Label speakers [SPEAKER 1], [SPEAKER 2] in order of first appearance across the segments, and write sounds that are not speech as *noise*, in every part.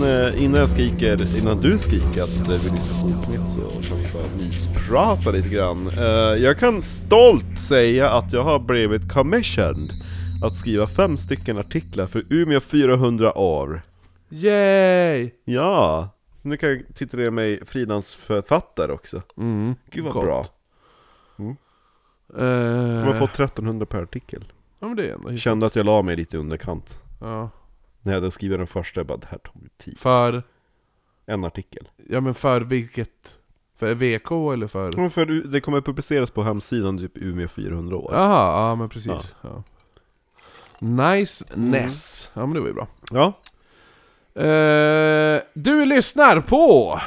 [SPEAKER 1] Ja. Eh, innan jag skriker, innan du skriker att vi lyssnar på Oknytt vi bara mysprata lite grann. Eh, Jag kan stolt säga att jag har blivit commissioned att skriva fem stycken artiklar för Umeå 400 år.
[SPEAKER 2] Yay!
[SPEAKER 1] Ja! Nu kan jag titulera mig frilansförfattare också.
[SPEAKER 2] Mm,
[SPEAKER 1] Gud vad
[SPEAKER 2] gott.
[SPEAKER 1] bra.
[SPEAKER 2] Eh,
[SPEAKER 1] Jag har fått 1300 per artikel.
[SPEAKER 2] Ja men det är ändå.
[SPEAKER 1] Kände att jag la mig lite i underkant.
[SPEAKER 2] Ja.
[SPEAKER 1] När jag hade skrivit den första, jag bara det här tog ju tid.
[SPEAKER 2] För,
[SPEAKER 1] En artikel.
[SPEAKER 2] ja men för vilket? För VK eller för?
[SPEAKER 1] Ja, för det kommer publiceras på hemsidan typ Umeå 400 år.
[SPEAKER 2] Jaha, ja men precis. Ja. Nice Ness. Ja men det var ju bra.
[SPEAKER 1] Ja.
[SPEAKER 2] Eh, du lyssnar på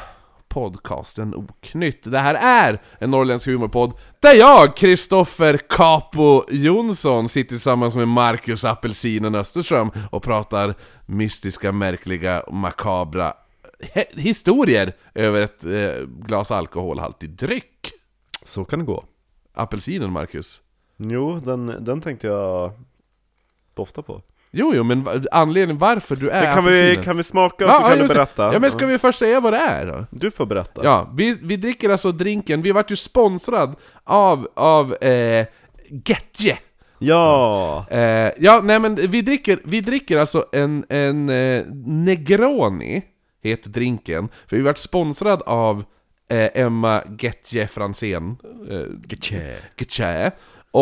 [SPEAKER 2] podcasten Oknytt. Det här är en norrländsk humorpodd där jag, Kristoffer Capo Jonsson, sitter tillsammans med Marcus Apelsinen Österström och pratar mystiska, märkliga, makabra historier över ett eh, glas alkoholhaltig dryck.
[SPEAKER 1] Så kan det gå.
[SPEAKER 2] Apelsinen, Marcus.
[SPEAKER 1] Jo, den, den tänkte jag dofta på.
[SPEAKER 2] Jo, jo, men anledningen varför du är
[SPEAKER 1] Men kan,
[SPEAKER 2] apelsinen...
[SPEAKER 1] vi, kan vi smaka och så kan du berätta?
[SPEAKER 2] Ja, men ska vi först säga vad det är då?
[SPEAKER 1] Du får berätta.
[SPEAKER 2] Ja, vi, vi dricker alltså drinken, vi vart ju sponsrad av, av eh, Getje.
[SPEAKER 1] Ja!
[SPEAKER 2] Eh, ja, nej men vi dricker, vi dricker alltså en, en eh, Negroni, heter drinken, för vi vart sponsrad av eh, Emma Getje Franzén. Eh,
[SPEAKER 1] Getje.
[SPEAKER 2] Getje.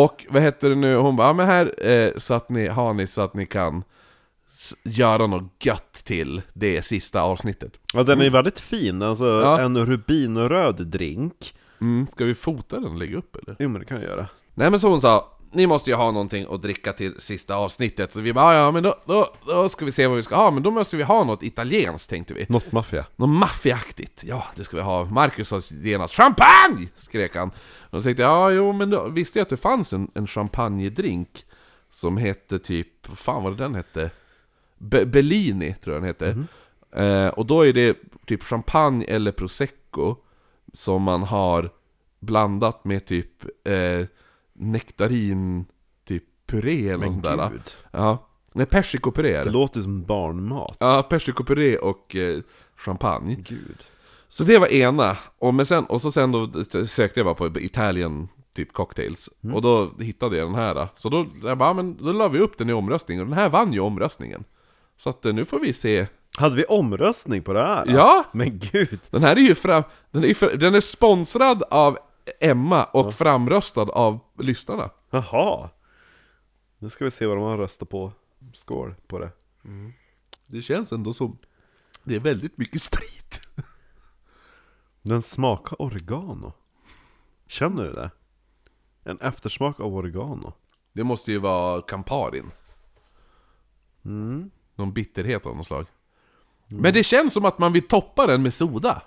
[SPEAKER 2] Och vad heter det nu, hon bara, ja men här eh, så att ni, har ni så att ni kan göra något gött till det sista avsnittet.
[SPEAKER 1] Ja, den är väldigt fin. Alltså
[SPEAKER 2] Ja.
[SPEAKER 1] en rubinröd drink.
[SPEAKER 2] Mm, ska vi fota den och lägga upp eller?
[SPEAKER 1] Jo men det kan jag göra.
[SPEAKER 2] Nej men så hon sa, ni måste ju ha någonting att dricka till sista avsnittet. Så vi bara, ja men då, då, då ska vi se vad vi ska ha, men då måste vi ha något italienskt tänkte vi.
[SPEAKER 1] Något maffia.
[SPEAKER 2] Något maffiaaktigt. Ja, det ska vi ha. Marcus sa genast 'Champagne!' skrek han. Och då tänkte jag, ja jo men då visste jag att det fanns en, en champagnedrink som hette typ, vad fan var det den hette? Be- Bellini tror jag den hette. Eh, och då är det typ champagne eller prosecco som man har blandat med typ eh, nektarin, typ puré eller något sånt där.
[SPEAKER 1] gud.
[SPEAKER 2] Ja. Nej, persikopuré är
[SPEAKER 1] Det
[SPEAKER 2] det.
[SPEAKER 1] låter som barnmat.
[SPEAKER 2] Ja, persikopuré och eh, champagne.
[SPEAKER 1] Gud.
[SPEAKER 2] Så det var ena, och, men sen, och så sen då sökte jag bara på Italian typ cocktails Och då hittade jag den här Så då, jag bara, "Ja, men då la vi upp den i omröstningen och den här vann ju omröstningen Så att eh, nu får vi se
[SPEAKER 1] Hade vi omröstning på det här?
[SPEAKER 2] Ja!
[SPEAKER 1] Men gud!
[SPEAKER 2] Den här är ju fram, den är, ju den är sponsrad av Emma och framröstad av lyssnarna
[SPEAKER 1] Jaha! Nu ska vi se vad de har röstat på. Skål på det.
[SPEAKER 2] Det känns ändå som Det är väldigt mycket sprit *laughs*
[SPEAKER 1] Den smakar oregano. Känner du det? En eftersmak av oregano.
[SPEAKER 2] Det måste ju vara Camparin
[SPEAKER 1] Mm.
[SPEAKER 2] Någon bitterhet av något slag Men det känns som att man vill toppa den med soda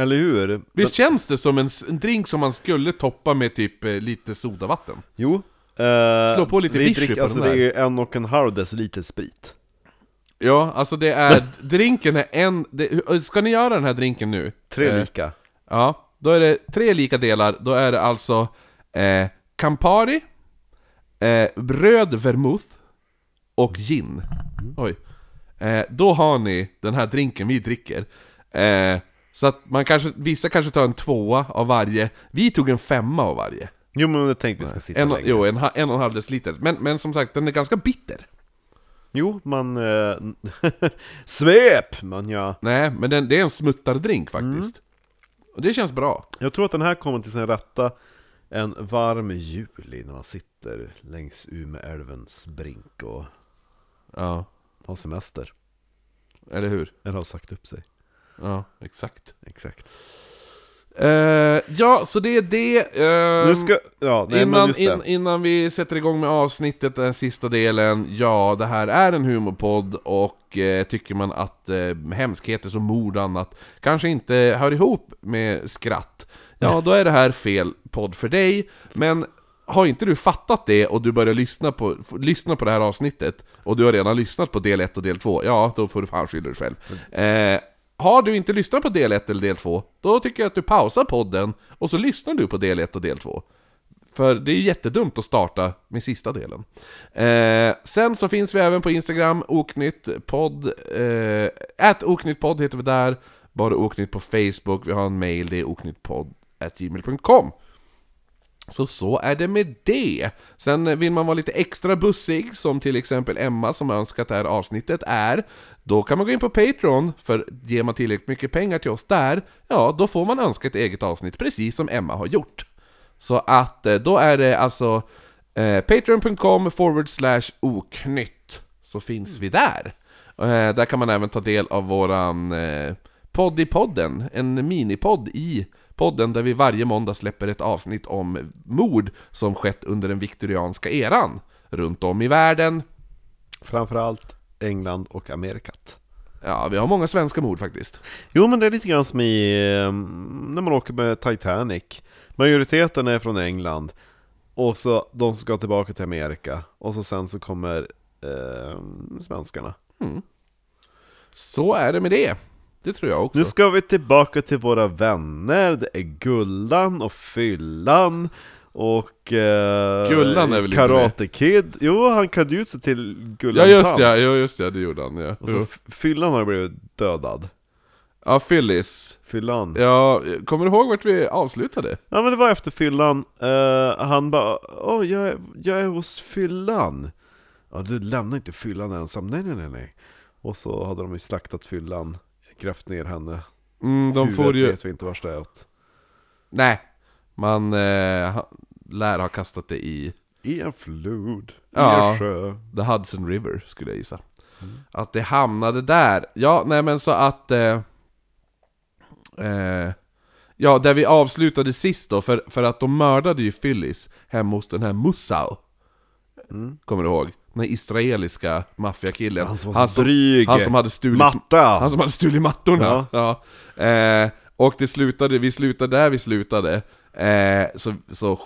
[SPEAKER 1] Eller hur?
[SPEAKER 2] Visst känns det som en, en drink som man skulle toppa med typ eh, lite sodavatten?
[SPEAKER 1] Jo. Eh,
[SPEAKER 2] Slå på lite
[SPEAKER 1] vi
[SPEAKER 2] vichy
[SPEAKER 1] dricker,
[SPEAKER 2] på
[SPEAKER 1] alltså
[SPEAKER 2] den
[SPEAKER 1] det är en och en halv deciliter sprit.
[SPEAKER 2] Ja, alltså det är, *laughs* drinken är en, det, ska ni göra den här drinken nu?
[SPEAKER 1] Tre
[SPEAKER 2] Eh,
[SPEAKER 1] lika.
[SPEAKER 2] Ja, då är det tre lika delar, då är det alltså eh, Campari, eh, röd vermouth och gin. Oj. Eh, då har ni den här drinken vi dricker. Eh, så att man kanske, vissa kanske tar en tvåa av varje, vi tog en femma av varje.
[SPEAKER 1] Jo men jag tänkte vi ska sitta
[SPEAKER 2] En,
[SPEAKER 1] längre.
[SPEAKER 2] jo, en, en och en halv deciliter. Men, men som sagt, den är ganska bitter.
[SPEAKER 1] Jo, man... Eh, *laughs* svep! Man ja.
[SPEAKER 2] Nej, men den, det är en smuttardrink faktiskt. Och det känns bra.
[SPEAKER 1] Jag tror att den här kommer till sin rätta en varm juli när man sitter längs Umeälvens brink och
[SPEAKER 2] Ja,
[SPEAKER 1] har semester.
[SPEAKER 2] eller hur?
[SPEAKER 1] Eller har sagt upp sig.
[SPEAKER 2] Ja, exakt.
[SPEAKER 1] Exakt.
[SPEAKER 2] Eh, ja, så det är det. eh,
[SPEAKER 1] Nu ska... Ja, nej men
[SPEAKER 2] innan,
[SPEAKER 1] just det.
[SPEAKER 2] in, innan vi sätter igång med avsnittet, den sista delen. Ja, det här är en humorpodd och eh, tycker man att eh, hemskheter som mord och annat kanske inte hör ihop med skratt. Ja, då är det här fel podd för dig. Men har inte du fattat det och du börjar lyssna på, lyssna på det här avsnittet och du har redan lyssnat på del 1 och del 2, ja då får du fan skylla dig själv. Eh, har du inte lyssnat på del 1 eller del 2, då tycker jag att du pausar podden och så lyssnar du på del 1 och del 2. För det är jättedumt att starta med sista delen. Eh, sen så finns vi även på Instagram, oknyttpodd, eh, oknyttpodd heter vi där, bara oknytt på Facebook, vi har en mail, det är oknyttpodd gmail.com. Så så är det med det. Sen vill man vara lite extra bussig, som till exempel Emma som önskat det här avsnittet är, då kan man gå in på Patreon, för ger man tillräckligt mycket pengar till oss där, ja, då får man önska ett eget avsnitt, precis som Emma har gjort. Så att eh, då är det alltså eh, patreon.com forward slash oknytt, så finns vi där. Eh, där kan man även ta del av våran eh, podd i podden, en minipodd i podden där vi varje måndag släpper ett avsnitt om mord som skett under den viktorianska eran runt om i världen.
[SPEAKER 1] Framförallt England och Amerikat.
[SPEAKER 2] Ja, vi har många svenska mord faktiskt.
[SPEAKER 1] Jo men det är lite grann som i, eh, när man åker med Titanic. Majoriteten är från England. Och så de som ska tillbaka till Amerika. Och så sen så kommer eh, svenskarna.
[SPEAKER 2] Så är det med det. Det tror jag också.
[SPEAKER 1] Nu ska vi tillbaka till våra vänner. Det är Gullan och Fyllan. Och eh,
[SPEAKER 2] Gullan är väl inte
[SPEAKER 1] Karate Kid. Jo, han klädde ut sig till
[SPEAKER 2] Ja
[SPEAKER 1] Gullan
[SPEAKER 2] just
[SPEAKER 1] Tant.
[SPEAKER 2] ja, ja, just ja, det gjorde han ja.
[SPEAKER 1] Och så
[SPEAKER 2] Jo.
[SPEAKER 1] Fyllan har blivit dödad.
[SPEAKER 2] Ja, Phyllis.
[SPEAKER 1] Fyllan.
[SPEAKER 2] Ja, kommer du ihåg vart vi avslutade?
[SPEAKER 1] Ja men det var efter fyllan, Eh, han bara Åh, jag, är- jag är hos fyllan Ja du lämnar inte fyllan ensam, nej nej nej nej Och så hade de ju slaktat fyllan, grävt ner henne
[SPEAKER 2] Mm, de
[SPEAKER 1] Huvudet
[SPEAKER 2] får ju...
[SPEAKER 1] vet vi inte vars det är åt
[SPEAKER 2] Nej. Man eh, lär ha kastat det i
[SPEAKER 1] I en flod,
[SPEAKER 2] Ja.
[SPEAKER 1] i en sjö
[SPEAKER 2] The Hudson River, skulle jag gissa. Att det hamnade där. Ja, nej men så att... Eh, eh, ja, där vi avslutade sist då, för, för att de mördade ju Phyllis hemma hos den här Mussau. Kommer du ihåg? Den här israeliska maffiakillen.
[SPEAKER 1] Han som var så dryg.
[SPEAKER 2] Han som hade stulit...
[SPEAKER 1] Matta!
[SPEAKER 2] Han som hade stulit mattorna. Ja. Eh, och det slutade, vi slutade där vi slutade. Eh, så, så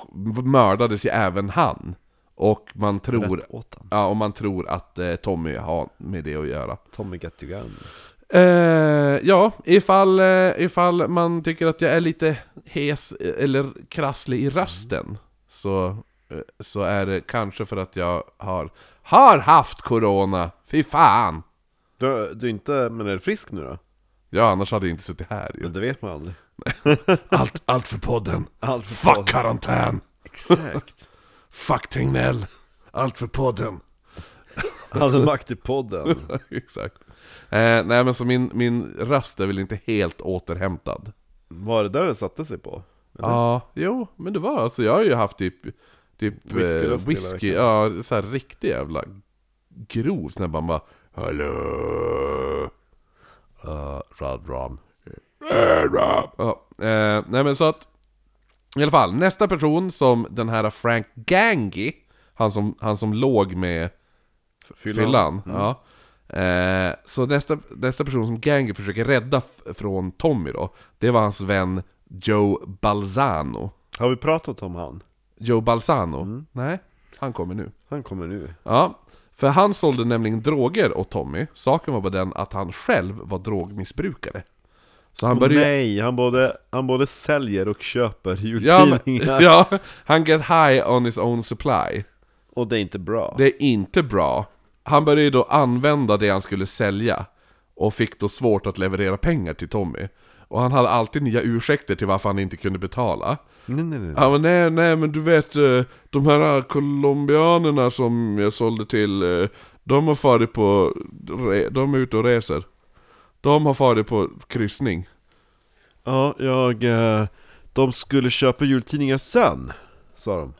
[SPEAKER 2] mördades ju även han. Och man tror...
[SPEAKER 1] Han.
[SPEAKER 2] Ja, och man tror att eh, Tommy har med det att göra.
[SPEAKER 1] Tommy Gun
[SPEAKER 2] Eh, ja, ifall, eh, ifall man tycker att jag är lite hes eller krasslig i rösten så, eh, så är det kanske för att jag har, har haft corona. Fy fan!
[SPEAKER 1] du, du är inte, men är du frisk nu då?
[SPEAKER 2] Ja, annars hade jag inte suttit här ju.
[SPEAKER 1] Men det vet man aldrig *laughs*
[SPEAKER 2] Allt, allt för podden.
[SPEAKER 1] Allt för
[SPEAKER 2] Fuck
[SPEAKER 1] podden.
[SPEAKER 2] karantän.
[SPEAKER 1] Exakt *laughs*
[SPEAKER 2] Fuck Tegnell. Allt för podden. *laughs*
[SPEAKER 1] Hade makt i podden
[SPEAKER 2] Exakt. Eh, nej men så min, min röst är väl inte helt återhämtad.
[SPEAKER 1] Var det där det satte sig på?
[SPEAKER 2] Ja, jo, men det var alltså, jag har ju haft typ, typ eh, whisky, ja, så här riktig jävla grov, när man bara Hallå?
[SPEAKER 1] Uh, rad ram.
[SPEAKER 2] Ja, eh, nej men så att I alla fall, nästa person som den här Frank Gangi Han som, han som låg med fyllan, ja. Eh, Så nästa, nästa person som Gangi försöker rädda från Tommy då Det var hans vän Joe Balzano.
[SPEAKER 1] Har vi pratat om han?
[SPEAKER 2] Joe Balzano? Nej, han kommer nu
[SPEAKER 1] Han kommer nu
[SPEAKER 2] Ja, för han sålde nämligen droger åt Tommy Saken var bara den att han själv var drogmissbrukare Så han började
[SPEAKER 1] nej, han både, han både säljer och köper
[SPEAKER 2] Ja,
[SPEAKER 1] jultidningar
[SPEAKER 2] men, *laughs* ja, han get high on his own supply.
[SPEAKER 1] Och det är inte bra
[SPEAKER 2] Det är inte bra. Han började då använda det han skulle sälja och fick då svårt att leverera pengar till Tommy. Och han hade alltid nya ursäkter till varför han inte kunde betala.
[SPEAKER 1] Nej nej nej
[SPEAKER 2] Han var nej, nej men du vet, eh, de här colombianerna som jag sålde till, eh, de har farit på, de är ute och reser. De har farit på kryssning.
[SPEAKER 1] Ja, jag... eh, De skulle köpa jultidningar sen Sa de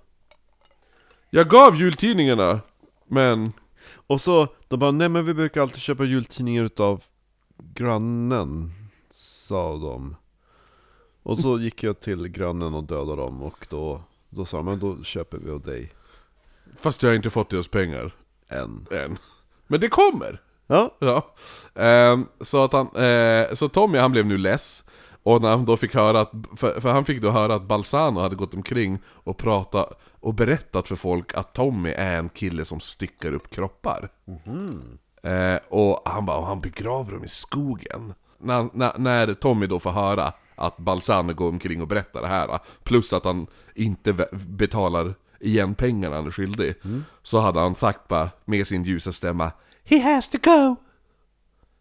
[SPEAKER 2] Jag gav jultidningarna, men
[SPEAKER 1] Och så, de bara nej men vi brukar alltid köpa jultidningar utav grannen Sa de Och så gick jag till grannen och dödade dem och då Då sa de, men då köper vi av dig
[SPEAKER 2] fast jag har inte fått deras pengar.
[SPEAKER 1] En
[SPEAKER 2] än. Men det kommer!
[SPEAKER 1] Ja,
[SPEAKER 2] Ja. Ehm, så, att han, eh, så Tommy han blev nu less. Och när han då fick höra att, för, för han fick då höra att Balsano hade gått omkring och pratat och berättat för folk att Tommy är en kille som styckar upp kroppar. Eh, och han bara, och han begraver dem i skogen. När, när, när Tommy då får höra att Balsano går omkring och berättar det här. Plus att han inte betalar igen pengarna han är skyldig. Så hade han sagt bara med sin ljusa stämma He has to go!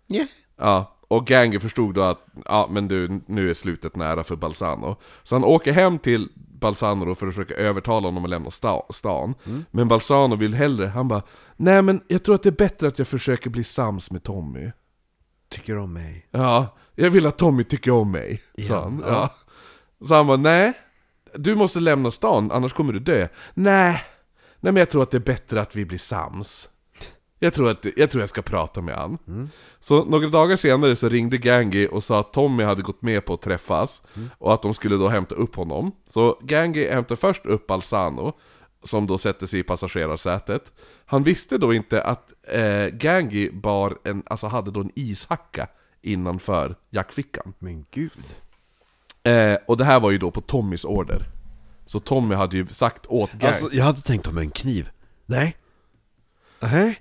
[SPEAKER 1] Yeah.
[SPEAKER 2] Ja, och Gangi förstod då att ja, men du, nu är slutet nära för Balsano. Så han åker hem till Balsano då för att försöka övertala honom att lämna sta stan. Men Balsano vill hellre, han bara Nej men jag tror att det är bättre att jag försöker bli sams med Tommy.
[SPEAKER 1] Tycker om mig.
[SPEAKER 2] Ja, jag vill att Tommy tycker om mig, sa
[SPEAKER 1] Ja,
[SPEAKER 2] han.
[SPEAKER 1] ja.
[SPEAKER 2] Ja. Så han bara, nej, du måste lämna stan, annars kommer du dö. Nej, nej men jag tror att det är bättre att vi blir sams. Jag tror att jag, tror jag ska prata med han. Så några dagar senare så ringde Gangi och sa att Tommy hade gått med på att träffas, och att de skulle då hämta upp honom. Så Gangi hämtar först upp Balsano, som då sätter sig i passagerarsätet. Han visste då inte att eh, Gangi bar en, alltså hade då en ishacka innanför jackfickan.
[SPEAKER 1] Men gud.
[SPEAKER 2] Eh, och det här var ju då på Tommys order. Så Tommy hade ju sagt åt Gangi...
[SPEAKER 1] Alltså, jag hade tänkt om en kniv. Nej. Nej.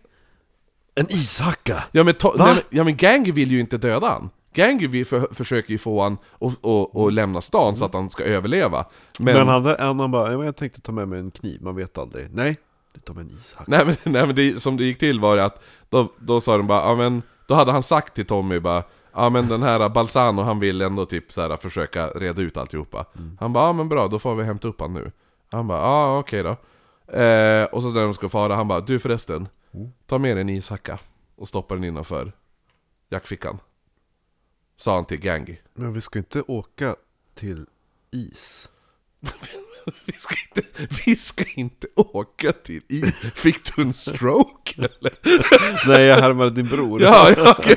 [SPEAKER 1] En ishacka.
[SPEAKER 2] ja, men to- nej, men, ja men Gangi vill ju inte döda han. Gangi vill för, försöker ju få han att och, och lämna stan så att han ska överleva. Men,
[SPEAKER 1] Men, han, han, han bara, "Ja, men jag tänkte ta med mig en kniv, man vet aldrig. Nej, du tar med en ishacka.
[SPEAKER 2] Nej men, *laughs* nej, men det, som det gick till var det att då, då sa de bara, ja men Då hade han sagt till Tommy bara Ja men den här Balsano han vill ändå typ så här, försöka reda ut alltihopa. Han bara ja men bra, då får vi hämta upp han nu. Han bara ja okej då. Eh, Och så när de ska fara, han bara du förresten Ta med dig en ishacka Och stoppa den innanför jackfickan. Sa han till Gangi
[SPEAKER 1] Men vi ska inte åka till is. *laughs* *laughs*
[SPEAKER 2] vi ska, inte, vi ska inte åka till is Fick du en stroke eller? *laughs*
[SPEAKER 1] Nej, jag härmade din bror.
[SPEAKER 2] Ja, ja okej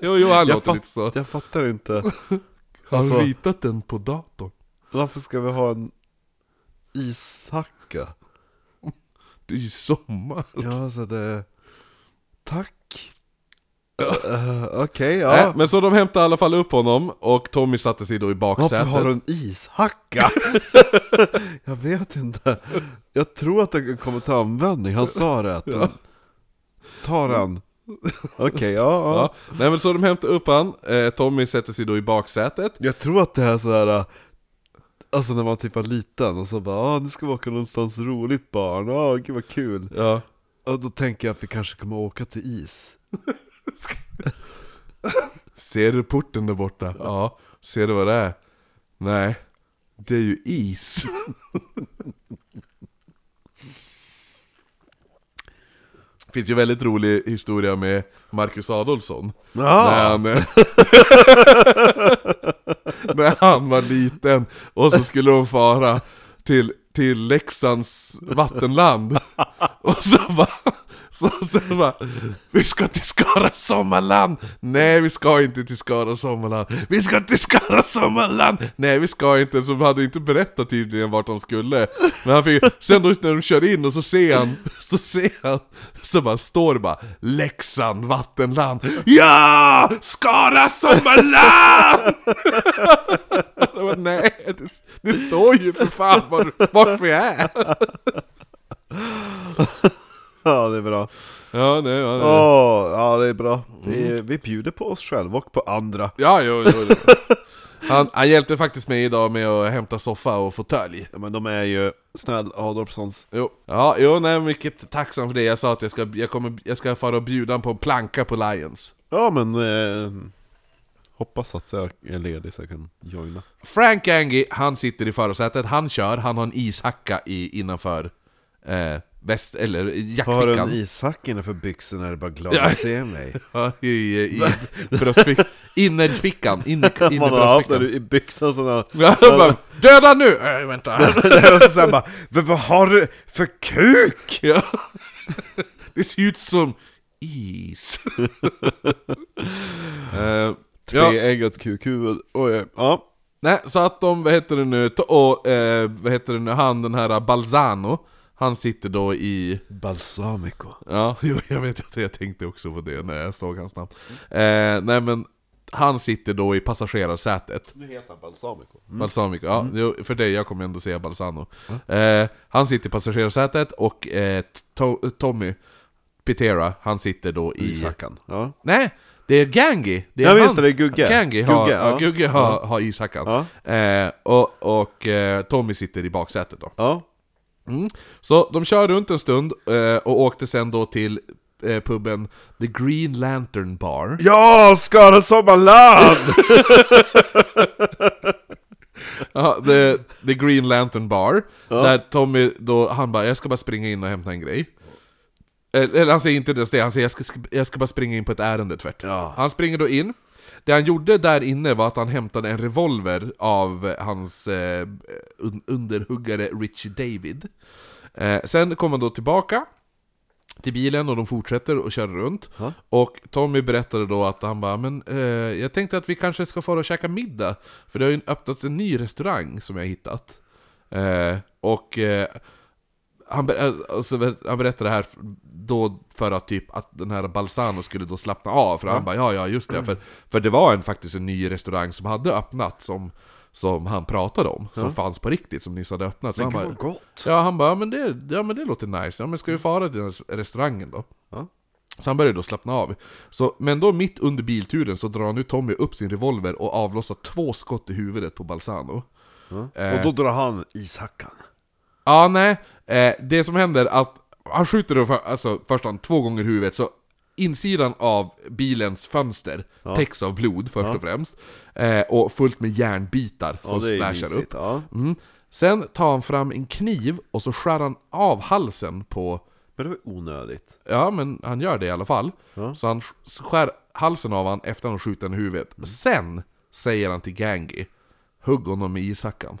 [SPEAKER 2] Jo, jo han
[SPEAKER 1] jag,
[SPEAKER 2] låter lite så
[SPEAKER 1] jag fattar inte.
[SPEAKER 2] Har
[SPEAKER 1] Alltså-
[SPEAKER 2] du ritat den på datorn?
[SPEAKER 1] Varför ska vi ha en ishacka?
[SPEAKER 2] Det är ju sommar
[SPEAKER 1] Ja, så det... Tack. Uh, Okej,
[SPEAKER 2] Nej,
[SPEAKER 1] ja.
[SPEAKER 2] Men så de hämtade i alla fall upp honom och Tommy satte sig då i
[SPEAKER 1] Varför
[SPEAKER 2] baksätet
[SPEAKER 1] har du en ishacka? *laughs* jag vet inte. Jag tror att den kommer till användning. Han sa det. Den... Ta den. Okej, ja, ja.
[SPEAKER 2] ja. Nej men så de hämtade upp han, eh, Tommy sätter sig då i baksätet
[SPEAKER 1] Jag tror att det är så här. äh, Alltså när man typ var liten och så bara ah, nu ska vi åka någonstans roligt barn, ah, gud vad kul
[SPEAKER 2] Ja
[SPEAKER 1] Och då tänker jag att vi kanske kommer åka till is *laughs*
[SPEAKER 2] Ser du porten där borta? Ja. Ser du vad det är? Nej. Det är ju is. *laughs* Finns ju väldigt rolig historia med Marcus Adolfsson. När han, *laughs* när han var liten och så skulle de fara till, till Leksands vattenland. Och så bara, *laughs* så, alltså, så bara Vi ska till Skara Sommarland! Nej vi ska inte till Skara Sommarland Vi ska till Skara Sommarland! Nej vi ska inte, så de hade inte berättat tydligen vart de skulle Men han fick, sen då när de kör in och så ser han, så ser han Så bara står det bara Leksand vattenland Ja! Skara Sommarland! *laughs* Bara, Nej, det, det står ju för fan var, vart vi är! *laughs*
[SPEAKER 1] ja det är bra
[SPEAKER 2] Ja, nej, ja, nej.
[SPEAKER 1] Åh, ja det är bra vi, vi bjuder på oss själva och på andra
[SPEAKER 2] Ja, jo, jo, jo. *laughs* Han, han hjälpte faktiskt mig idag med att hämta soffa och fåtölj.
[SPEAKER 1] Ja men de är ju snäll Adolfssons
[SPEAKER 2] Jo. Ja, jo, nej, mycket tacksam för det. Jag sa att jag ska, jag kommer, jag ska fara och bjuda på en planka på Lions.
[SPEAKER 1] Ja men eh, Hoppas att jag är ledig så jag kan joina
[SPEAKER 2] Frank Angie, han sitter i förarsätet, han kör, han har en ishacka i, innanför eh, väst, eller
[SPEAKER 1] Har
[SPEAKER 2] jackfickan.
[SPEAKER 1] en ishacka innanför byxorna är det bara glad
[SPEAKER 2] Ja.
[SPEAKER 1] att se mig *laughs*
[SPEAKER 2] Ja, i, i bröstfickan. Innerfickan, inner, *laughs*
[SPEAKER 1] Man har haft det i byxan sådana *laughs*
[SPEAKER 2] Ja, bara, Döda nu! Äh, vänta.
[SPEAKER 1] Och så sen bara vad har du för kuk?
[SPEAKER 2] Ja. Det ser ut som is. Eh, ja,
[SPEAKER 1] Tveeggat kukhuvud, oj ja
[SPEAKER 2] nej, så att de, vad heter det nu, och eh, vad heter det nu, han den här Balzano, han sitter då i,
[SPEAKER 1] Balsamico
[SPEAKER 2] ja, *laughs* jo, jag vet att jag tänkte också på det när jag såg hans namn. Eh, nej men, han sitter då i passagerarsätet.
[SPEAKER 1] Nu heter han Balsamico
[SPEAKER 2] Balsamico, ja, jo, för dig, jag kommer ändå säga Balsano. Eh, han sitter i passagerarsätet och eh, to- Tommy Pitera, han sitter då i...
[SPEAKER 1] Ishackan Ja
[SPEAKER 2] Nej! Det är Gangi! Det är
[SPEAKER 1] Ja, just det, det är Gugge.
[SPEAKER 2] Gangi har,
[SPEAKER 1] Gugge,
[SPEAKER 2] ja.
[SPEAKER 1] ja.
[SPEAKER 2] Gugge har, har ishackan.
[SPEAKER 1] Ja.
[SPEAKER 2] Eh, och och eh, Tommy sitter i baksätet då.
[SPEAKER 1] Ja.
[SPEAKER 2] Mm. Så de kör runt en stund eh, och åkte sen då till eh, puben The Green Lantern Bar.
[SPEAKER 1] Ja, Skara Sommarland! *laughs* *laughs*
[SPEAKER 2] Ja, the, the Green Lantern Bar. Där Tommy då, han bara 'Jag ska bara springa in och hämta en grej' Eller eller han säger inte ens det, han säger jag ska, jag ska bara springa in på ett ärende tvärt.
[SPEAKER 1] Ja.
[SPEAKER 2] Han springer då in. Det han gjorde där inne var att han hämtade en revolver av hans eh, un underhuggare Richie David. Eh, sen kommer han då tillbaka till bilen och de fortsätter att köra runt.
[SPEAKER 1] Ja.
[SPEAKER 2] Och Tommy berättade då att han bara men eh, jag tänkte att vi kanske ska få och käka middag. För det har ju öppnat en ny restaurang som jag har hittat. Eh, och eh, han, ber- eh, alltså, han berättade det här då för att typ att den här Balsano skulle då slappna av, för han bara ja ja just det, för, för det var en, faktiskt en ny restaurang som hade öppnat som, som han pratade om, som fanns på riktigt, som nyss hade öppnat. Så han bara,
[SPEAKER 1] gott!
[SPEAKER 2] Ja, han bara, ja men, det, ja men det låter nice, ja men ska vi fara till den här restaurangen då?
[SPEAKER 1] Ja.
[SPEAKER 2] Så han började då slappna av. Så, men då mitt under bilturen så drar nu Tommy upp sin revolver och avlossar två skott i huvudet på Balsano. Eh.
[SPEAKER 1] Och då drar han ishackan.
[SPEAKER 2] Ja, nej. Eh, det som händer är att han skjuter då för, alltså, först han två gånger i huvudet, så insidan av bilens fönster täcks av blod först och främst. Eh, och fullt med järnbitar som
[SPEAKER 1] Ja,
[SPEAKER 2] splashar upp.
[SPEAKER 1] Ja.
[SPEAKER 2] Mm. Sen tar han fram en kniv och så skär han av halsen på
[SPEAKER 1] Men det var onödigt.
[SPEAKER 2] Ja, men han gör det i alla fall.
[SPEAKER 1] Ja.
[SPEAKER 2] Så han sk- skär halsen av han efter han skjuter den i huvudet.
[SPEAKER 1] Mm.
[SPEAKER 2] Sen säger han till Gangi, hugg honom med ishackan.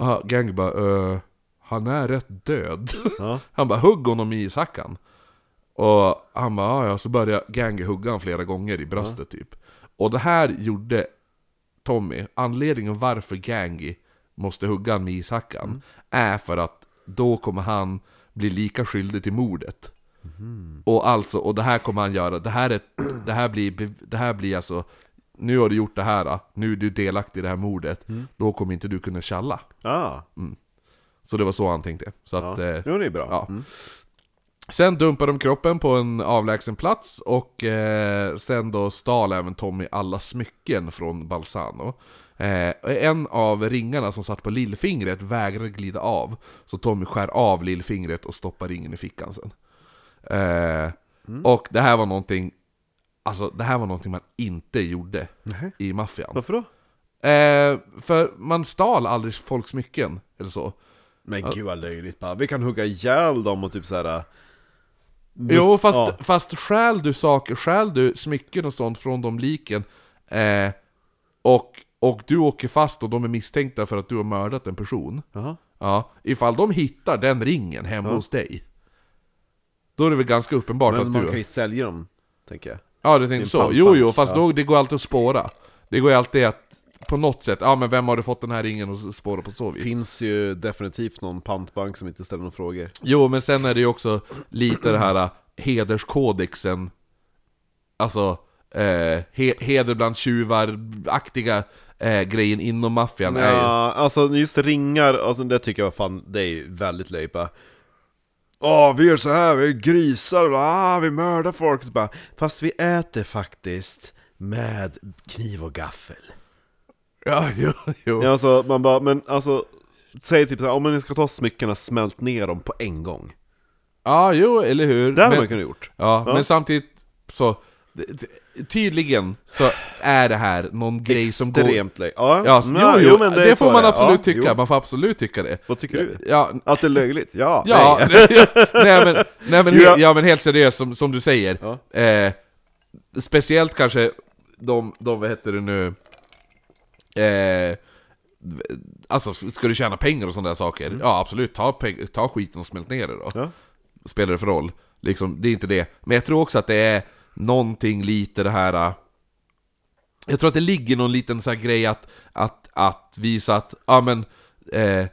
[SPEAKER 2] Ah, Gangi bara, "Eh, han är rätt död.
[SPEAKER 1] Ja. *laughs*
[SPEAKER 2] Han bara, hugg honom med ishackan. Och han bara, "Ja, ja, så började Gangi hugga han flera gånger i bröstet typ. Och det här gjorde Tommy, anledningen varför Gangi måste hugga han med ishackan,
[SPEAKER 1] Mm.
[SPEAKER 2] är för att då kommer han bli lika skyldig till mordet.
[SPEAKER 1] Mhm.
[SPEAKER 2] Och alltså, och det här kommer han göra, det här, är, det här blir, det här blir alltså, nu har du gjort det här, nu är du delaktig i det här mordet,
[SPEAKER 1] Mm.
[SPEAKER 2] då kommer inte du kunna tjalla.
[SPEAKER 1] Ah,
[SPEAKER 2] Så det var så han tänkte. Så
[SPEAKER 1] ja.
[SPEAKER 2] att, eh,
[SPEAKER 1] Jo, det är bra.
[SPEAKER 2] ja.
[SPEAKER 1] Mm.
[SPEAKER 2] Sen dumpar de kroppen på en avlägsen plats och eh, sen då stal även Tommy alla smycken från Balsano. Eh, en av ringarna som satt på lillfingret vägrade glida av, så Tommy skär av lillfingret och stoppar ringen i fickan sen. Eh, Och det här var någonting, alltså det här var någonting man inte gjorde
[SPEAKER 1] Nej.
[SPEAKER 2] i maffian.
[SPEAKER 1] Varför då?
[SPEAKER 2] Eh, för man stal aldrig folks smycken, eller så.
[SPEAKER 1] Men gud vad löjligt bara. Vi kan hugga ihjäl dem och typ såhär...
[SPEAKER 2] Jo, fast,
[SPEAKER 1] Ja.
[SPEAKER 2] fast stjäl du saker, stjäl du smycken och sånt från de liken eh, och, och du åker fast och de är misstänkta för att du har mördat en person
[SPEAKER 1] Jaha.
[SPEAKER 2] Ja, ifall de hittar den ringen hemma hos dig Då är det väl ganska uppenbart
[SPEAKER 1] Men
[SPEAKER 2] att
[SPEAKER 1] man
[SPEAKER 2] du...
[SPEAKER 1] kan ju sälja dem, tänker jag.
[SPEAKER 2] Ja, det
[SPEAKER 1] till
[SPEAKER 2] tänkte så.
[SPEAKER 1] pantbank,
[SPEAKER 2] Jo, jo, fast
[SPEAKER 1] ja.
[SPEAKER 2] då, det går alltid att spåra Det går ju alltid att på något sätt, ja men vem har du fått den här ringen och spåra på så vis?
[SPEAKER 1] Finns ju definitivt någon pantbank som inte ställer några frågor.
[SPEAKER 2] Jo, men sen är det ju också lite det här äh, hederskodexen Alltså, eh, he, heder bland tjuvar-aktiga eh, grejen inom maffian är ju...
[SPEAKER 1] Ja, alltså just ringar, alltså det tycker jag fan, det är ju väldigt löjpa. Åh, vi gör så här, vi är grisar, ah, vi mördar folk, så bara, fast vi äter faktiskt med kniv och gaffel.
[SPEAKER 2] Ja, jo, jo.
[SPEAKER 1] Ja, alltså, man bara, men alltså, säg typ såhär, om ni ska ta smyckena, smält ner dem på en gång.
[SPEAKER 2] Ja, jo, eller hur?
[SPEAKER 1] Det hade man kunnat gjort.
[SPEAKER 2] Ja,
[SPEAKER 1] Ja.
[SPEAKER 2] men samtidigt så... det- det- Tydligen så är det här någon grej som går...
[SPEAKER 1] Extremt löjligt. Ja,
[SPEAKER 2] Ja,
[SPEAKER 1] ja,
[SPEAKER 2] jo, jo,
[SPEAKER 1] men
[SPEAKER 2] det,
[SPEAKER 1] är
[SPEAKER 2] får man
[SPEAKER 1] det
[SPEAKER 2] absolut
[SPEAKER 1] Ja,
[SPEAKER 2] tycka,
[SPEAKER 1] jo.
[SPEAKER 2] man får absolut tycka det.
[SPEAKER 1] Vad tycker du?
[SPEAKER 2] Ja,
[SPEAKER 1] Att det är löjligt? Ja,
[SPEAKER 2] ja,
[SPEAKER 1] nej. *laughs*
[SPEAKER 2] nej, men, nej, men, *laughs* he, ja men helt seriöst som, som du säger. Eh, speciellt kanske de, de, vad heter det nu? Eh, alltså, ska du tjäna pengar och sådana där saker? Ja absolut, ta, ta skiten och smält ner det då.
[SPEAKER 1] Mm.
[SPEAKER 2] Spelar det för roll? Liksom, det är inte det. Men jag tror också att det är någonting lite det här... äh, Jag tror att det ligger någon liten här grej att, att, att visa att, ja men... Eh,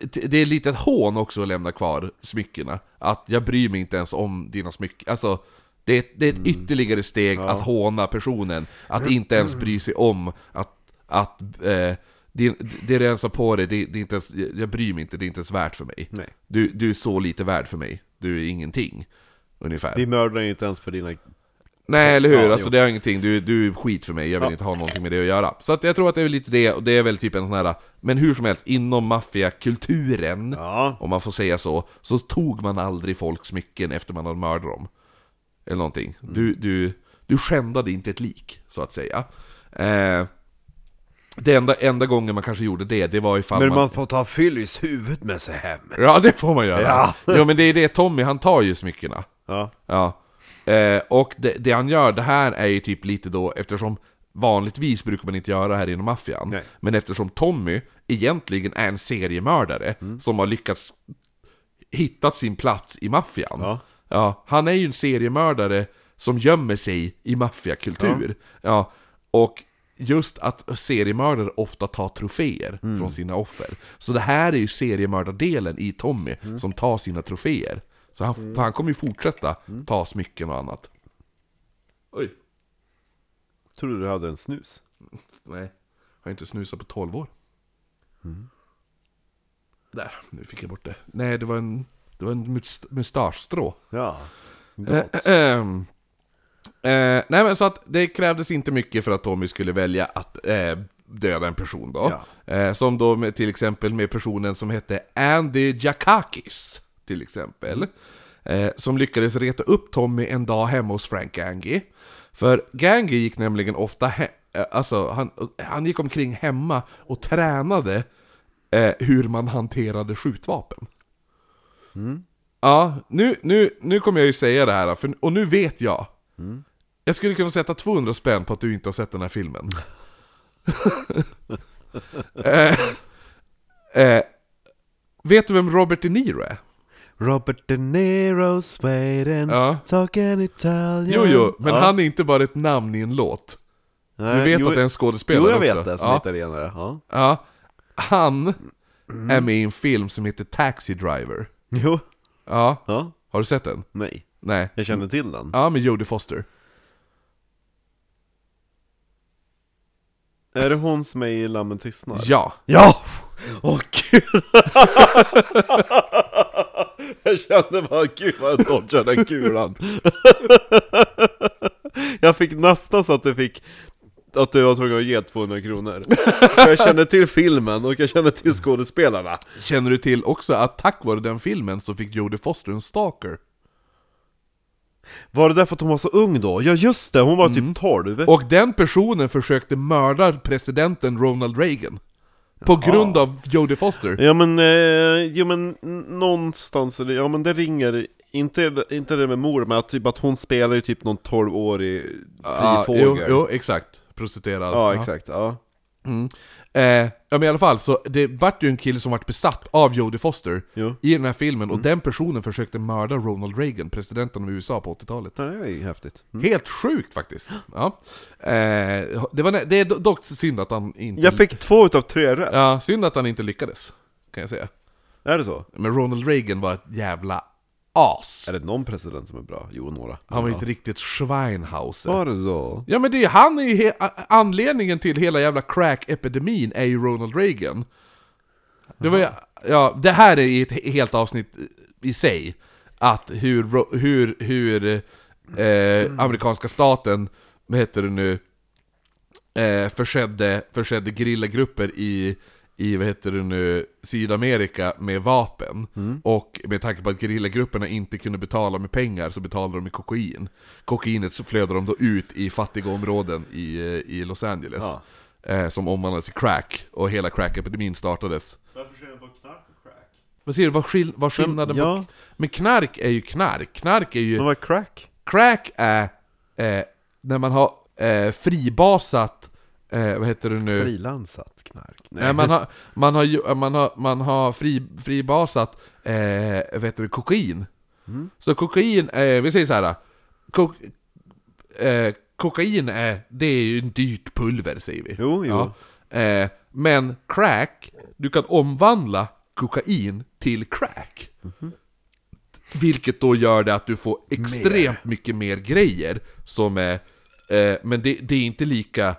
[SPEAKER 2] det- är lite ett hån också att lämna kvar smyckena. Att jag bryr mig inte ens om dina smycken. Alltså, det är, det är ett ytterligare steg att håna personen. Att inte ens bry sig om att, att eh, det, det du ens har på dig, det, det är inte ens, jag bryr mig inte, det är inte ens värt för mig.
[SPEAKER 1] Nej.
[SPEAKER 2] Du, du är så lite värd för mig. Du är ingenting. Ungefär.
[SPEAKER 1] Vi mördar ju inte ens för dina...
[SPEAKER 2] Nej eller hur,
[SPEAKER 1] Ja,
[SPEAKER 2] alltså
[SPEAKER 1] jo.
[SPEAKER 2] det har ingenting, du, du är skit för mig, jag vill
[SPEAKER 1] Ja.
[SPEAKER 2] inte ha någonting med det att göra. Så att jag tror att det är lite det, och det är väl typ en sån här, men hur som helst, inom maffiakulturen,
[SPEAKER 1] Ja.
[SPEAKER 2] om man får säga så, så tog man aldrig folks smycken efter man hade mördat dem. Eller någonting.
[SPEAKER 1] Mm.
[SPEAKER 2] Du, du, du skändade inte ett lik, så att säga. Eh, det enda, enda gången man kanske gjorde det, det var ifall
[SPEAKER 1] Men
[SPEAKER 2] man...
[SPEAKER 1] man får ta Fyllys huvud med sig hem.
[SPEAKER 2] Ja, det får man göra!
[SPEAKER 1] Ja.
[SPEAKER 2] ja men det är det, Tommy han tar ju smyckena.
[SPEAKER 1] Ja.
[SPEAKER 2] Ja. Eh, och det, det han gör, det här är ju typ lite då, eftersom vanligtvis brukar man inte göra det här inom maffian.
[SPEAKER 1] Nej.
[SPEAKER 2] Men eftersom Tommy egentligen är en seriemördare
[SPEAKER 1] Mm.
[SPEAKER 2] som har lyckats hittat sin plats i maffian.
[SPEAKER 1] Ja.
[SPEAKER 2] Ja, han är ju en seriemördare som gömmer sig i maffiakultur. Ja. och just att seriemördare ofta tar troféer
[SPEAKER 1] Mm.
[SPEAKER 2] från sina offer. Så det här är ju seriemördardelen i Tommy
[SPEAKER 1] Mm.
[SPEAKER 2] som tar sina troféer. Så han, för han kommer ju fortsätta
[SPEAKER 1] Mm.
[SPEAKER 2] ta smycken och annat. Oj,
[SPEAKER 1] Tror du hade en snus? *laughs*
[SPEAKER 2] nej. Jag har inte snusat på 12 år.
[SPEAKER 1] Mm.
[SPEAKER 2] Där, nu fick jag bort det. Nej, det var en, det var en must- mustaschstrå.
[SPEAKER 1] Ja.
[SPEAKER 2] Eh, eh, ehm. Eh, nej men så att det krävdes inte mycket för att Tommy skulle välja att eh, döda en person då. Eh, som då med, till exempel med personen som hette Andy Jakakis, till exempel. Eh, som lyckades reta upp Tommy en dag hemma hos Frank Gangi. För Gangi gick nämligen ofta he- eh, alltså han, han gick omkring hemma och tränade eh, hur man hanterade skjutvapen. Ja, nu, nu, nu kommer jag ju säga det här, för, och nu vet jag. Jag skulle kunna sätta 200 spänn på att du inte har sett den här filmen. *laughs* eh, eh, vet du vem Robert De Niro är?
[SPEAKER 1] Robert De Niro, Sweden,
[SPEAKER 2] Ja.
[SPEAKER 1] talking Italian.
[SPEAKER 2] Jo, jo, men
[SPEAKER 1] ja.
[SPEAKER 2] han är inte bara ett namn i en låt. Du
[SPEAKER 1] Nej,
[SPEAKER 2] vet
[SPEAKER 1] jo,
[SPEAKER 2] att det är en skådespelare
[SPEAKER 1] Jo, jag
[SPEAKER 2] också.
[SPEAKER 1] vet det, som
[SPEAKER 2] ja.
[SPEAKER 1] italienare. Ja.
[SPEAKER 2] ja. Han är med i en film som heter Taxi Driver.
[SPEAKER 1] Jo.
[SPEAKER 2] Ja,
[SPEAKER 1] Ja.
[SPEAKER 2] har du sett den?
[SPEAKER 1] Nej.
[SPEAKER 2] Nej.
[SPEAKER 1] Jag känner till den.
[SPEAKER 2] Ja, med Jodie Foster.
[SPEAKER 1] Är det hon som är i Lammen tystnar?
[SPEAKER 2] Ja.
[SPEAKER 1] Ja! Åh gud! *laughs* jag kände bara, gud vad jag dodgade den kulan. jag fick nästan så att du fick att du var tvungen att ge 200 kronor. För jag känner till filmen och jag känner till skådespelarna.
[SPEAKER 2] Känner du till också att tack vare den filmen så fick Jodie Foster en stalker?
[SPEAKER 1] Var det därför att hon var så ung då? Ja just det, hon var
[SPEAKER 2] Mm.
[SPEAKER 1] typ 12.
[SPEAKER 2] Och den personen försökte mörda presidenten Ronald Reagan. På grund av Jodie Foster.
[SPEAKER 1] Ja men, eh, jo men någonstans, ja men det ringer, inte, inte det med mor, men att, typ att hon spelar ju typ någon 12-årig fri
[SPEAKER 2] Ja,
[SPEAKER 1] fågel.
[SPEAKER 2] jo, jo, exakt. Prostituerad.
[SPEAKER 1] Ja, exakt, ja.
[SPEAKER 2] Mm. Eh, ja men i alla fall, så det vart ju en kille som vart besatt av Jodie Foster
[SPEAKER 1] Jo.
[SPEAKER 2] i den här filmen, och den personen försökte mörda Ronald Reagan, presidenten av USA på 80-talet.
[SPEAKER 1] Ja, det är ju häftigt. Mm.
[SPEAKER 2] Helt sjukt faktiskt! Ja. Eh, det, var, nä- det är do- dock synd att han inte...
[SPEAKER 1] Jag fick två utav tre rätt.
[SPEAKER 2] Ja, synd att han inte lyckades, kan jag säga.
[SPEAKER 1] Är det så?
[SPEAKER 2] Men Ronald Reagan var ett jävla as!
[SPEAKER 1] Är det någon president som är bra? Jo, några.
[SPEAKER 2] Han var
[SPEAKER 1] ja.
[SPEAKER 2] inte riktigt Schweinhauser.
[SPEAKER 1] Var det så?
[SPEAKER 2] Ja men det är, han är ju anledningen till hela jävla crack-epidemin är ju Ronald Reagan. Det var ju, ja, det här är ett he- helt avsnitt i sig. Att hur, hur, hur eh, amerikanska staten, vad heter det nu, eh, försedde, försedde gerillagrupper i, i, vad heter det nu, Sydamerika med vapen. Och med tanke på att gerillagrupperna inte kunde betala med pengar så betalade de med kokain. Kokainet så flödade de då ut i fattiga områden i, eh, i Los Angeles.
[SPEAKER 1] Ja.
[SPEAKER 2] Eh, som omvandlades till crack, och hela crack-epidemin startades.
[SPEAKER 1] Varför ser jag på knark och crack?
[SPEAKER 2] Vad säger du, vad, skill- vad skillnaden
[SPEAKER 1] ja.
[SPEAKER 2] på... Men knark är ju knark, knark är ju...
[SPEAKER 1] Men vad är crack?
[SPEAKER 2] Crack är eh, när man har eh, fribasat, eh, vad heter det nu?
[SPEAKER 1] Frilansat knark?
[SPEAKER 2] Nej, man har, man har, man har, man har fri, fribasat, eh, vad heter det, kokain.
[SPEAKER 1] Mm.
[SPEAKER 2] Så kokain, eh, vi säger så här. Ko, eh, kokain är, det är ju en dyrt pulver säger vi.
[SPEAKER 1] Jo, jo.
[SPEAKER 2] Ja. Eh, men crack, du kan omvandla kokain till crack.
[SPEAKER 1] Mhm.
[SPEAKER 2] Vilket då gör det att du får extremt mycket mer grejer som är... Eh, men det, det är inte lika...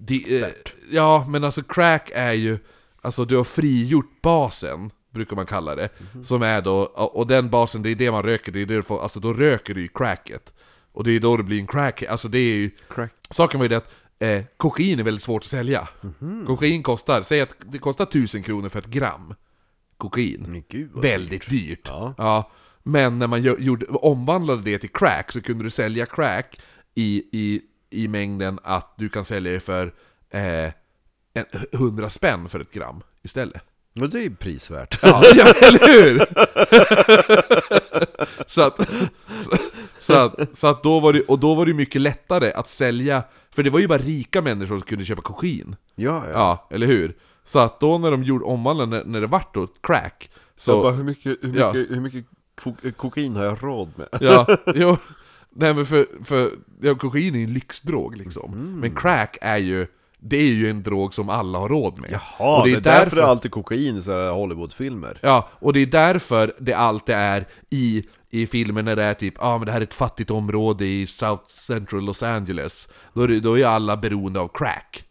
[SPEAKER 2] Det, eh, ja, men alltså crack är ju... Alltså du har frigjort basen brukar man kalla det.
[SPEAKER 1] Mhm.
[SPEAKER 2] Som är då, och den basen, det är det man röker, det är det du får, alltså då röker du ju cracket. Och det är då det blir en crack, alltså det är ju...
[SPEAKER 1] Crack.
[SPEAKER 2] Saken var ju det att eh, kokain är väldigt svårt att sälja.
[SPEAKER 1] Mhm.
[SPEAKER 2] Kokain kostar, säg att det kostar 1000 kronor för ett gram kokain.
[SPEAKER 1] Gud
[SPEAKER 2] Väldigt dyrt.
[SPEAKER 1] Ja.
[SPEAKER 2] Men när man gjorde, omvandlade det till crack så kunde du sälja crack i, i, i mängden att du kan sälja det för eh, en, 100 spänn för ett gram istället.
[SPEAKER 1] Och det är ju prisvärt.
[SPEAKER 2] Ja, *laughs* ja eller hur? *laughs* så att, så, så att, så att då var det, och då var det mycket lättare att sälja, för det var ju bara rika människor som kunde köpa kokain.
[SPEAKER 1] Ja, ja.
[SPEAKER 2] Ja, eller hur? Så att då när de gjorde omvandlade, när, när det vart då crack,
[SPEAKER 1] Så
[SPEAKER 2] så...
[SPEAKER 1] bara, hur mycket, hur
[SPEAKER 2] Ja.
[SPEAKER 1] mycket, hur mycket ko- kokain har jag råd med?
[SPEAKER 2] Ja, *laughs* jo. Nej men för, för ja, kokain är ju en lyxdrog liksom. Men crack är ju, det är ju en drog som alla har råd med.
[SPEAKER 1] Jaha,
[SPEAKER 2] och
[SPEAKER 1] det är, därför det är alltid kokain i Hollywoodfilmer.
[SPEAKER 2] Ja, och det är därför det alltid är i, i filmer när det är typ, ah, men det här är ett fattigt område i South Central Los Angeles. Då är, det, då är alla beroende av crack.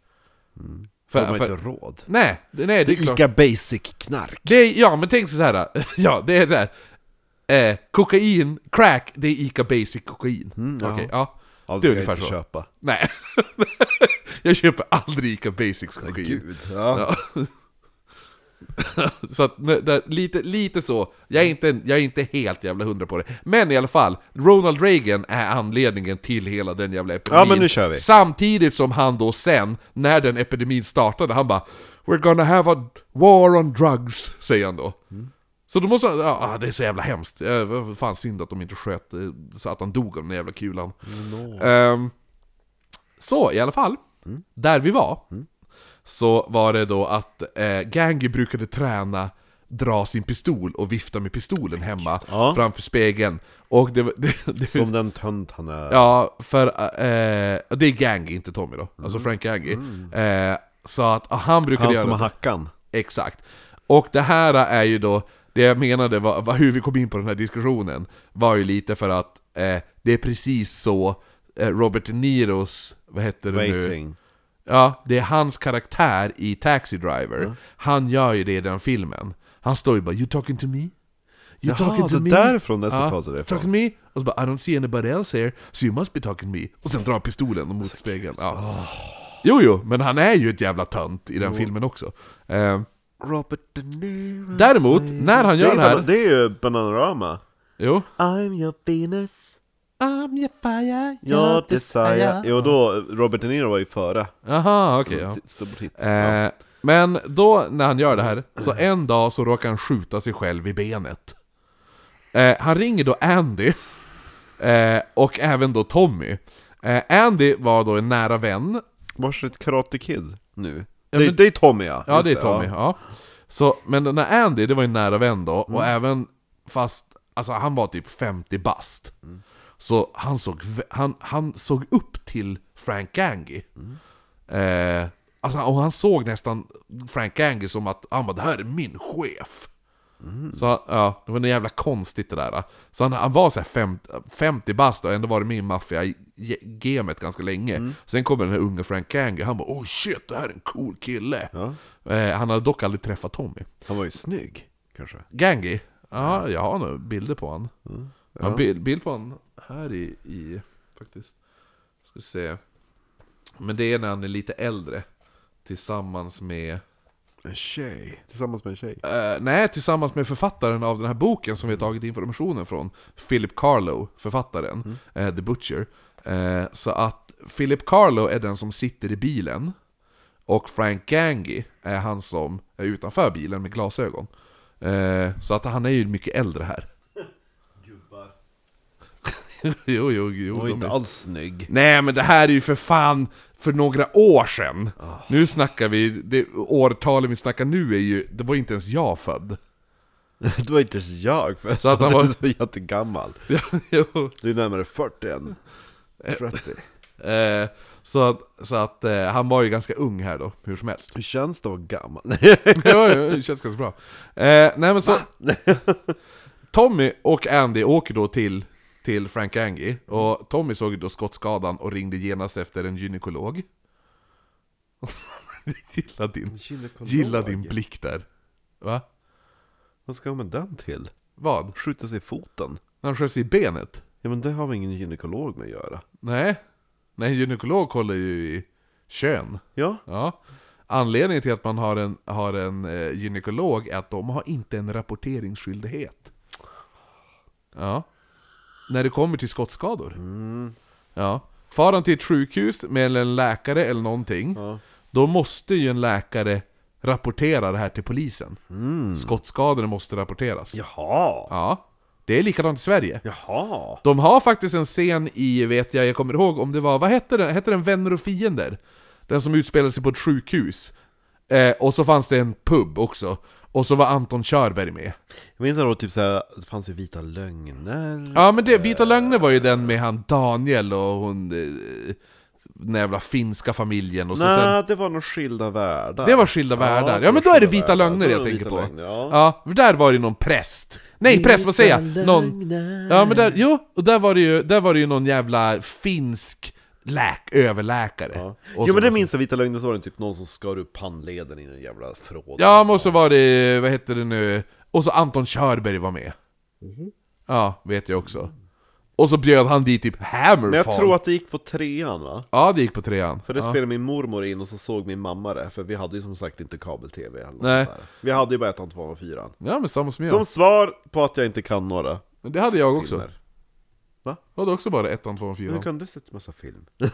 [SPEAKER 1] Får man inte råd.
[SPEAKER 2] nej, det, nej, det är klart.
[SPEAKER 1] Ica Basic-knark.
[SPEAKER 2] Det är, ja men tänk så här. *laughs* ja det är det här. Eh, kokain, crack, det är Ica Basic kokain.
[SPEAKER 1] ja.
[SPEAKER 2] Okej, ja.
[SPEAKER 1] Ja,
[SPEAKER 2] det
[SPEAKER 1] det
[SPEAKER 2] är ungefär
[SPEAKER 1] inte
[SPEAKER 2] så.
[SPEAKER 1] köpa.
[SPEAKER 2] Nej. *laughs* jag köper aldrig Ica Basics kokain.
[SPEAKER 1] Gud. Ja.
[SPEAKER 2] Ja. *laughs* så att, där, lite, lite så, jag är, inte, jag är inte helt jävla hundra på det. Men i alla fall, Ronald Reagan är anledningen till hela den jävla epidemin.
[SPEAKER 1] Ja, men nu kör vi.
[SPEAKER 2] Samtidigt som han då sen, när den epidemin startade, han bara We're gonna have a war on drugs, säger han då. Så då måste han, ja ah, det är så jävla hemskt. Eh, Fan synd att de inte sköt, eh, så att han dog av den jävla kulan. Ehm, så i alla fall, där vi var, så var det då att eh, Gangi brukade träna dra sin pistol och vifta med pistolen hemma
[SPEAKER 1] Ja.
[SPEAKER 2] framför spegeln. Och det, *laughs* det, det
[SPEAKER 1] Som den tönt han är.
[SPEAKER 2] Ja, för eh, det är Gangi, inte Tommy då. Alltså Frank Gangi. Eh, så att han brukade
[SPEAKER 1] Han
[SPEAKER 2] göra
[SPEAKER 1] som har hackan.
[SPEAKER 2] Exakt. Och det här är ju då, det jag menade var, var hur vi kom in på den här diskussionen, var ju lite för att eh, det är precis så eh, Robert De Niros, vad heter det nu?
[SPEAKER 1] Waiting.
[SPEAKER 2] Ja, det är hans karaktär i Taxi Driver. Han gör ju det i den filmen. Han står ju bara 'You talking to me? You
[SPEAKER 1] Jaha,
[SPEAKER 2] talking to
[SPEAKER 1] det
[SPEAKER 2] me?'
[SPEAKER 1] därifrån det citatet är
[SPEAKER 2] Talking
[SPEAKER 1] ifrån.
[SPEAKER 2] to me? Och så bara 'I don't see anybody else here, so you must be talking me' Och sen drar pistolen mot spegeln. Ja. Jo, jo, men han är ju ett jävla tönt i den filmen också. Eh,
[SPEAKER 1] Robert De Niro
[SPEAKER 2] Däremot, när han
[SPEAKER 1] det
[SPEAKER 2] gör
[SPEAKER 1] är
[SPEAKER 2] det här-
[SPEAKER 1] Det är ju Bananarama.
[SPEAKER 2] jo.
[SPEAKER 1] I'm your Venus,
[SPEAKER 2] I'm your fire,
[SPEAKER 1] your desire. Jo då, Robert De Niro var ju före.
[SPEAKER 2] Aha, okej. ja.
[SPEAKER 1] Hit. Ja.
[SPEAKER 2] Eh, men då när han gör det här, så en dag så råkar han skjuta sig själv i benet. Eh, han ringer då Andy, eh, och även då Tommy. Eh, Andy var då en nära vän.
[SPEAKER 1] Vars är ett Karate Kid nu?
[SPEAKER 2] Ja,
[SPEAKER 1] det,
[SPEAKER 2] men-
[SPEAKER 1] det är Tommy ja.
[SPEAKER 2] Ja,
[SPEAKER 1] Just
[SPEAKER 2] det är Tommy. Ja. Så, men den här Andy, det var en nära vän då, och även fast, alltså han var typ 50 bast. Så han såg, han, han såg upp till Frank Gangi. Eh, alltså, och han såg nästan Frank Gangi som att han bara, det här är min chef. Så ja, det var något jävla konstigt det där. Så han, han var så här 50, 50 bast och ändå varit med i maffia-gamet ganska länge. Sen kommer den här unga Frank Gangi, han bara oh shit, det här är en cool kille.
[SPEAKER 1] Ja.
[SPEAKER 2] Eh, han hade dock aldrig träffat Tommy.
[SPEAKER 1] Han var ju snygg, kanske.
[SPEAKER 2] Gangi? Ja, jag har nog bilder på han. Jag har bild, bild på han här i, i faktiskt. Ska se. Men det är när han är lite äldre. Tillsammans med...
[SPEAKER 1] En tjej. Tillsammans med en tjej.
[SPEAKER 2] Eh, nej, tillsammans med författaren av den här boken som vi har tagit informationen från. Philip Carlo, författaren. eh, The Butcher. Eh, så att Philip Carlo är den som sitter i bilen. Och Frank Gangi är han som är utanför bilen med glasögon. Eh, så att han är ju mycket äldre här. *laughs*
[SPEAKER 1] Gubbar. *laughs*
[SPEAKER 2] jo, jo, jo. De
[SPEAKER 1] inte
[SPEAKER 2] är-
[SPEAKER 1] alls snygg.
[SPEAKER 2] Nej men det här är ju för fan för några år sedan. Nu snackar vi, det årtalen vi snackar nu är ju, det var inte ens jag född. *laughs*
[SPEAKER 1] det var inte ens jag, för
[SPEAKER 2] Så att *laughs* han var-
[SPEAKER 1] så jättegammal. *laughs*
[SPEAKER 2] Ja, jo.
[SPEAKER 1] Du är närmare 40 än 30.
[SPEAKER 2] Eh, så att, så att eh, han var ju ganska ung här då, hur som helst.
[SPEAKER 1] Hur känns det att vara gammal?
[SPEAKER 2] ja, ja, det känns ganska bra. Eh, nej men så... Tommy och Andy åker då till, till Frank Angie, och Tommy såg då skottskadan och ringde genast efter en gynekolog. *laughs* gilla din, gilla din blick där. Va?
[SPEAKER 1] Vad ska man med den till?
[SPEAKER 2] Vad?
[SPEAKER 1] Skjuta sig i foten?
[SPEAKER 2] När han sköt sig i benet?
[SPEAKER 1] Ja men det har väl ingen gynekolog med att göra?
[SPEAKER 2] Nej. Nej, en gynekolog kollar ju i kön.
[SPEAKER 1] Ja,
[SPEAKER 2] Ja. Anledningen till att man har en, har en eh, gynekolog är att de har inte en rapporteringsskyldighet. Ja. När det kommer till skottskador.
[SPEAKER 1] mm.
[SPEAKER 2] Ja. Far han till ett sjukhus med en läkare eller någonting,
[SPEAKER 1] ja.
[SPEAKER 2] då måste ju en läkare rapportera det här till polisen.
[SPEAKER 1] Mm.
[SPEAKER 2] Skottskadorna måste rapporteras.
[SPEAKER 1] Jaha!
[SPEAKER 2] Ja. Det är likadant i Sverige.
[SPEAKER 1] Jaha!
[SPEAKER 2] De har faktiskt en scen i, vet jag, jag kommer ihåg om det var, vad hette den? Hette den Vänner och Fiender? Den som utspelade sig på ett sjukhus. Eh, och så fanns det en pub också. Och så var Anton Körberg med.
[SPEAKER 1] Jag minns var typ såhär, det fanns ju Vita Lögner
[SPEAKER 2] Ja men det, Vita Lögner var ju den med han Daniel och hon... Eh, den jävla finska familjen och så
[SPEAKER 1] Nej,
[SPEAKER 2] sen...
[SPEAKER 1] det var nog Skilda Världar
[SPEAKER 2] Det var Skilda Världar. Ja, men då är det Vita
[SPEAKER 1] Världar.
[SPEAKER 2] Lögner
[SPEAKER 1] Då
[SPEAKER 2] jag tänker på.
[SPEAKER 1] Lögner, Ja.
[SPEAKER 2] Ja, där var det någon präst. Nej präst, vad säger jag? Någon... Ja men där, jo, och där var det ju, där var det ju någon jävla finsk läk, överläkare.
[SPEAKER 1] Ja. Jo men det minns jag, Vita Lögner, så var det typ någon som skar upp handleden i en jävla förråd
[SPEAKER 2] Ja, men så var det, vad heter det nu, och så Anton Körberg var med.
[SPEAKER 1] Mhm.
[SPEAKER 2] Ja, vet jag också. Och så bjöd han dit typ Hammerfall.
[SPEAKER 1] Men jag tror att det gick på trean va?
[SPEAKER 2] Ja, det gick på trean.
[SPEAKER 1] För det
[SPEAKER 2] ja.
[SPEAKER 1] spelade min mormor in och så såg min mamma det, för vi hade ju som sagt inte kabel-tv eller
[SPEAKER 2] Nej.
[SPEAKER 1] där. Vi hade ju bara ettan, tvåan och fyran
[SPEAKER 2] Ja, men samma som jag.
[SPEAKER 1] Som svar på att jag inte kan några
[SPEAKER 2] Men det hade jag också.
[SPEAKER 1] Filmer
[SPEAKER 2] Jag hade också bara ettan, tvåan, fyran.
[SPEAKER 1] du kunde sett massa film *laughs*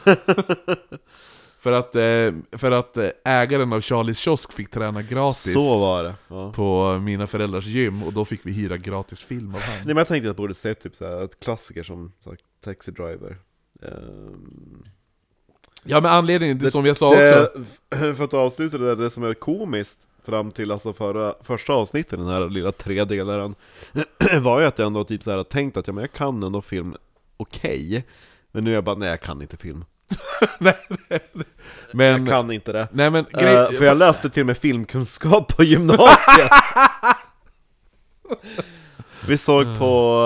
[SPEAKER 2] För att, eh, för att eh, ägaren av Charlies kiosk fick träna gratis
[SPEAKER 1] Så var det! Ja.
[SPEAKER 2] på mina föräldrars gym, och då fick vi hyra gratis film av.
[SPEAKER 1] Nej men jag tänkte att jag borde se typ såhär, ett klassiker som så här, Taxi Driver Ehm,
[SPEAKER 2] Ja men anledningen, det, som jag sa också,
[SPEAKER 1] det, För att avsluta det där, det som är komiskt fram till alltså förra, första avsnittet, den här lilla tredelaren *clears throat* Var ju att jag ändå typ så här tänkt att ja, men jag kan ändå film okej Men nu är jag bara, nej jag kan inte film. *laughs*
[SPEAKER 2] Men...
[SPEAKER 1] Jag kan inte det.
[SPEAKER 2] Nej men
[SPEAKER 1] Eh,
[SPEAKER 2] grej,
[SPEAKER 1] För jag läste till och med filmkunskap på gymnasiet. *laughs* Vi såg på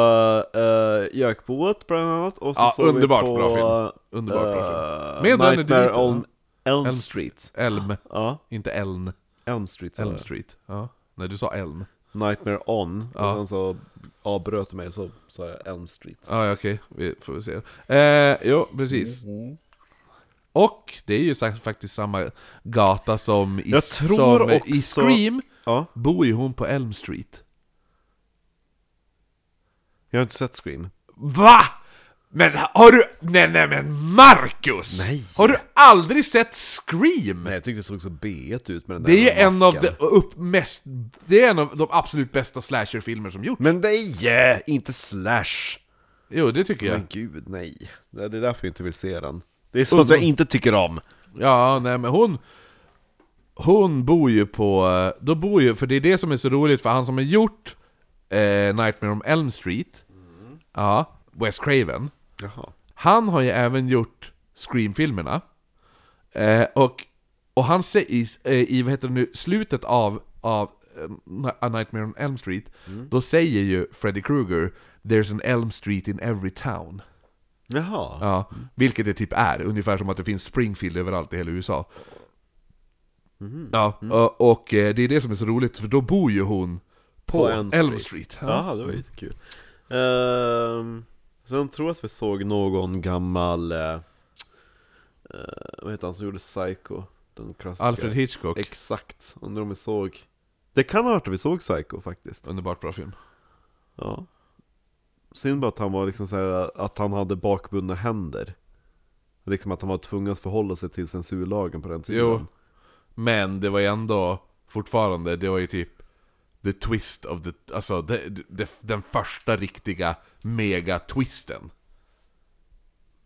[SPEAKER 1] uh, Jökboet bland annat, och så
[SPEAKER 2] Ja,
[SPEAKER 1] såg
[SPEAKER 2] underbart
[SPEAKER 1] vi på,
[SPEAKER 2] bra film. Underbart bra film.
[SPEAKER 1] eh,
[SPEAKER 2] Med
[SPEAKER 1] Nightmare on Elm Street.
[SPEAKER 2] Elm,
[SPEAKER 1] Ja,
[SPEAKER 2] inte Elm,
[SPEAKER 1] Elm Street sa
[SPEAKER 2] Elm
[SPEAKER 1] jag.
[SPEAKER 2] Street. Ja. Nej du sa Elm.
[SPEAKER 1] Nightmare on,
[SPEAKER 2] Ja.
[SPEAKER 1] och sen så avbröt du mig så sa jag Elm Street
[SPEAKER 2] Ja, ja, okej, vi får vi se. Eh, jo, precis. Och det är ju faktiskt samma gata som i,
[SPEAKER 1] Jag tror
[SPEAKER 2] som i
[SPEAKER 1] också-
[SPEAKER 2] Scream,
[SPEAKER 1] Ja,
[SPEAKER 2] bor ju hon på Elm Street.
[SPEAKER 1] jag har inte sett Scream
[SPEAKER 2] VA? Men har du... Nej, nej men Marcus!
[SPEAKER 1] Nej.
[SPEAKER 2] Har du aldrig sett Scream?
[SPEAKER 1] Nej jag tyckte det såg så b ut med den
[SPEAKER 2] Det är
[SPEAKER 1] där
[SPEAKER 2] en av de, upp, mest, det är en av de absolut bästa slasherfilmer som gjorts.
[SPEAKER 1] Men nej! Yeah, inte slash!
[SPEAKER 2] Jo, det tycker jag.
[SPEAKER 1] Men gud, nej. Det är därför jag inte vill se den. Det är sånt jag inte tycker om.
[SPEAKER 2] Ja, nej men hon... Hon bor ju på... eh, Då bor ju... För det är det som är så roligt, för han som har gjort eh, Nightmare on Elm Street, ja, Wes Craven,
[SPEAKER 1] Jaha.
[SPEAKER 2] han har ju även gjort Scream-filmerna. Eh, och, och han säger i, eh, i, vad heter det nu, slutet av, av eh, A Nightmare on Elm Street, då säger ju Freddy Krueger 'There's an Elm Street in every town'
[SPEAKER 1] Jaha.
[SPEAKER 2] Ja, vilket det typ är, ungefär som att det finns Springfield överallt i hela USA. Ja, och, och eh, det är det som är så roligt, för då bor ju hon på,
[SPEAKER 1] Elm
[SPEAKER 2] Elm Street.
[SPEAKER 1] Ja, det var ju kul. Ehm, sen tror jag att vi såg någon gammal... Uh, vad heter han som gjorde Psycho? Den klassiska.
[SPEAKER 2] Alfred Hitchcock,
[SPEAKER 1] Exakt. Undrar om vi såg... Det kan ha varit att vi såg Psycho faktiskt.
[SPEAKER 2] underbart bra film.
[SPEAKER 1] Ja. Synd bara att han var liksom så här, att han hade bakbundna händer. Liksom att han var tvungen att förhålla sig till censurlagen på den tiden.
[SPEAKER 2] Jo, men det var ju ändå fortfarande, det var ju typ the twist of the, alltså det, det, den första riktiga mega-twisten.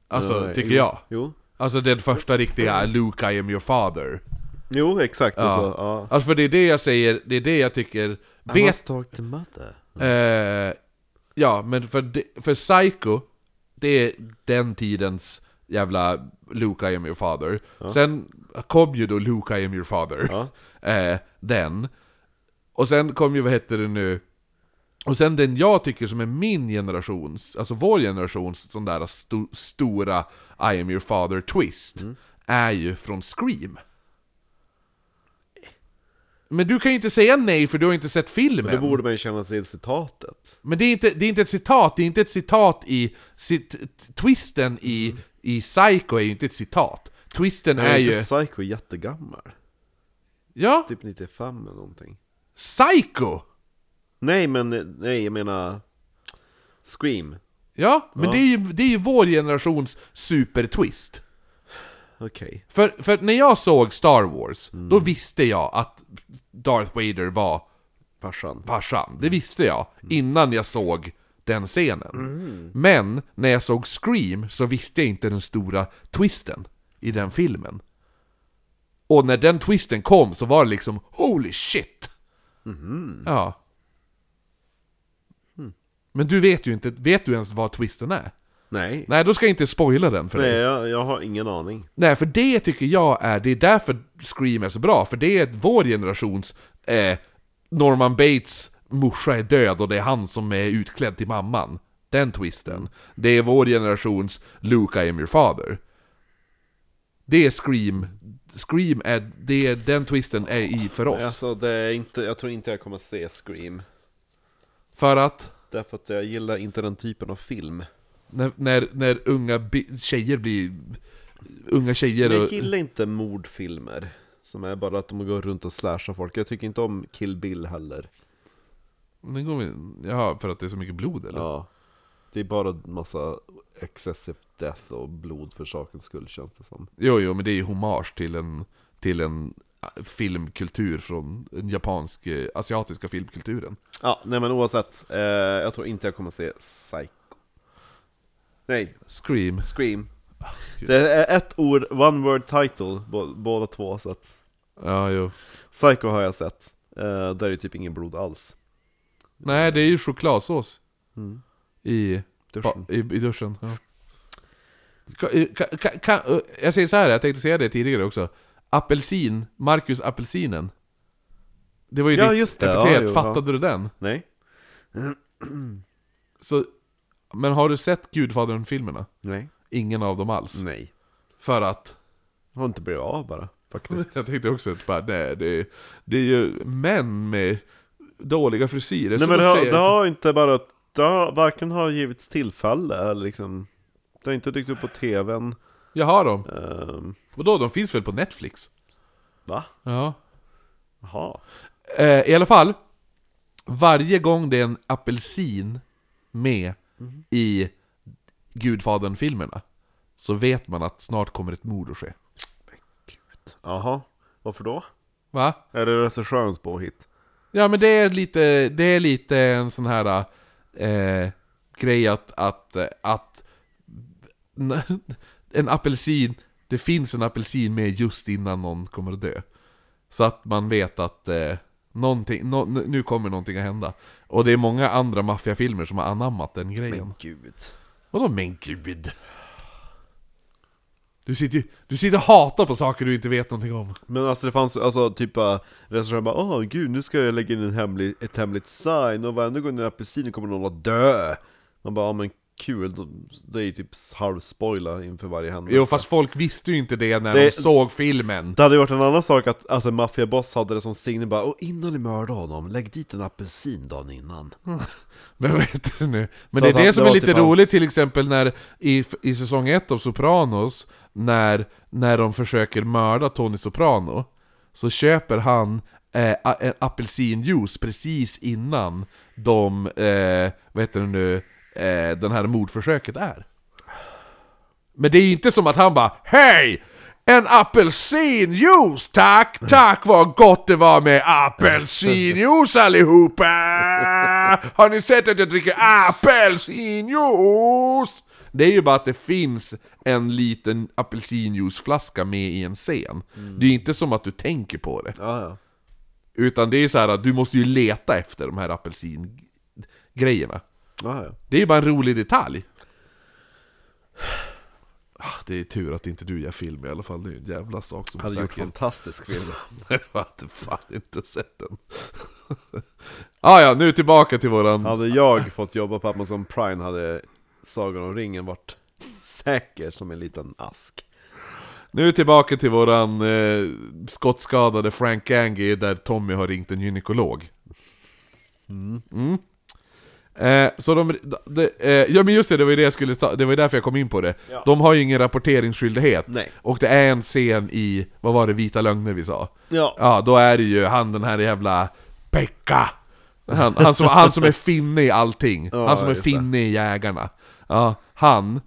[SPEAKER 2] Alltså,
[SPEAKER 1] Eh,
[SPEAKER 2] tycker
[SPEAKER 1] jo.
[SPEAKER 2] jag.
[SPEAKER 1] Jo.
[SPEAKER 2] Alltså den första riktiga 'Luke, I am your father'
[SPEAKER 1] Jo, exakt.
[SPEAKER 2] Ja.
[SPEAKER 1] Så, ja.
[SPEAKER 2] Alltså för det är det jag säger, det är det jag tycker
[SPEAKER 1] I
[SPEAKER 2] Vet,
[SPEAKER 1] must talk to mother.
[SPEAKER 2] eh, Ja, men för, för Psycho Det är den tidens jävla Luke I am your father Sen kom ju då Luke I am your father
[SPEAKER 1] Ja. *laughs*
[SPEAKER 2] eh, Den Och sen kom ju, vad heter det nu Och sen den jag tycker som är min generations, alltså vår generations sån där sto, stora I am your father twist Är ju från Scream Men du kan ju inte säga nej för du har inte sett
[SPEAKER 1] Men
[SPEAKER 2] filmen.
[SPEAKER 1] det borde man ju känna till citatet.
[SPEAKER 2] Men det är, inte, det är inte ett citat, det är inte ett citat i... Cit, twisten i, i Psycho är ju inte ett citat. Twisten är
[SPEAKER 1] är
[SPEAKER 2] ju...
[SPEAKER 1] inte Psycho jättegammal?
[SPEAKER 2] Ja,
[SPEAKER 1] Typ 95 eller någonting.
[SPEAKER 2] Psycho!
[SPEAKER 1] Nej men, nej jag menar... Scream.
[SPEAKER 2] Ja, men
[SPEAKER 1] Ja.
[SPEAKER 2] Det, är ju, det är ju vår generations supertwist.
[SPEAKER 1] Okej.
[SPEAKER 2] För, för när jag såg Star Wars, då visste jag att Darth Vader var
[SPEAKER 1] Farsan.
[SPEAKER 2] farsan. Det visste jag innan jag såg den scenen. Men när jag såg Scream så visste jag inte den stora twisten i den filmen. Och när den twisten kom så var det liksom Holy shit! Ja. Men du vet ju inte, vet du ens vad twisten är?
[SPEAKER 1] Nej.
[SPEAKER 2] Nej, då ska jag inte spoila den för
[SPEAKER 1] Nej,
[SPEAKER 2] dig.
[SPEAKER 1] jag, jag har ingen aning.
[SPEAKER 2] Nej, för det tycker jag är, det är därför Scream är så bra, för det är vår generations eh, Norman Bates morsa är död och det är han som är utklädd till mamman. Den twisten. Det är vår generations Luke I am your father. Det är Scream. Scream är, det den twisten är i för oss.
[SPEAKER 1] Alltså det är inte, jag tror inte jag kommer se Scream.
[SPEAKER 2] För att
[SPEAKER 1] Därför att jag gillar inte den typen av film.
[SPEAKER 2] när, när, när unga tjejer blir... Unga tjejer
[SPEAKER 1] Men jag
[SPEAKER 2] och...
[SPEAKER 1] gillar inte mordfilmer. Som är bara att de går runt och slashar folk. Jag tycker inte om Kill Bill heller.
[SPEAKER 2] Den går vi, jaha, för att det är så mycket blod eller?
[SPEAKER 1] Ja. Det är bara massa excessive death och blod för sakens skull känns det som.
[SPEAKER 2] Jo, jo, men det är ju hommage till en, till en äh, filmkultur från den japansk, eh, asiatiska filmkulturen.
[SPEAKER 1] Ja, nej men oavsett. Eh, jag tror inte jag kommer se Psycho. Nej,
[SPEAKER 2] Scream.
[SPEAKER 1] Scream.
[SPEAKER 2] gud.
[SPEAKER 1] Det är ett ord, one word title, bå- båda två så att
[SPEAKER 2] Ja, jo.
[SPEAKER 1] Psycho har jag sett. Eh, där är det typ ingen blod alls.
[SPEAKER 2] Nej, det är ju chokladsås
[SPEAKER 1] Mm.
[SPEAKER 2] i,
[SPEAKER 1] Duschen.
[SPEAKER 2] i, i duschen. Ja. Ka- ka- ka- ka- jag säger så här, jag tänkte säga det tidigare också. Apelsin, Marcus Apelsinen. Det var ju
[SPEAKER 1] Ja,
[SPEAKER 2] ditt
[SPEAKER 1] just det.
[SPEAKER 2] epitet,
[SPEAKER 1] Ja, jo,
[SPEAKER 2] fattade du den?
[SPEAKER 1] Nej? *clears throat*
[SPEAKER 2] Så, men har du sett Gudfadern-filmerna?
[SPEAKER 1] Nej?
[SPEAKER 2] Ingen av dem alls?
[SPEAKER 1] Nej.
[SPEAKER 2] För att?
[SPEAKER 1] Har inte blivit av bara, faktiskt. *laughs*
[SPEAKER 2] Jag tänkte också att bara, nej, det, är, det är ju män med dåliga frisyrer.
[SPEAKER 1] Nej men det har, det
[SPEAKER 2] jag-
[SPEAKER 1] har inte bara, det har varken har givits tillfälle eller liksom Det har inte dykt upp på tvn
[SPEAKER 2] Jag har dem.
[SPEAKER 1] Ehm,
[SPEAKER 2] Vadå, de finns väl på Netflix?
[SPEAKER 1] Va?
[SPEAKER 2] Ja.
[SPEAKER 1] Jaha
[SPEAKER 2] Eh, I alla fall, varje gång det är en apelsin med
[SPEAKER 1] Mhm.
[SPEAKER 2] i Gudfadern-filmerna så vet man att snart kommer ett mord att ske.
[SPEAKER 1] Jaha, varför då?
[SPEAKER 2] Va?
[SPEAKER 1] Är det regissörens påhitt?
[SPEAKER 2] Ja men det är lite, det är lite en sån här eh, grej att, att, att *laughs* en apelsin, det finns en apelsin med just innan någon kommer att dö. Så att man vet att eh, någonting, nå- nu kommer någonting att hända. Och det är många andra maffiafilmer som har anammat den grejen.
[SPEAKER 1] gud
[SPEAKER 2] Vadå men gud? Du sitter ju, du sitter och hatar på saker du inte vet någonting om.
[SPEAKER 1] Men alltså det fanns alltså typ uh, regissören bara Åh gud, nu ska jag lägga in en hemlig, ett hemligt sign och varenda gång det är en apelsin kommer någon att dö Man bara, men kul, det är ju typ halvspoila inför varje händelse
[SPEAKER 2] Jo fast folk visste ju inte det när
[SPEAKER 1] Det-
[SPEAKER 2] de såg filmen.
[SPEAKER 1] Det hade ju varit en annan sak att, att en maffiaboss hade det som signum bara Och innan ni mördar honom, lägg dit en apelsin dagen innan *laughs*
[SPEAKER 2] vad heter det nu? Men
[SPEAKER 1] Så
[SPEAKER 2] det är det som är lite
[SPEAKER 1] typ hans-
[SPEAKER 2] roligt till exempel när i, i säsong 1 av Sopranos när, när de försöker mörda Tony Soprano Så köper han eh, apelsinjuice precis innan de, eh, vad heter det nu, eh, den här mordförsöket är Men det är inte som att han bara Hej! En apelsinjuice tack! Tack vad gott det var med apelsinjuice allihopa! Har ni sett att jag dricker apelsinjuice? Det är ju bara att det finns en liten apelsinjuiceflaska med i en scen. Det är inte som att du tänker på det.
[SPEAKER 1] Ja, ja.
[SPEAKER 2] Utan det är så här att du måste ju leta efter de här apelsingrejerna.
[SPEAKER 1] Ja, ja.
[SPEAKER 2] Det är ju bara en rolig detalj. Ah, Det är tur att inte du gör film i alla fall, det är en jävla sak som
[SPEAKER 1] Hade gjort fantastisk film. *laughs*
[SPEAKER 2] Jag hade fan inte sett den. *laughs* ah, ja, nu tillbaka till våran...
[SPEAKER 1] Hade jag fått jobba på Amazon Prime hade Sagan om ringen varit säker som en liten ask.
[SPEAKER 2] Nu tillbaka till våran eh, skottskadade Frank Gangi där Tommy har ringt en gynekolog. Mm. Eh, så de, de, eh, ja men just det, det var ju det jag skulle ta, det var ju därför jag kom in på det.
[SPEAKER 1] Ja.
[SPEAKER 2] De har ju ingen rapporteringsskyldighet.
[SPEAKER 1] Nej.
[SPEAKER 2] Och det är en scen i, vad var det, Vita Lögner vi sa?
[SPEAKER 1] Ja.
[SPEAKER 2] Ja, då är det ju han den här jävla Pekka! Han, han, som, han som är finne i allting.
[SPEAKER 1] Ja,
[SPEAKER 2] han som är finne i Jägarna. Ja, han,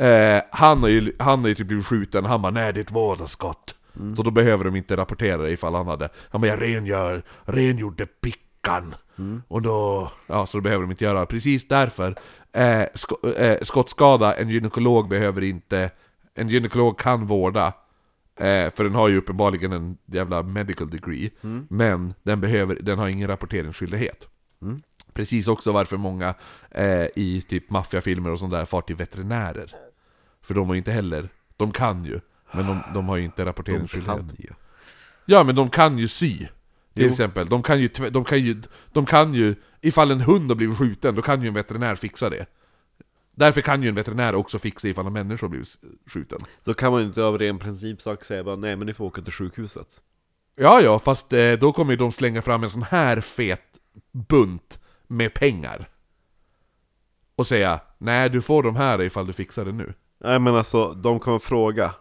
[SPEAKER 2] eh, han har ju, han har ju typ blivit skjuten, han bara 'Nej det är ett vådaskott'
[SPEAKER 1] Mm.
[SPEAKER 2] Så då behöver de inte rapportera det ifall han hade Han bara 'Jag rengör, rengjorde pickan'
[SPEAKER 1] Mm.
[SPEAKER 2] Och då, ja så då behöver de inte göra. Precis därför, eh, sko, eh, skottskada, en gynekolog behöver inte En gynekolog kan vårda eh, För den har ju uppenbarligen en jävla medical degree Men den, behöver, den har ingen rapporteringsskyldighet. Precis också varför många eh, i typ maffiafilmer och sånt där far till veterinärer. För de har ju inte heller, de kan ju Men de, de har ju inte rapporteringsskyldighet. Ja men de kan ju sy Till
[SPEAKER 1] Jo.
[SPEAKER 2] exempel, de kan, ju, de, kan ju, de kan ju Ifall en hund har blivit skjuten, då kan ju en veterinär fixa det Därför kan ju en veterinär också fixa ifall en människa har blivit skjuten
[SPEAKER 1] Då kan man ju inte av ren principsak säga bara nej men ni får åka till sjukhuset.
[SPEAKER 2] Ja ja, fast eh, då kommer ju de slänga fram en sån här fet bunt med pengar Och säga Nej du får de här ifall du fixar det nu
[SPEAKER 1] Nej men alltså, de kommer fråga.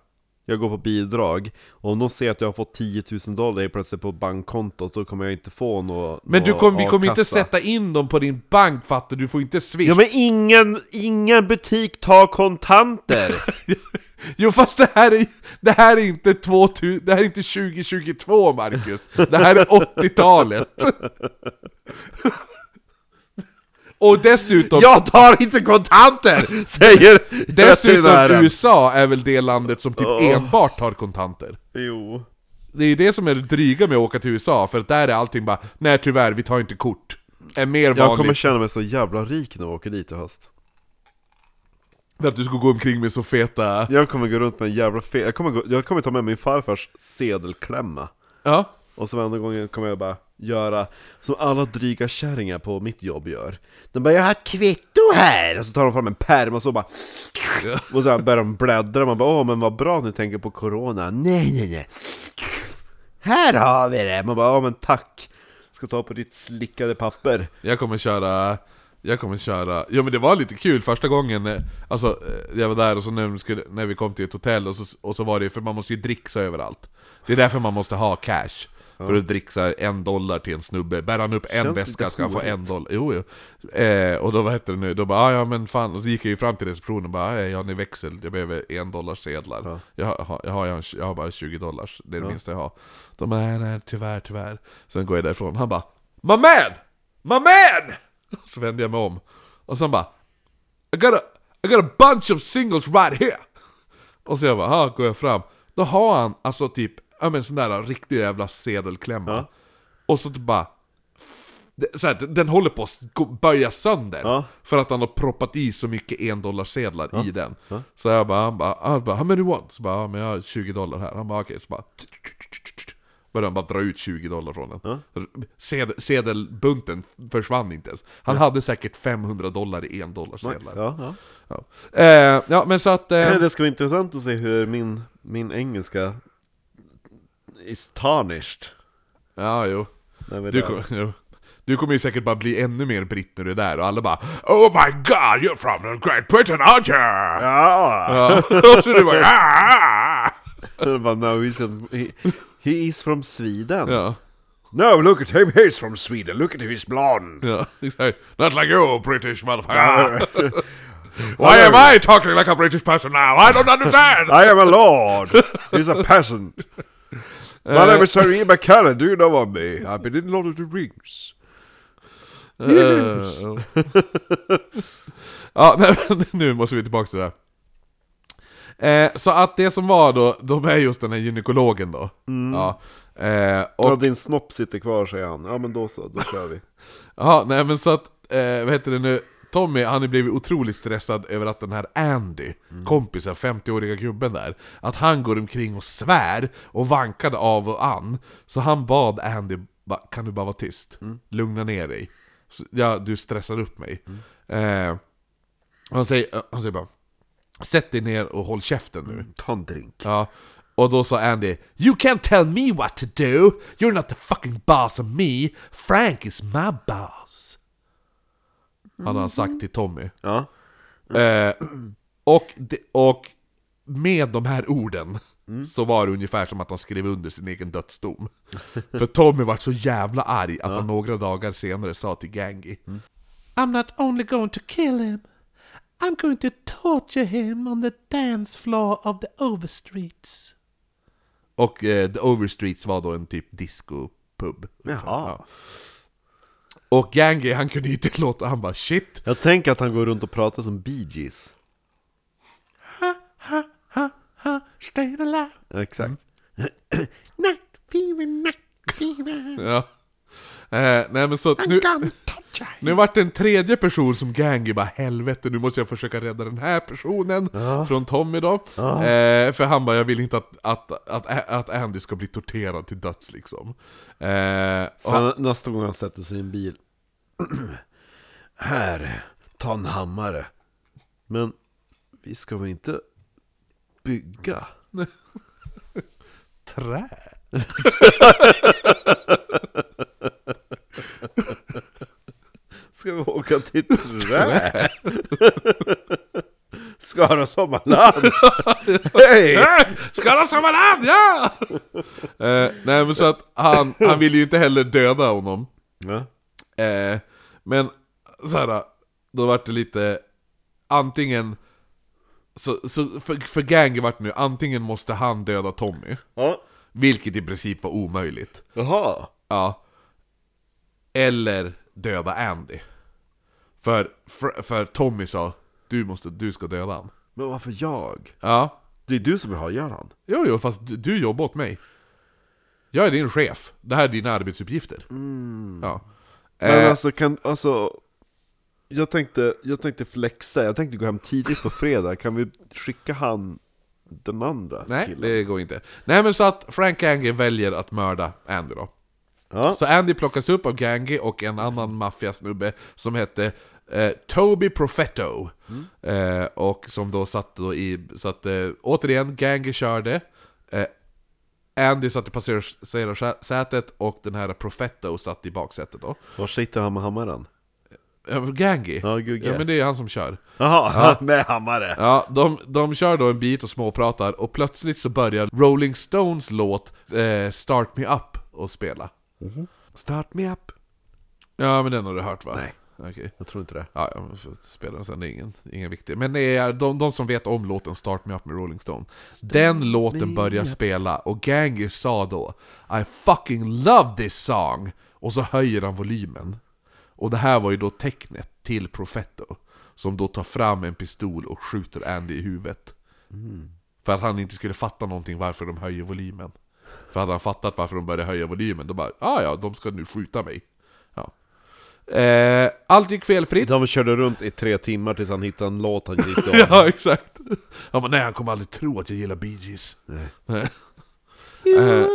[SPEAKER 1] Jag går på bidrag, och om de ser att jag har fått 10 000 dollar helt plötsligt på bankkontot, då kommer jag inte få något
[SPEAKER 2] Men du kom, vi kommer inte sätta in dem på din bank fattar du, du får inte swish.
[SPEAKER 1] Ja men ingen, ingen butik tar kontanter! *laughs*
[SPEAKER 2] Jo fast det här är, det här är inte 2000, det här är inte 2022 Marcus. Det här är 80-talet *laughs* Och dessutom,
[SPEAKER 1] jag tar inte kontanter! *laughs* Säger
[SPEAKER 2] dessutom. USA är väl det landet som typ
[SPEAKER 1] Åh.
[SPEAKER 2] enbart tar kontanter
[SPEAKER 1] Jo.
[SPEAKER 2] Det är ju det som är det dryga med att åka till USA, för att där är allting bara Nej tyvärr, vi tar inte kort Är mer
[SPEAKER 1] Jag
[SPEAKER 2] vanligt
[SPEAKER 1] kommer känna mig så jävla rik när jag åker dit i höst.
[SPEAKER 2] för att du ska gå omkring med så feta
[SPEAKER 1] Jag kommer gå runt med en jävla fe... jag kommer, gå... jag kommer ta med min farfars sedelklämma.
[SPEAKER 2] Ja,
[SPEAKER 1] Och så varenda gång kommer jag bara göra som alla dryga kärringar på mitt jobb gör. De bara 'Jag har ett kvitto här!' Och så tar de fram en pärm och så bara... Och så börjar de bläddra, man bara 'Åh men vad bra att ni tänker på corona' Nej nej nej! Här har vi det! Man bara 'Ja men tack!' Ska ta på ditt slickade papper.
[SPEAKER 2] Jag kommer köra jag kommer köra, ja men det var lite kul första gången, eh, alltså eh, jag var där och så när vi, skulle, när vi kom till ett hotell och så, och så var det, för man måste ju dricksa överallt Det är därför man måste ha cash för att dricksa en dollar till en snubbe, bär han upp en
[SPEAKER 1] Känns
[SPEAKER 2] väska ska han få en dollar. Jo, jo. Eh, och då vad hette det nu, då bara "Ah, ja men fan, och så gick jag ju fram till receptionen och bara "Hej, har ni växel? Jag behöver en dollars sedlar.
[SPEAKER 1] Ja.
[SPEAKER 2] jag, har, jag, har, jag, har, jag bara 20 dollars, det är det minsta jag har. De bara nej, nej tyvärr, tyvärr. Sen går jag därifrån, han bara My man! My man! *laughs* Så vände jag mig om. Och sen bara I got a, I got a bunch of singles right here! *laughs* Och så jag bara, "Ha", går jag fram. Då har han alltså typ, ja men sån där riktig jävla sedelklämma
[SPEAKER 1] Ja.
[SPEAKER 2] Och så bara så här, den- håller på att böja sönder
[SPEAKER 1] Ja.
[SPEAKER 2] För att han har proppat i så mycket endollarsedlar i den
[SPEAKER 1] Ja.
[SPEAKER 2] Så jag bara, han bara, han bara 'How many want?' Så bara, ja, men jag har 20 dollar här Han bara okej, så bara Började han bara dra ut 20 dollar från den
[SPEAKER 1] Ja.
[SPEAKER 2] Sedel, Sedelbunten försvann inte ens Han hade säkert 500 dollar i en dollar sedlar.
[SPEAKER 1] Ja, ja.
[SPEAKER 2] ja. Eh, ja men så att eh, *clears throat*
[SPEAKER 1] Det ska bli intressant att se hur min, min engelska is tarnished.
[SPEAKER 2] Ja jo du, kom, jo. du kommer ju säkert bara bli ännu mer britt när du är där och alla bara Oh my god, you're from Great Britain aren't you?
[SPEAKER 1] Ja!
[SPEAKER 2] Ja. *laughs* så du bara "Ah!"
[SPEAKER 1] Jag bara, no, he's from, he, he is from Sweden.
[SPEAKER 2] Ja,
[SPEAKER 1] No, look at him, he's from Sweden. Look at him, he's blonde.
[SPEAKER 2] ja. Not like you British motherfucker *laughs* Why am I talking like a British person now? I don't understand! *laughs*
[SPEAKER 1] I am a lord. He's a peasant. My name is Sir Ian McKellen. Do you know of me? I've been in Lord of the Rings.
[SPEAKER 2] Eh, ja. *laughs* ja, men *laughs* nu måste vi tillbaka till det här. Eh, så att det som var då, de är just den här gynekologen då. Ja. Eh, och,
[SPEAKER 1] Och din snopp sitter kvar, säger han. Ja men då så, då kör vi. *laughs*
[SPEAKER 2] ja, nej men så att, eh, vad heter det nu? Tommy, han har blivit otroligt stressad över att den här Andy, kompisen, 50-åriga gubben där, att han går omkring och svär och vankade av och an. Så han bad Andy, kan du bara vara tyst? Lugna ner dig. Ja, du stressar upp mig. Eh, han, säger, han säger bara Sätt dig ner och håll käften nu.
[SPEAKER 1] Ta en drink.
[SPEAKER 2] Ja, Och då sa Andy You can't tell me what to do! You're not the fucking boss of me! Frank is my boss! Hade han sagt till Tommy.
[SPEAKER 1] Ja.
[SPEAKER 2] Eh, och, de, och med de här orden så var det ungefär som att han skrev under sin egen dödsdom. *laughs* För Tommy var så jävla arg att han några dagar senare sa till Gangi I'm not only going to kill him I'm going to torture him on the dance floor of the Overstreets. Och eh, the Overstreets var då en typ disco-pub.
[SPEAKER 1] Jaha.
[SPEAKER 2] Ja. Och Gangi han kunde inte *laughs* låta, han bara shit
[SPEAKER 1] Jag tänker att han går runt och pratar som Bee Gees.
[SPEAKER 2] ha, ha, ha, stayed alive.
[SPEAKER 1] Exakt.
[SPEAKER 2] Night fever, night fever. Ja. Eh, nej men så att nu, nu vart det en tredje person som Gangi bara helvete nu måste jag försöka rädda den här personen från Tommy då. Eh, för han bara jag vill inte att, att, att, att Andy ska bli torterad till döds liksom. Eh, och
[SPEAKER 1] Sen nästa gång han sätter sig i en bil. *clears throat* Här, ta en hammare. Men vi ska väl inte bygga? *laughs*
[SPEAKER 2] trä. *laughs* *laughs*
[SPEAKER 1] Ska vi åka till Trä? Skara Sommarland! *laughs* Hej!
[SPEAKER 2] Skara Sommarland, ja! eh, nej men så att han, han vill ju inte heller döda honom.
[SPEAKER 1] Ja.
[SPEAKER 2] Eh, men så här, då vart det lite antingen så, så för, för Gangi vart nu, antingen måste han döda Tommy,
[SPEAKER 1] ja.
[SPEAKER 2] vilket i princip var omöjligt.
[SPEAKER 1] Jaha.
[SPEAKER 2] Ja. Eller döda Andy. För, för, för Tommy sa, du, måste, du ska döda han.
[SPEAKER 1] Men varför jag?
[SPEAKER 2] Ja.
[SPEAKER 1] Det är du som vill ha ihjäl han.
[SPEAKER 2] Jo, jo, fast du, du jobbar åt mig. Jag är din chef. Det här är dina arbetsuppgifter. Ja.
[SPEAKER 1] Men
[SPEAKER 2] Eh,
[SPEAKER 1] alltså kan, alltså jag tänkte, jag tänkte flexa, jag tänkte gå hem tidigt på fredag, kan vi skicka han den andra
[SPEAKER 2] nej,
[SPEAKER 1] killen?
[SPEAKER 2] det går inte. Nej men så att Frank Gangi väljer att mörda Andy då.
[SPEAKER 1] Ja,
[SPEAKER 2] Så Andy plockas upp av Gangi och en annan maffiasnubbe som hette eh, Toby Profetto. Eh, och som då satt då i, så att eh, återigen, Gangi körde. Eh, Andy satt i passagerarsätet och den här Profetto satt i baksätet då.
[SPEAKER 1] var sitter han med hammaren?
[SPEAKER 2] Eh, Gangi?
[SPEAKER 1] Ja.
[SPEAKER 2] Ja men det är han som kör.
[SPEAKER 1] Jaha, *laughs* med hammare!
[SPEAKER 2] Ja, de, de kör då en bit och småpratar och plötsligt så börjar Rolling Stones låt eh, Start Me Up att spela.
[SPEAKER 1] Start me up!
[SPEAKER 2] Ja men den har du hört va?
[SPEAKER 1] Nej.
[SPEAKER 2] Okej.
[SPEAKER 1] Jag tror inte det.
[SPEAKER 2] Ja, jag får spela den sen, det är ingen, ingen viktig. Men det är de, de som vet om låten Start Me Up med Rolling Stone. Den låten börjar spela och Ganger sa då I fucking love this song! Och så höjer han volymen. Och det här var ju då tecknet till Profetto. Som då tar fram en pistol och skjuter Andy i huvudet. För att han inte skulle fatta någonting varför de höjer volymen. För hade han fattat varför de började höja volymen, då bara ah, ja, de ska nu skjuta mig. Ja. Eh, allt gick felfritt.
[SPEAKER 1] De körde runt i tre timmar tills han hittade en låt han gick *laughs* om.
[SPEAKER 2] Ja, exakt. Han bara, nej han kommer aldrig tro att jag gillar Bee Gees. Nej. *laughs* Eh,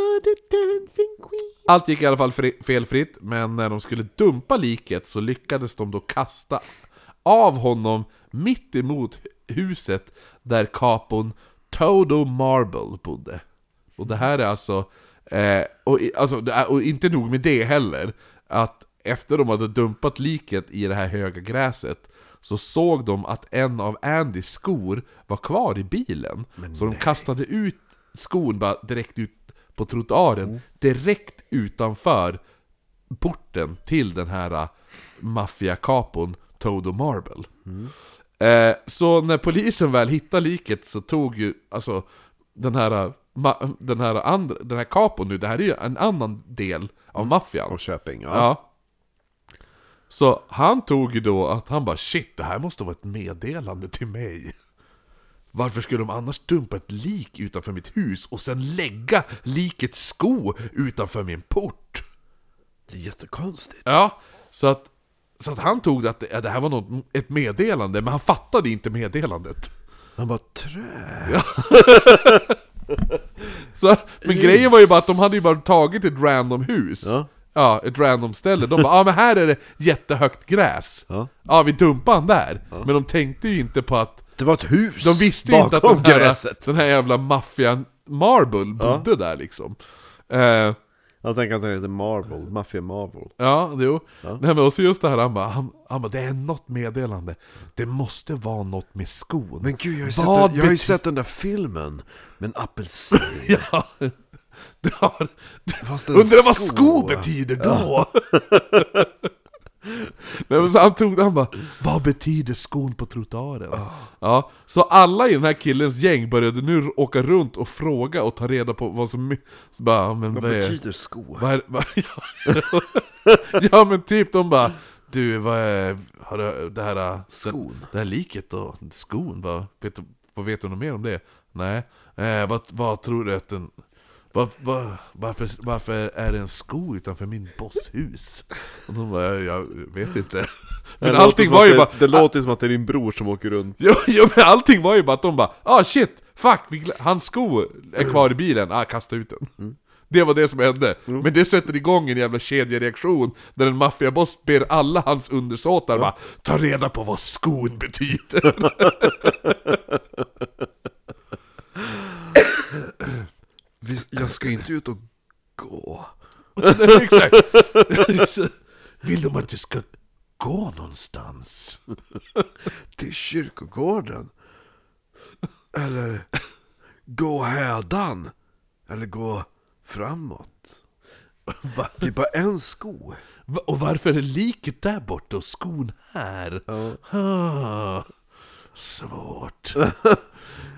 [SPEAKER 2] Allt gick i alla fall fri- felfritt, men när de skulle dumpa liket så lyckades de då kasta av honom mitt emot huset där kapon Todo Marble bodde. Och det här är alltså, eh, och, alltså och inte nog med det heller, att efter de hade dumpat liket i det här höga gräset så såg de att en av Andys skor var kvar i bilen. så de kastade ut skon bara direkt ut på trottoaren, direkt utanför porten till den här äh, maffiakapon Todo Marble. Eh, så när polisen väl hittade liket så tog ju, alltså den här, äh, den här andra, den här kapon nu, det här är ju en annan del av maffian.
[SPEAKER 1] Och Köping, ja.
[SPEAKER 2] Ja. Så han tog ju då att han bara shit, det här måste vara ett meddelande till mig. Varför skulle de annars dumpa ett lik utanför mitt hus och sen lägga likets sko utanför min port?
[SPEAKER 1] Det är jättekonstigt.
[SPEAKER 2] Ja, så att, så att han tog det att det, ja, det här var något, ett meddelande, men han fattade inte meddelandet.
[SPEAKER 1] Han bara trä. *laughs* *laughs*
[SPEAKER 2] Så, men grejen var ju bara att de hade ju bara tagit ett random hus.
[SPEAKER 1] Ja.
[SPEAKER 2] Ja, ett random ställe. De bara, ja men här är det jättehögt gräs.
[SPEAKER 1] Ja.
[SPEAKER 2] Ja, vi dumpar han där. Men de tänkte ju inte på att
[SPEAKER 1] Det var ett hus
[SPEAKER 2] De visste ju inte att den här,
[SPEAKER 1] gräset.
[SPEAKER 2] den här jävla maffian, Marble bodde där liksom. Eh,
[SPEAKER 1] Jag tänker att den heter Marvel, Mafia Marvel.
[SPEAKER 2] Ja, jo.
[SPEAKER 1] Ja.
[SPEAKER 2] Nej men också just det här, han bara, han, han bara, det är något meddelande. Det måste vara något med skon.
[SPEAKER 1] Men gud, jag har,
[SPEAKER 2] Vad
[SPEAKER 1] sett, den, jag har ju sett den där filmen med en apelsin. *laughs*
[SPEAKER 2] Ja, det har...
[SPEAKER 1] Fast en
[SPEAKER 2] Undrar vad
[SPEAKER 1] sko.
[SPEAKER 2] sko betyder då? *laughs* *laughs* Nej, men så han tog han bara, vad betyder skon på trottoaren? Ja, så alla i den här killens gäng började nu åka runt och fråga och ta reda på vad som... Så bara, men
[SPEAKER 1] Vad
[SPEAKER 2] vad är-
[SPEAKER 1] betyder sko?
[SPEAKER 2] Vad är, vad, *laughs* ja, ja men typ de bara Du, vad är, har du det här äh,
[SPEAKER 1] Skon.
[SPEAKER 2] Det här liket och skon, vad vet, vad vet du något mer om det? Nej, eh, vad, vad tror du att den vad, vad, varför, varför är det en sko utanför min bosshus? Och de bara, jag vet inte Men allting var ju
[SPEAKER 1] det,
[SPEAKER 2] bara
[SPEAKER 1] Det låter som att det är din bror som åker runt.
[SPEAKER 2] Jo, *laughs* jo men allting var ju bara att de bara ah shit, fuck, hans sko är kvar i bilen, ah kasta ut den. Det var det som hände. Men det sätter igång en jävla kedjereaktion där en maffiaboss ber alla hans undersåtar bara ta reda på vad skon betyder. *laughs* *laughs*
[SPEAKER 1] Jag ska inte ut och gå. *laughs*
[SPEAKER 2] Exakt. *laughs* Vill de att jag ska gå någonstans? *laughs*
[SPEAKER 1] Till kyrkogården. Eller gå hädan. Eller gå framåt.
[SPEAKER 2] Va?
[SPEAKER 1] Det är bara en sko.
[SPEAKER 2] Va- Och varför är liket där borta och skon här? Ah, svårt.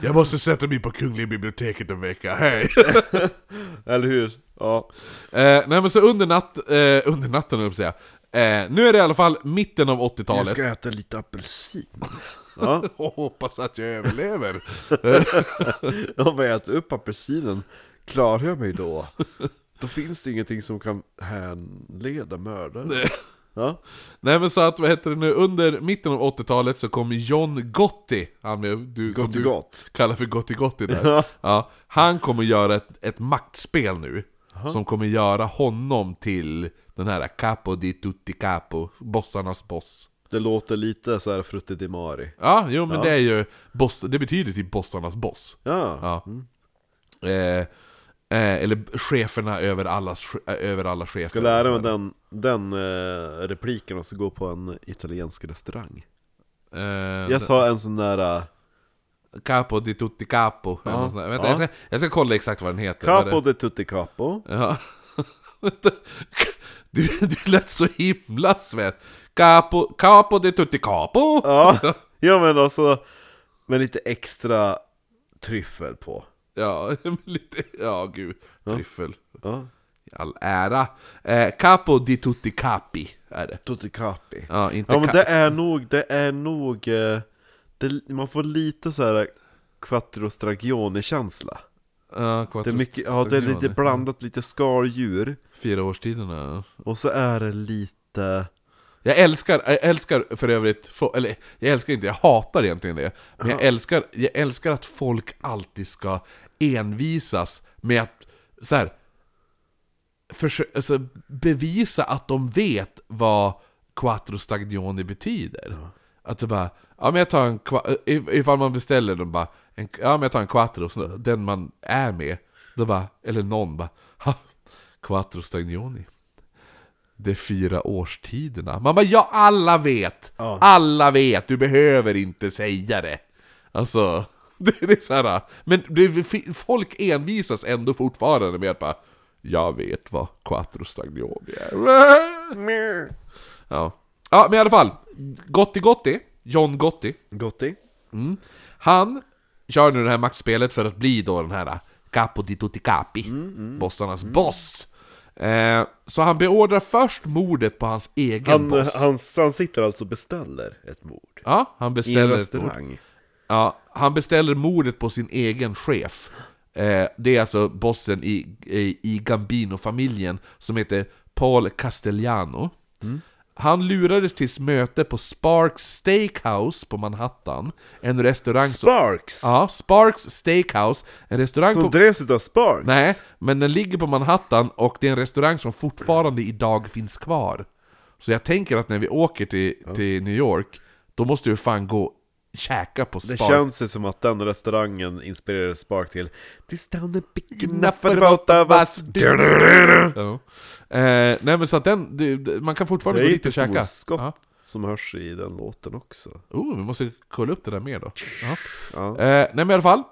[SPEAKER 2] Jag måste sätta mig på Kungliga biblioteket en vecka, hej! *laughs*
[SPEAKER 1] Eller hur? Ja.
[SPEAKER 2] eh, nej men så under, natt, eh, under natten höll jag säga. Eh, nu är det i alla fall mitten av
[SPEAKER 1] Jag
[SPEAKER 2] 80-talet.
[SPEAKER 1] ska äta lite apelsin. Ja, *laughs*
[SPEAKER 2] hoppas att jag överlever. *laughs*
[SPEAKER 1] om jag äter upp apelsinen, klarar jag mig då? Då finns det ingenting som kan hänleda mördaren. Ja.
[SPEAKER 2] nej men så att, vad heter det nu, under mitten av 80-talet så kom John Gotti, han med, du, som
[SPEAKER 1] Gott
[SPEAKER 2] du kallar för Gotti Gotti där. *laughs*
[SPEAKER 1] Ja.
[SPEAKER 2] Ja, han kommer göra ett, ett maktspel nu, som kommer göra honom till den här Capo di tutti capo, bossarnas boss.
[SPEAKER 1] Det låter lite så här Frutti di Mari.
[SPEAKER 2] Ja, jo men
[SPEAKER 1] Ja.
[SPEAKER 2] det är ju, boss, det betyder typ bossarnas boss.
[SPEAKER 1] Ja.
[SPEAKER 2] Ja. Eh, eh, eller cheferna över, allas, eh, över alla chefer.
[SPEAKER 1] Ska lära mig den, den eh, repliken och så gå på en italiensk restaurang.
[SPEAKER 2] Eh,
[SPEAKER 1] Jag tar en sån där...
[SPEAKER 2] Capo di tutti capo.
[SPEAKER 1] Ja.
[SPEAKER 2] Vänta,
[SPEAKER 1] Ja.
[SPEAKER 2] jag, ska, jag ska kolla exakt vad den heter.
[SPEAKER 1] Capo de tutti capo.
[SPEAKER 2] Ja. *laughs* Du, du lät så himla svett. Capo, capo di tutti capo.
[SPEAKER 1] Ja, *laughs* ja men alltså med lite extra tryffel på.
[SPEAKER 2] Ja, *laughs* lite, ja gud. Tryffel.
[SPEAKER 1] Ja.
[SPEAKER 2] All ära. Eh, capo di tutti capi är det.
[SPEAKER 1] Tutti capi.
[SPEAKER 2] Ja, inte
[SPEAKER 1] Ja men det är nog, det är nog... eh, Det, man får lite så här quattro stragione-känsla.
[SPEAKER 2] Ja,
[SPEAKER 1] Det är mycket, ja det är lite blandat, lite skaldjur.
[SPEAKER 2] Fyra årstiderna.
[SPEAKER 1] Och så är det lite...
[SPEAKER 2] Jag älskar, jag älskar för övrigt, eller jag älskar inte, jag hatar egentligen det. Men jag älskar, jag älskar att folk alltid ska envisas med att så här, försö- alltså, bevisa att de vet vad quattro stagioni betyder. Att det bara, ja men jag tar en if- ifall man beställer den bara, en, ja men jag tar en quattro, så den man är med, då bara, eller någon bara, ha, quattro stagioni. Det är fyra årstiderna. Man bara, ja alla vet!
[SPEAKER 1] Ja.
[SPEAKER 2] Alla vet, du behöver inte säga det. Alltså, *laughs* det, det är så här. Men det, folk envisas ändå fortfarande med att bara, jag vet vad quattro stagioni är. *laughs* Ja. ja, men i alla fall. Gotti Gotti, John Gotti,
[SPEAKER 1] Gotti.
[SPEAKER 2] han kör nu det här maktspelet för att bli då den här Capo di tutti capi, bossarnas boss. Eh, så han beordrar först mordet på hans egen
[SPEAKER 1] Han,
[SPEAKER 2] boss.
[SPEAKER 1] han, han sitter alltså och beställer ett mord.
[SPEAKER 2] ja, han
[SPEAKER 1] I en
[SPEAKER 2] beställer ett mord.
[SPEAKER 1] restaurang.
[SPEAKER 2] Ja, han beställer mordet på sin egen chef. Eh, det är alltså bossen i, i, i Gambino-familjen som heter Paul Castellano. Han lurades till möte på Sparks Steakhouse på Manhattan. En restaurang som...
[SPEAKER 1] Sparks!
[SPEAKER 2] Ja, Sparks Steakhouse. En restaurang
[SPEAKER 1] Som
[SPEAKER 2] på...
[SPEAKER 1] drevs utav Sparks?
[SPEAKER 2] Nej, men den ligger på Manhattan och det är en restaurang som fortfarande idag finns kvar. Så jag tänker att när vi åker till, till New York, då måste vi fan gå käka på
[SPEAKER 1] Det
[SPEAKER 2] Spark.
[SPEAKER 1] känns ju som att den restaurangen inspirerade Spark till This town is big enough of us
[SPEAKER 2] Ja. Eh, nej men så att den, det, det- man kan
[SPEAKER 1] Det
[SPEAKER 2] fortfarande
[SPEAKER 1] är
[SPEAKER 2] gå dit och
[SPEAKER 1] lite
[SPEAKER 2] käka.
[SPEAKER 1] storskott
[SPEAKER 2] Ja.
[SPEAKER 1] som hörs i den låten också
[SPEAKER 2] Oh, vi måste kolla upp det där mer då. Ja. Eh, nej men i alla fall,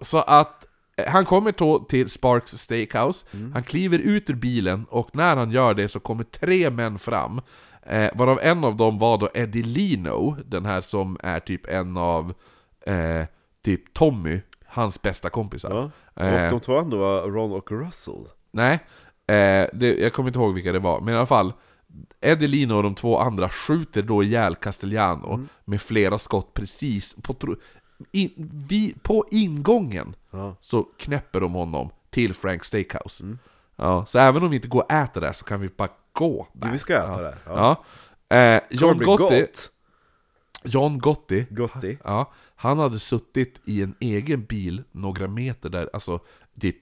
[SPEAKER 2] så att eh, han kommer då till Sparks Steakhouse, han kliver ut ur bilen och när han gör det så kommer tre män fram. Eh, varav en av dem var då Eddie Lino, den här som är typ en av eh, typ Tommy, hans bästa kompisar.
[SPEAKER 1] ja.
[SPEAKER 2] Eh.
[SPEAKER 1] Och de två andra var Ron och Russell
[SPEAKER 2] Nej, eh, det, jag kommer inte ihåg vilka det var, men i alla fall Eddie Lino och de två andra skjuter då ihjäl Castellano med flera skott precis på, in, vi, på ingången
[SPEAKER 1] Ja.
[SPEAKER 2] Så knäpper de honom till Frank Steakhouse ja, Så även om vi inte går och äter där så kan vi bara gå där.
[SPEAKER 1] Vi ska äta
[SPEAKER 2] ja.
[SPEAKER 1] där ja.
[SPEAKER 2] Ja. Eh, John Gotti,
[SPEAKER 1] gott.
[SPEAKER 2] John Gotti
[SPEAKER 1] Gotti
[SPEAKER 2] Ja, han hade suttit i en egen bil några meter där, alltså typ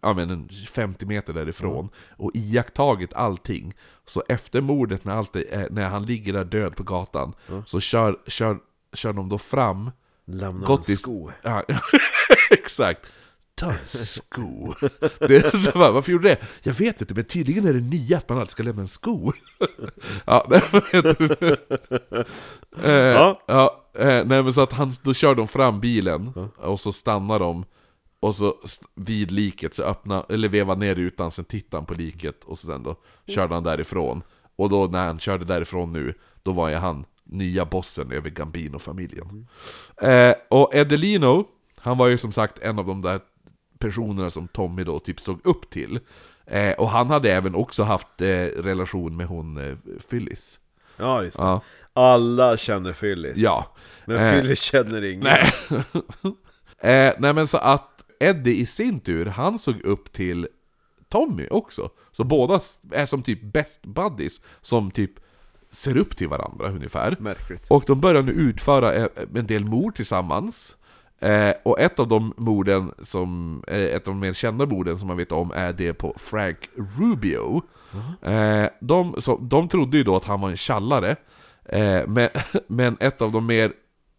[SPEAKER 2] ja, men en 50 meter därifrån och iakttagit allting. Så efter mordet, när, allt är, när han ligger där död på gatan, så kör, kör, kör de då fram
[SPEAKER 1] Lämna en
[SPEAKER 2] Gottis-
[SPEAKER 1] sko
[SPEAKER 2] Ja, *laughs* exakt. Ta en sko. Det är så bara, varför gjorde det? Jag vet inte, men tydligen är det nya att man alltid ska lämna en sko. ja, nej, eh,
[SPEAKER 1] Ja.
[SPEAKER 2] ja, eh, nej men så att han, då kör de fram bilen, och så stannar de, och så vid liket så öppnar, eller vevar ner rutan, sen tittar han på liket, och så sen då körde han därifrån. Och då när han körde därifrån nu, då var ju han nya bossen över Gambino-familjen. Eh, och Edelino, han var ju som sagt en av de där personerna som Tommy då typ såg upp till. Eh, och han hade även också haft eh, relation med hon eh, Phyllis.
[SPEAKER 1] Ja just det
[SPEAKER 2] Ja.
[SPEAKER 1] Alla känner Phyllis
[SPEAKER 2] ja.
[SPEAKER 1] Men
[SPEAKER 2] Eh,
[SPEAKER 1] Phyllis känner ingen
[SPEAKER 2] Nej. *laughs* eh, nej men så att Eddie i sin tur, han såg upp till Tommy också. Så båda är som typ best buddies, som typ ser upp till varandra ungefär.
[SPEAKER 1] Märkligt
[SPEAKER 2] Och de börjar nu utföra eh, en del mord tillsammans. Eh, och ett av de morden som, eh, ett av de mer kända morden som man vet om är det på Frank Rubio. Eh, de, så, de trodde ju då att han var en tjallare, eh, men, *laughs* men ett av de mer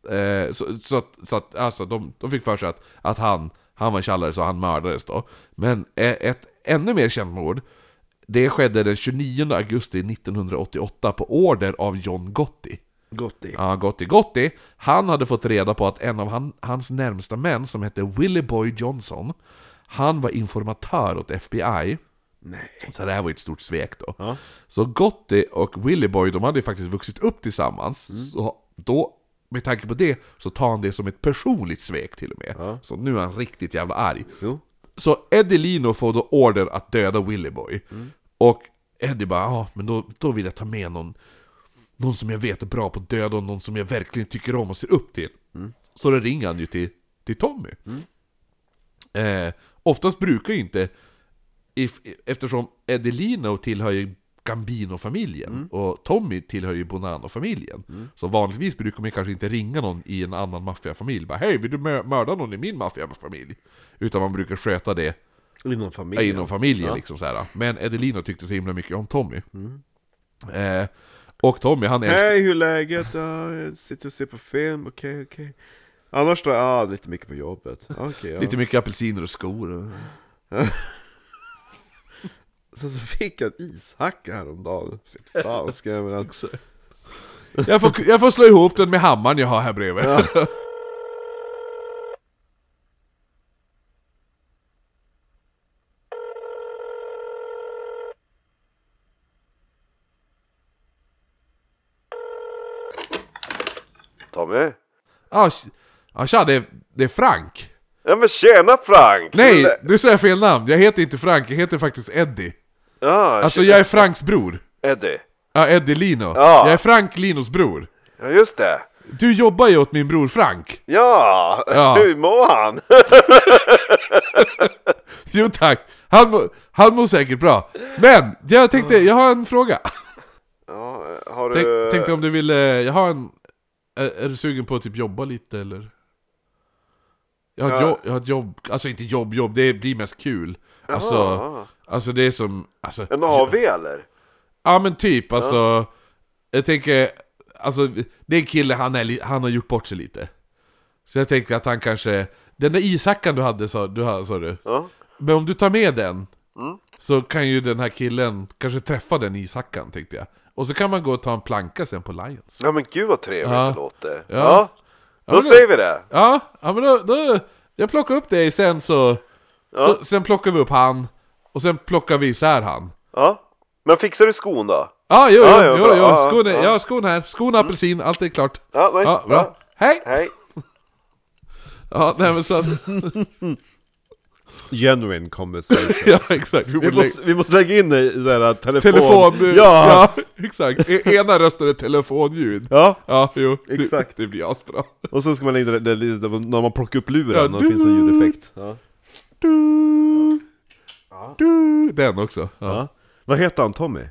[SPEAKER 2] Eh, så, så att, så att alltså, de, de fick för sig att, att han, han var en tjallare så han mördades då. Men eh, ett ännu mer känt mord, det skedde den 29 augusti 1988 på order av John Gotti.
[SPEAKER 1] Gotti
[SPEAKER 2] Ja, Gotti Gotti, han hade fått reda på att en av han, hans närmsta män som hette Willie Boy Johnson, han var informatör åt FBI.
[SPEAKER 1] Nej
[SPEAKER 2] Så det här var ju ett stort svek då.
[SPEAKER 1] Ja.
[SPEAKER 2] Så Gotti och Willie Boy, de hade ju faktiskt vuxit upp tillsammans. Så då, med tanke på det, så tar han det som ett personligt svek till och med.
[SPEAKER 1] Ja.
[SPEAKER 2] Så nu är han riktigt jävla arg.
[SPEAKER 1] Jo
[SPEAKER 2] Så Eddie Lino får då order att döda Willie Boy. Och Eddie bara, ja men då, då vill jag ta med någon, någon som jag vet är bra på att döda och någon som jag verkligen tycker om och ser upp till. Så då ringer han ju till, till Tommy. Eh, oftast brukar ju inte, if, eftersom Eddie Lino tillhör ju Gambino-familjen och Tommy tillhör ju Bonanno-familjen. Så vanligtvis brukar man kanske inte ringa någon i en annan maffiafamilj bara Hej, vill du mö- mörda någon i min maffiafamilj? Utan man brukar sköta det
[SPEAKER 1] Inom familjen
[SPEAKER 2] inom familjen
[SPEAKER 1] Ja.
[SPEAKER 2] liksom så här. Men Edelino tyckte så himla mycket om Tommy. Eh, och Tommy han älskar...
[SPEAKER 1] Hej, hur är läget? Ja, jag sitter och ser på film, okej, okej Annars då? Ja, lite mycket på jobbet Okej, ja.
[SPEAKER 2] Lite mycket apelsiner och skor. *laughs*
[SPEAKER 1] Sen så fick jag en ishacka häromdagen Fy fan, ska jag med den
[SPEAKER 2] Jag, får, jag får slå ihop den med hammaren jag har här bredvid. Ja tja, det, är- det är Frank.
[SPEAKER 1] Ja men tjena Frank!
[SPEAKER 2] Nej, du säger fel namn. Jag heter inte Frank, jag heter faktiskt Eddie.
[SPEAKER 1] Ja,
[SPEAKER 2] Alltså jag är Franks bror.
[SPEAKER 1] Eddie
[SPEAKER 2] Ja, Eddie Lino.
[SPEAKER 1] Ja.
[SPEAKER 2] Jag är Frank Linos bror.
[SPEAKER 1] Ja just det
[SPEAKER 2] Du jobbar ju åt min bror Frank.
[SPEAKER 1] Ja,
[SPEAKER 2] Ja. *laughs*
[SPEAKER 1] hur mår han? *laughs*
[SPEAKER 2] Jo tack, han, han mår säkert bra. Men, jag tänkte, jag har en fråga.
[SPEAKER 1] Ja, har du...
[SPEAKER 2] Tänk, tänkte om du ville, jag har en... Är, är du sugen på att typ jobba lite eller? Jag har,
[SPEAKER 1] Ja.
[SPEAKER 2] jobb, jag har ett jobb, alltså inte jobb, jobb, det blir mest kul. Alltså,
[SPEAKER 1] Jaha.
[SPEAKER 2] alltså det är som... Alltså,
[SPEAKER 1] En AV eller?
[SPEAKER 2] Ja men typ, alltså... Jag tänker... alltså det är en kille, han, är, han har gjort bort sig lite. Så jag tänker att han kanske, den där ishackan du hade sa du, sa du,
[SPEAKER 1] Ja.
[SPEAKER 2] men om du tar med den,
[SPEAKER 1] Mm.
[SPEAKER 2] så kan ju den här killen kanske träffa den ishackan tänkte jag. Och så kan man gå och ta en planka sen på Lions.
[SPEAKER 1] Ja men gud vad trevligt
[SPEAKER 2] Ja.
[SPEAKER 1] det låter.
[SPEAKER 2] Ja.
[SPEAKER 1] Ja.
[SPEAKER 2] Ja,
[SPEAKER 1] Då
[SPEAKER 2] men-
[SPEAKER 1] säger vi det.
[SPEAKER 2] Ja, ja men då, då jag plockar upp dig sen så,
[SPEAKER 1] Ja.
[SPEAKER 2] så, sen plockar vi upp han, och sen plockar vi isär han.
[SPEAKER 1] Ja. Men fixar du skon då?
[SPEAKER 2] Ja, jo, jo,
[SPEAKER 1] Ja, ja,
[SPEAKER 2] jo,
[SPEAKER 1] bra.
[SPEAKER 2] jo,
[SPEAKER 1] Ja,
[SPEAKER 2] skon, är,
[SPEAKER 1] ja.
[SPEAKER 2] ja, skon här, skon apelsin, allt är klart.
[SPEAKER 1] Ja, nice.
[SPEAKER 2] Ja, bra. Hej!
[SPEAKER 1] Hej. *laughs*
[SPEAKER 2] Ja, nej men så *laughs*
[SPEAKER 1] Genuine conversation. *laughs*
[SPEAKER 2] ja exakt. Vi
[SPEAKER 1] Vi måste, vi måste lägga in i det där telefon...
[SPEAKER 2] telefon,
[SPEAKER 1] Ja!
[SPEAKER 2] ja exakt. E- Ena rösten är telefonljud.
[SPEAKER 1] Ja!
[SPEAKER 2] Ja, jo. det-
[SPEAKER 1] Exakt.
[SPEAKER 2] Det blir asbra.
[SPEAKER 1] Och sen ska man lägga in det, det, det, det när man plockar upp luren
[SPEAKER 2] Ja,
[SPEAKER 1] och det finns en ljudeffekt. Ja.
[SPEAKER 2] Du, du, den också. Ja,
[SPEAKER 1] Ja. Vad heter han? Tommy?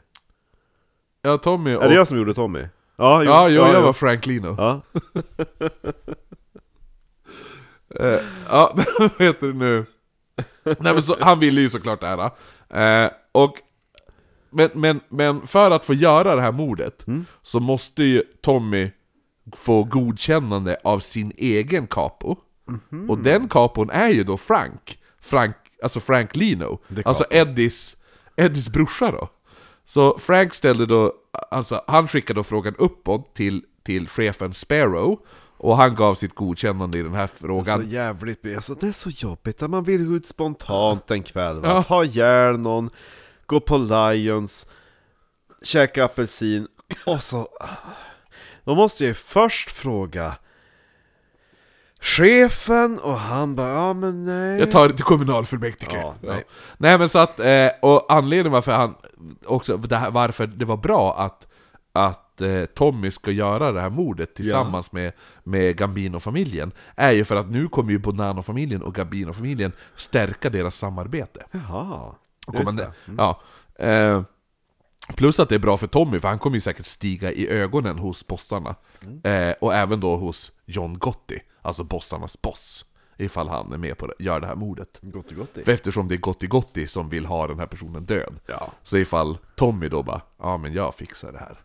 [SPEAKER 2] ja Tommy och...
[SPEAKER 1] Är det jag som gjorde Tommy? Ja,
[SPEAKER 2] Ja, jo, jag
[SPEAKER 1] jo.
[SPEAKER 2] var Frank Lino.
[SPEAKER 1] Ja. *laughs*
[SPEAKER 2] Eh, ja, *laughs* vad heter det nu? *laughs* Nej men så, han ville ju såklart det här. Eh, och, men, men, men för att få göra det här mordet så måste ju Tommy få godkännande av sin egen capo. Och den capon är ju då Frank. Frank alltså Frank Lino. Alltså. Eddies, Eddies brorsa då. Så Frank ställde då, alltså han skickade då frågan uppåt till, till chefen Sparrow. Och han gav sitt godkännande i den här
[SPEAKER 1] Så
[SPEAKER 2] frågan.
[SPEAKER 1] jävligt, alltså det är så jobbigt att man vill gå ut spontant en kväll va?
[SPEAKER 2] Ja.
[SPEAKER 1] Ta ihjäl någon, gå på Lions, käka apelsin och så... Då måste jag ju först fråga chefen och han bara ja men nej
[SPEAKER 2] Jag tar det till kommunalfullmäktige.
[SPEAKER 1] Ja, nej.
[SPEAKER 2] nej men så att, eh, och anledningen varför han, också varför det var bra att, att eh, Tommy ska göra det här mordet tillsammans med, med Gambino-familjen, är ju för att nu kommer ju Bonano-familjen och Gambino-familjen stärka deras samarbete.
[SPEAKER 1] Jaha,
[SPEAKER 2] Och
[SPEAKER 1] just det.
[SPEAKER 2] det. Ja. Eh, plus att det är bra för Tommy, för han kommer ju säkert stiga i ögonen hos bossarna. Eh, och även då hos John Gotti, alltså bossarnas boss. Ifall han är med på det, gör det här mordet.
[SPEAKER 1] Gott och gott
[SPEAKER 2] För eftersom det är Gotti Gotti som vill ha den här personen död.
[SPEAKER 1] Ja.
[SPEAKER 2] Så ifall Tommy då bara, ja men jag fixar det här.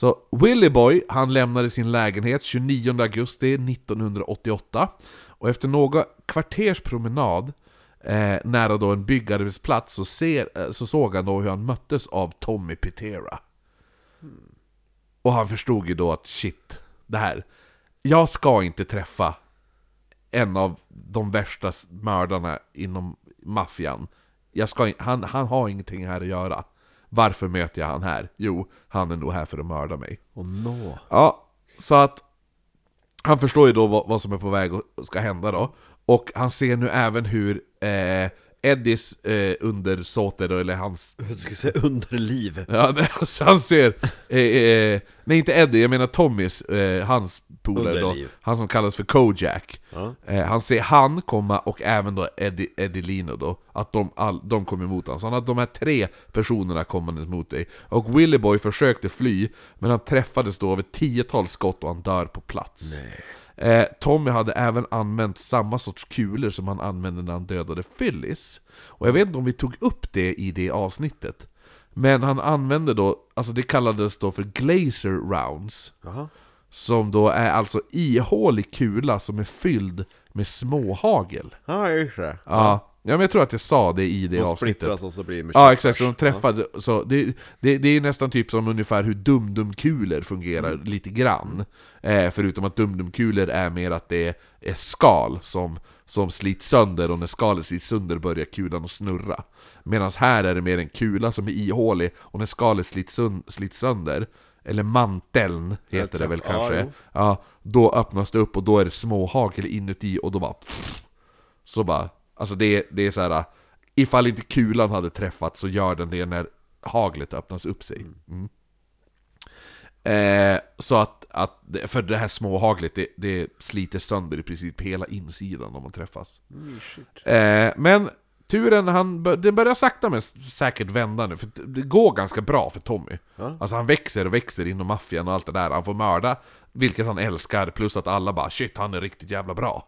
[SPEAKER 2] Så Willy Boy, han lämnade sin lägenhet 29 augusti 1988. Och efter några kvarters promenad eh, nära då en byggarbetsplats så, ser, eh, så såg han då hur han möttes av Tommy Pitera. Och han förstod ju då att shit, det här, jag ska inte träffa en av de värsta mördarna inom maffian. Jag ska, in- han, han har ingenting här att göra. Varför möter jag han här? Jo, han är nog här för att mörda mig.
[SPEAKER 1] Och nå.
[SPEAKER 2] Ja, så att han förstår ju då vad, vad som är på väg och ska hända då. Och han ser nu även hur eh, Eddies eh, undersåte då, eller hans
[SPEAKER 1] Jag ska säga underliv. *laughs*
[SPEAKER 2] Ja, nej, alltså han ser... Eh, eh, nej, inte Eddie, jag menar Tommys, eh, hans polare då.
[SPEAKER 1] Underliv.
[SPEAKER 2] Han som kallas för Kojak.
[SPEAKER 1] Ja.
[SPEAKER 2] Eh, han ser han komma och även då Eddie, Eddie Lino då. Att de, all, de kommer emot honom. Så han har de här tre personerna kommande mot dig. Och Willy Boy försökte fly, men han träffades då av ett tiotal skott och han dör på plats. Eh, Tommy hade även använt samma sorts kulor som han använde när han dödade Phyllis. Och jag vet inte om vi tog upp det i det avsnittet. Men han använde då, alltså det kallades då för glazer rounds.
[SPEAKER 1] Jaha.
[SPEAKER 2] Som då är alltså ihålig kula som är fylld med småhagel.
[SPEAKER 1] Ja, just det.
[SPEAKER 2] Ja, ja men jag tror att jag sa det i det
[SPEAKER 1] De
[SPEAKER 2] avsnittet.
[SPEAKER 1] och så blir det
[SPEAKER 2] Ja exakt, så de träffade, så det, det, det är nästan typ som ungefär hur dum-dum-kulor fungerar lite grann. Eh, förutom att dum-dum-kulor är mer att det är, skal som, som slits sönder och när skalet slits sönder börjar kulan att snurra. Medan här är det mer en kula som är ihålig och när skalet slits, slits sönder, eller manteln heter det väl
[SPEAKER 1] ja,
[SPEAKER 2] kanske, ja, då öppnas det upp och då är det småhagel inuti och då bara så bara, alltså det, det är så här. Ifall inte kulan hade träffat så gör den det när haglet öppnas upp sig. Mm. Eh, så att, att, för det här småhaglet, det, det sliter sönder i princip hela insidan om man träffas. Eh, men turen, han, den börjar sakta men säkert vända nu, för det går ganska bra för Tommy.
[SPEAKER 1] Ja.
[SPEAKER 2] Alltså han växer och växer inom maffian och allt det där, han får mörda, vilket han älskar, plus att alla bara 'shit, han är riktigt jävla bra'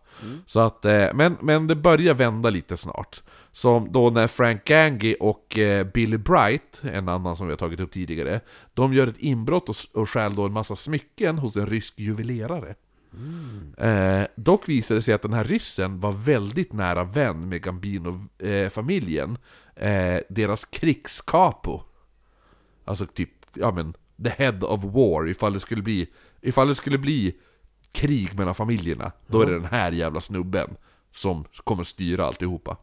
[SPEAKER 2] Så att, eh, men, men det börjar vända lite snart. Som då när Frank Gangi och eh, Billy Bright, en annan som vi har tagit upp tidigare, de gör ett inbrott och, och stjäl då en massa smycken hos en rysk juvelerare. Eh, dock visade det sig att den här ryssen var väldigt nära vän med Gambino-familjen. Eh, deras krigskapo. Alltså typ, ja men, the head of war ifall det skulle bli, ifall det skulle bli krig mellan familjerna. Då är det den här jävla snubben som kommer styra alltihopa.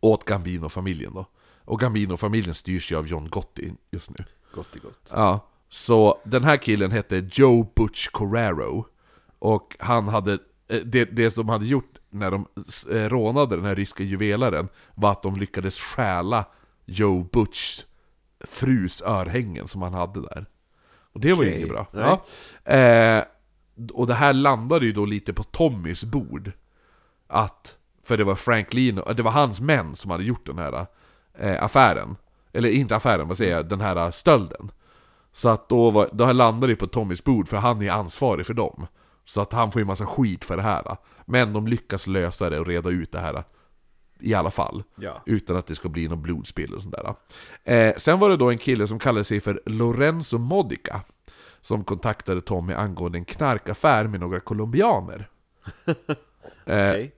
[SPEAKER 2] Åt Gambino-familjen då. Och Gambino-familjen styrs ju av John Gotti just nu.
[SPEAKER 1] Gott i gott.
[SPEAKER 2] Ja, så den här killen hette Joe Butch Corraro Och han hade, eh, det, det som de hade gjort när de eh, rånade den här ryska juvelaren Var att de lyckades stjäla Joe Butchs frus örhängen som han hade där. Och det var ju
[SPEAKER 1] Okej,
[SPEAKER 2] inget bra. ja. eh, Och det här landade ju då lite på Tommys bord. Att, för det var Franklin, det var hans män som hade gjort den här eh, affären. Eller inte affären, vad säger jag, den här stölden så att då, var, då landade det på Tommys bord, för han är ansvarig för dem. Så att han får ju massa skit för det här. Men de lyckas lösa det och reda ut det här. I alla fall.
[SPEAKER 1] Ja.
[SPEAKER 2] Utan att det ska bli någon blodspill och sånt där. Eh, sen var det då en kille som kallade sig för Lorenzo Modica. Som kontaktade Tommy angående en knarkaffär med några colombianer. *laughs* eh,
[SPEAKER 1] Okej.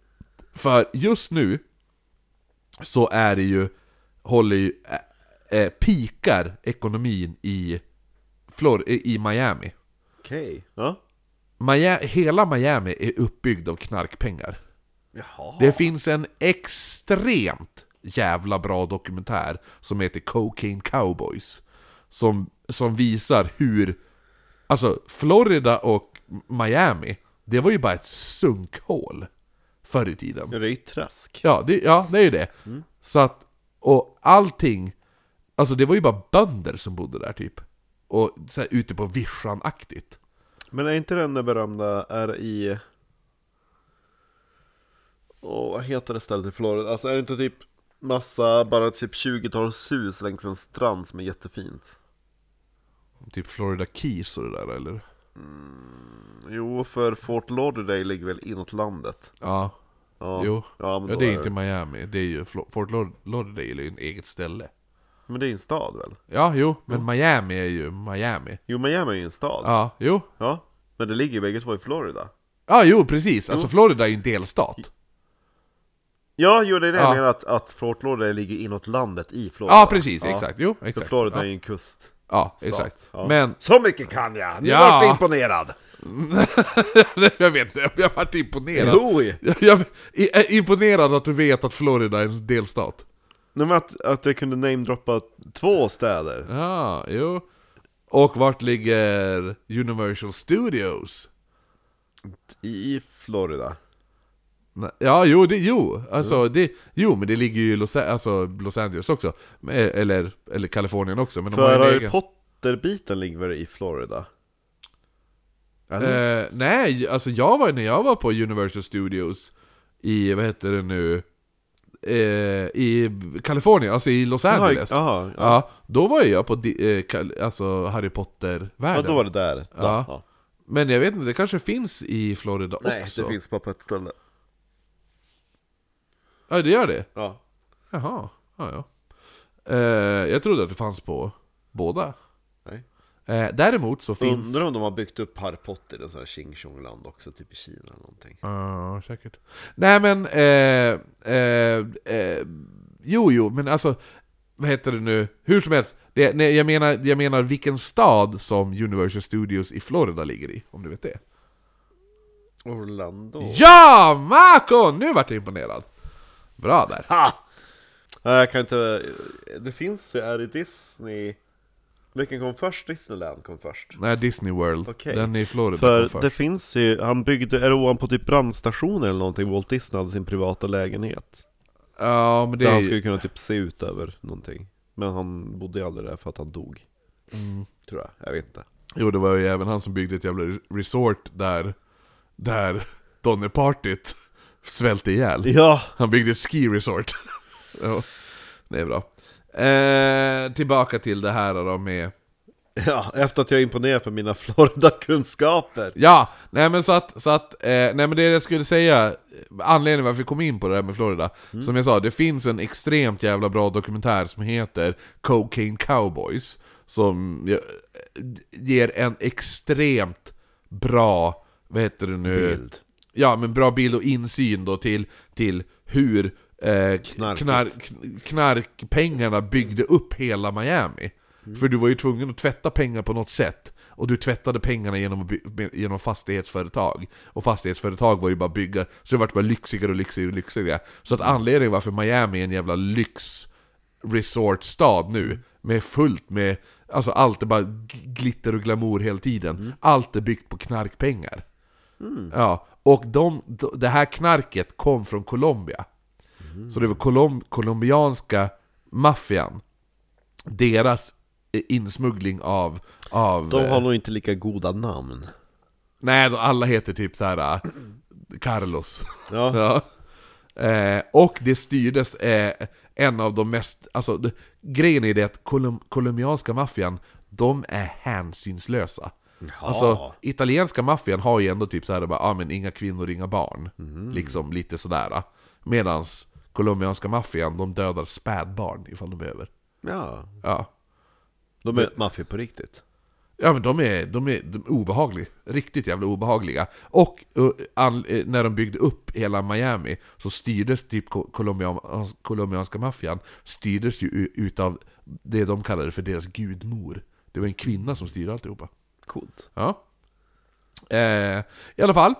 [SPEAKER 2] för just nu så är det ju, håller ju, eh, eh, pikar ekonomin i, Flor- i Miami.
[SPEAKER 1] Okej. Ja.
[SPEAKER 2] Miami. Hela Miami är uppbyggd av knarkpengar.
[SPEAKER 1] Jaha.
[SPEAKER 2] Det finns en extremt jävla bra dokumentär som heter Cocaine Cowboys. Som, som visar hur, alltså Florida och Miami, det var ju bara ett sunkhål förr i tiden.
[SPEAKER 1] Ja, det är ju träsk.
[SPEAKER 2] Ja, det, ja, det är ju det. Så att, och allting, alltså det var ju bara bönder som bodde där typ. Och så här, ute på vischan-aktigt.
[SPEAKER 1] Men är inte den där berömda, är i... Åh, vad heter det stället i Florida? Alltså är det inte typ massa, bara typ 20-tals hus längs en strand som är jättefint?
[SPEAKER 2] Typ Florida Keys och det där eller?
[SPEAKER 1] Jo, för Fort Lauderdale ligger väl inåt landet?
[SPEAKER 2] Ja,
[SPEAKER 1] Ja.
[SPEAKER 2] jo.
[SPEAKER 1] Ja, men
[SPEAKER 2] Ja, det är inte Miami, det är ju Fort Laud- Lauderdale är ju en eget ställe.
[SPEAKER 1] Men det är ju en stad väl?
[SPEAKER 2] Ja, jo, men Miami är ju Miami.
[SPEAKER 1] Jo, Miami är ju en stad.
[SPEAKER 2] Ja, jo.
[SPEAKER 1] Ja. Men det ligger ju bägge två i Florida.
[SPEAKER 2] Ja, jo precis. Alltså Florida är ju en delstat.
[SPEAKER 1] Ja, jo det är det
[SPEAKER 2] Ja.
[SPEAKER 1] jag menar att, att Fort Lauderdale ligger inåt landet i Florida.
[SPEAKER 2] Ja, precis, exakt. Jo,
[SPEAKER 1] För
[SPEAKER 2] exakt.
[SPEAKER 1] Florida är ju en kust.
[SPEAKER 2] ja exakt.
[SPEAKER 1] Ja.
[SPEAKER 2] Men
[SPEAKER 1] Så mycket kan jag! Nu
[SPEAKER 2] Ja.
[SPEAKER 1] vart jag imponerad! *laughs*
[SPEAKER 2] jag vet inte, jag vart imponerad.
[SPEAKER 1] Jo!
[SPEAKER 2] Jag, jag är imponerad att du vet att Florida är en delstat.
[SPEAKER 1] Nej, men att, att jag kunde namedroppa två städer.
[SPEAKER 2] Ja, jo. Och vart ligger Universal Studios?
[SPEAKER 1] I Florida.
[SPEAKER 2] Ja, jo, det, jo, alltså det, jo, men det ligger ju i Los, alltså, Los Angeles också. Men- Eller, eller Kalifornien också, men
[SPEAKER 1] För Harry
[SPEAKER 2] egen...
[SPEAKER 1] Potter-biten ligger väl i Florida?
[SPEAKER 2] Eh, nej, alltså jag var, när jag var på Universal Studios i, vad heter det nu, eh, i Kalifornien, alltså i Los Angeles.
[SPEAKER 1] Jaha, ja.
[SPEAKER 2] Ja, då var jag på di, eh, alltså Harry
[SPEAKER 1] ja.
[SPEAKER 2] Potter-världen.
[SPEAKER 1] då var det där.
[SPEAKER 2] Ja.
[SPEAKER 1] ja.
[SPEAKER 2] Men jag vet inte, det kanske finns i Florida
[SPEAKER 1] Nej,
[SPEAKER 2] också?
[SPEAKER 1] det finns bara på ett ställe.
[SPEAKER 2] Ja, det gör det?
[SPEAKER 1] Ja.
[SPEAKER 2] Jaha, ja ja. Eh, jag trodde att det fanns på båda. Eh, däremot så finns...
[SPEAKER 1] Undrar om de har byggt upp Harry Potter i sån här Xing Chong land också, typ i Kina eller någonting.
[SPEAKER 2] Ja, säkert. Nej men, eh, eh, eh, jo jo, men alltså, vad heter det nu? Hur som helst, det, nej, jag, menar, jag menar vilken stad som Universal Studios i Florida ligger i, om du vet det.
[SPEAKER 1] Orlando?
[SPEAKER 2] Ja, Marco! Nu vart jag imponerad. Bra där.
[SPEAKER 1] Ha! Jag kan inte... Det finns ju, är det Disney... Vilken kom först? Disneyland kom först.
[SPEAKER 2] Nej, Disney World.
[SPEAKER 1] Okej.
[SPEAKER 2] Den är i Florida
[SPEAKER 1] För
[SPEAKER 2] kom först.
[SPEAKER 1] det finns ju, han byggde, är det ovanpå typ brandstationen eller någonting, Walt Disney hade sin privata lägenhet.
[SPEAKER 2] Ja, men det
[SPEAKER 1] Där
[SPEAKER 2] är
[SPEAKER 1] han
[SPEAKER 2] ju...
[SPEAKER 1] skulle kunna typ se ut över någonting. Men han bodde ju aldrig där för att han dog.
[SPEAKER 2] Mm.
[SPEAKER 1] Tror jag, jag vet inte.
[SPEAKER 2] Jo, det var ju även han som byggde ett jävla resort där, där Donnerpartyt svälte ihjäl.
[SPEAKER 1] Ja!
[SPEAKER 2] Han byggde ett ski-resort. *laughs* ja, det är bra. Eh, tillbaka till det här då med
[SPEAKER 1] Ja, efter att jag imponerat på mina Florida-kunskaper.
[SPEAKER 2] Ja, nej men så att, så att eh, nej men det jag skulle säga, anledningen varför vi kom in på det här med Florida, som jag sa, det finns en extremt jävla bra dokumentär som heter Cocaine Cowboys, som eh, ger en extremt bra, vad heter det nu?
[SPEAKER 1] Bild.
[SPEAKER 2] Ja, men bra bild och insyn då till, till hur eh, knark, knarkpengarna byggde upp hela Miami. För du var ju tvungen att tvätta pengar på något sätt. Och du tvättade pengarna genom, genom fastighetsföretag. Och fastighetsföretag var ju bara bygga, så det vart bara lyxigare och lyxigare och lyxigare. Så att anledningen varför Miami är en jävla lyx resortstad nu, med fullt med, alltså allt är bara glitter och glamour hela tiden. Allt är byggt på knarkpengar. Ja, och de, det här knarket kom från Colombia. Så det var kolom, colombianska maffian. Deras eh, insmuggling av... av
[SPEAKER 1] De
[SPEAKER 2] eh,
[SPEAKER 1] har nog inte lika goda namn.
[SPEAKER 2] Nej, alla heter typ så här äh, Carlos.
[SPEAKER 1] Ja. *laughs*
[SPEAKER 2] Ja. Eh, och det styrdes eh, en av de mest... Alltså, det, grejen är det att kolum, colombianska maffian, de är hänsynslösa. Alltså, italienska maffian har ju ändå typ såhär bara, ah, men inga kvinnor, inga barn. Liksom lite sådär. Medans colombianska maffian, de dödar spädbarn ifall de behöver.
[SPEAKER 1] Ja,
[SPEAKER 2] Ja.
[SPEAKER 1] de är maffia på riktigt.
[SPEAKER 2] Ja men de är, de är, de är obehagliga. Riktigt jävla obehagliga. Och uh, all, eh, när de byggde upp hela Miami så styrdes typ colombianska maffian styrdes ju utav det de kallade för deras gudmor. Det var en kvinna som styrde alltihopa.
[SPEAKER 1] Coolt.
[SPEAKER 2] Ja. Eh, I alla fall,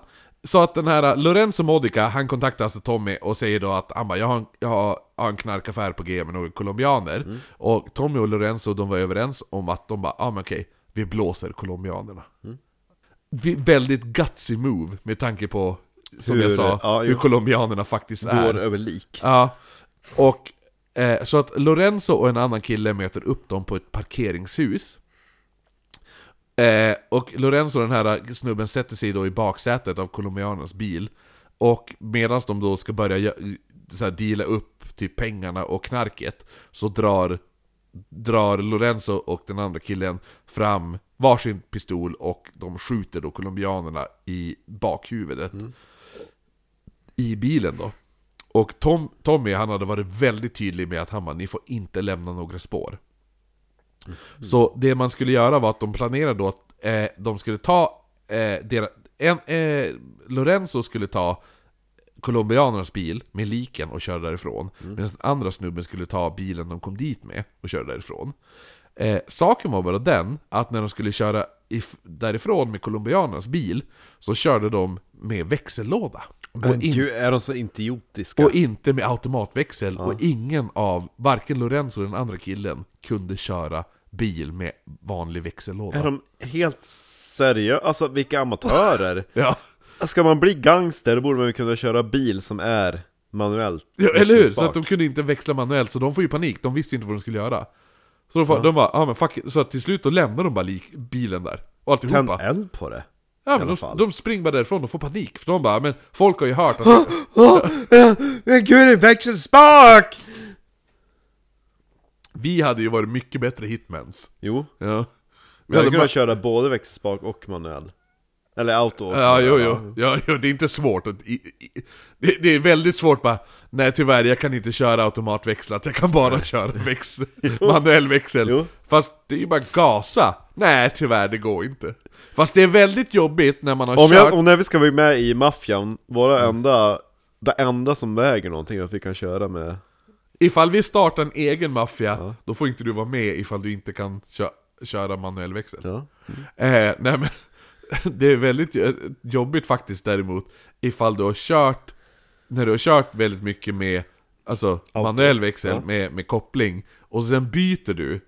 [SPEAKER 2] så att den här eh, Lorenzo Modica, han kontaktar alltså Tommy och säger då att han bara, jag har en, jag har, en knarkaffär på G med några colombianer. Och Tommy och Lorenzo, de var överens om att de bara, ja ah, men okej, vi blåser colombianerna. Vi, väldigt gutsy move med tanke på, som
[SPEAKER 1] Hur-
[SPEAKER 2] jag sa,
[SPEAKER 1] ja,
[SPEAKER 2] hur colombianerna faktiskt är.
[SPEAKER 1] Går över lik.
[SPEAKER 2] Ja, och eh, så att Lorenzo och en annan kille möter upp dem på ett parkeringshus. Eh, och Lorenzo, den här snubben, sätter sig då i baksätet av colombianernas bil. Och medan de då ska börja så här, deala upp typ pengarna och knarket, så drar, drar Lorenzo och den andra killen fram varsin pistol och de skjuter då colombianerna i bakhuvudet. I bilen då. Och Tom, Tommy han hade varit väldigt tydlig med att han bara, ni får inte lämna några spår. Så det man skulle göra var att de planerade då att eh, de skulle ta eh, deras, en, eh, Lorenzo skulle ta colombianernas bil med liken och köra därifrån. Medan den andra snubben skulle ta bilen de kom dit med och köra därifrån. Eh, saken var bara den, att när de skulle köra if- därifrån med colombianernas bil, så körde de med växellåda.
[SPEAKER 1] Men
[SPEAKER 2] Och in-
[SPEAKER 1] gud, är de så idiotiska?
[SPEAKER 2] och inte med automatväxel, och ingen av, varken Lorenzo eller den andra killen, kunde köra bil med vanlig växellåda.
[SPEAKER 1] Är de helt seriösa? Alltså vilka amatörer? *laughs*
[SPEAKER 2] Ja,
[SPEAKER 1] Ska man bli gangster då borde man ju kunna köra bil som är manuellt
[SPEAKER 2] ja eller hur? Så att de kunde inte växla manuellt, så de får ju panik, de visste inte vad de skulle göra. Så de, ja. de bara, ja men fuck it. så att till slut då lämnar de bara bilen där. Och
[SPEAKER 1] Tänd
[SPEAKER 2] alltihopa.
[SPEAKER 1] eld på det?
[SPEAKER 2] Ja men de, de springer bara därifrån och får panik, för de bara, men folk har ju hört att... *gasps*
[SPEAKER 1] Men gud, en växelspak!
[SPEAKER 2] vi hade ju varit mycket bättre hitmans.
[SPEAKER 1] Jo,
[SPEAKER 2] Ja.
[SPEAKER 1] vi hade kunnat
[SPEAKER 2] bara,
[SPEAKER 1] köra både växelspak och manuell Eller auto
[SPEAKER 2] Ja, jo, jo. Ja, jo, det är inte svårt att... I, i, det, det är väldigt svårt bara... Nej tyvärr, jag kan inte köra automatväxlat, jag kan bara köra väx, *laughs* manuell växel.
[SPEAKER 1] Jo.
[SPEAKER 2] Fast det är ju bara gasa. Nej tyvärr, det går inte. Fast det är väldigt jobbigt när man har
[SPEAKER 1] Om,
[SPEAKER 2] kört...
[SPEAKER 1] jag, om när vi ska vara med i maffian, våra enda Det enda som väger någonting är att vi kan köra med
[SPEAKER 2] Ifall vi startar en egen maffia, då får inte du vara med ifall du inte kan kö köra manuell växel.
[SPEAKER 1] Ja,
[SPEAKER 2] Eh, nej men, *laughs* det är väldigt eh, jobbigt faktiskt däremot ifall du har kört, när du har kört väldigt mycket med alltså, manuell växel
[SPEAKER 1] Ja.
[SPEAKER 2] med, med koppling, och sen byter du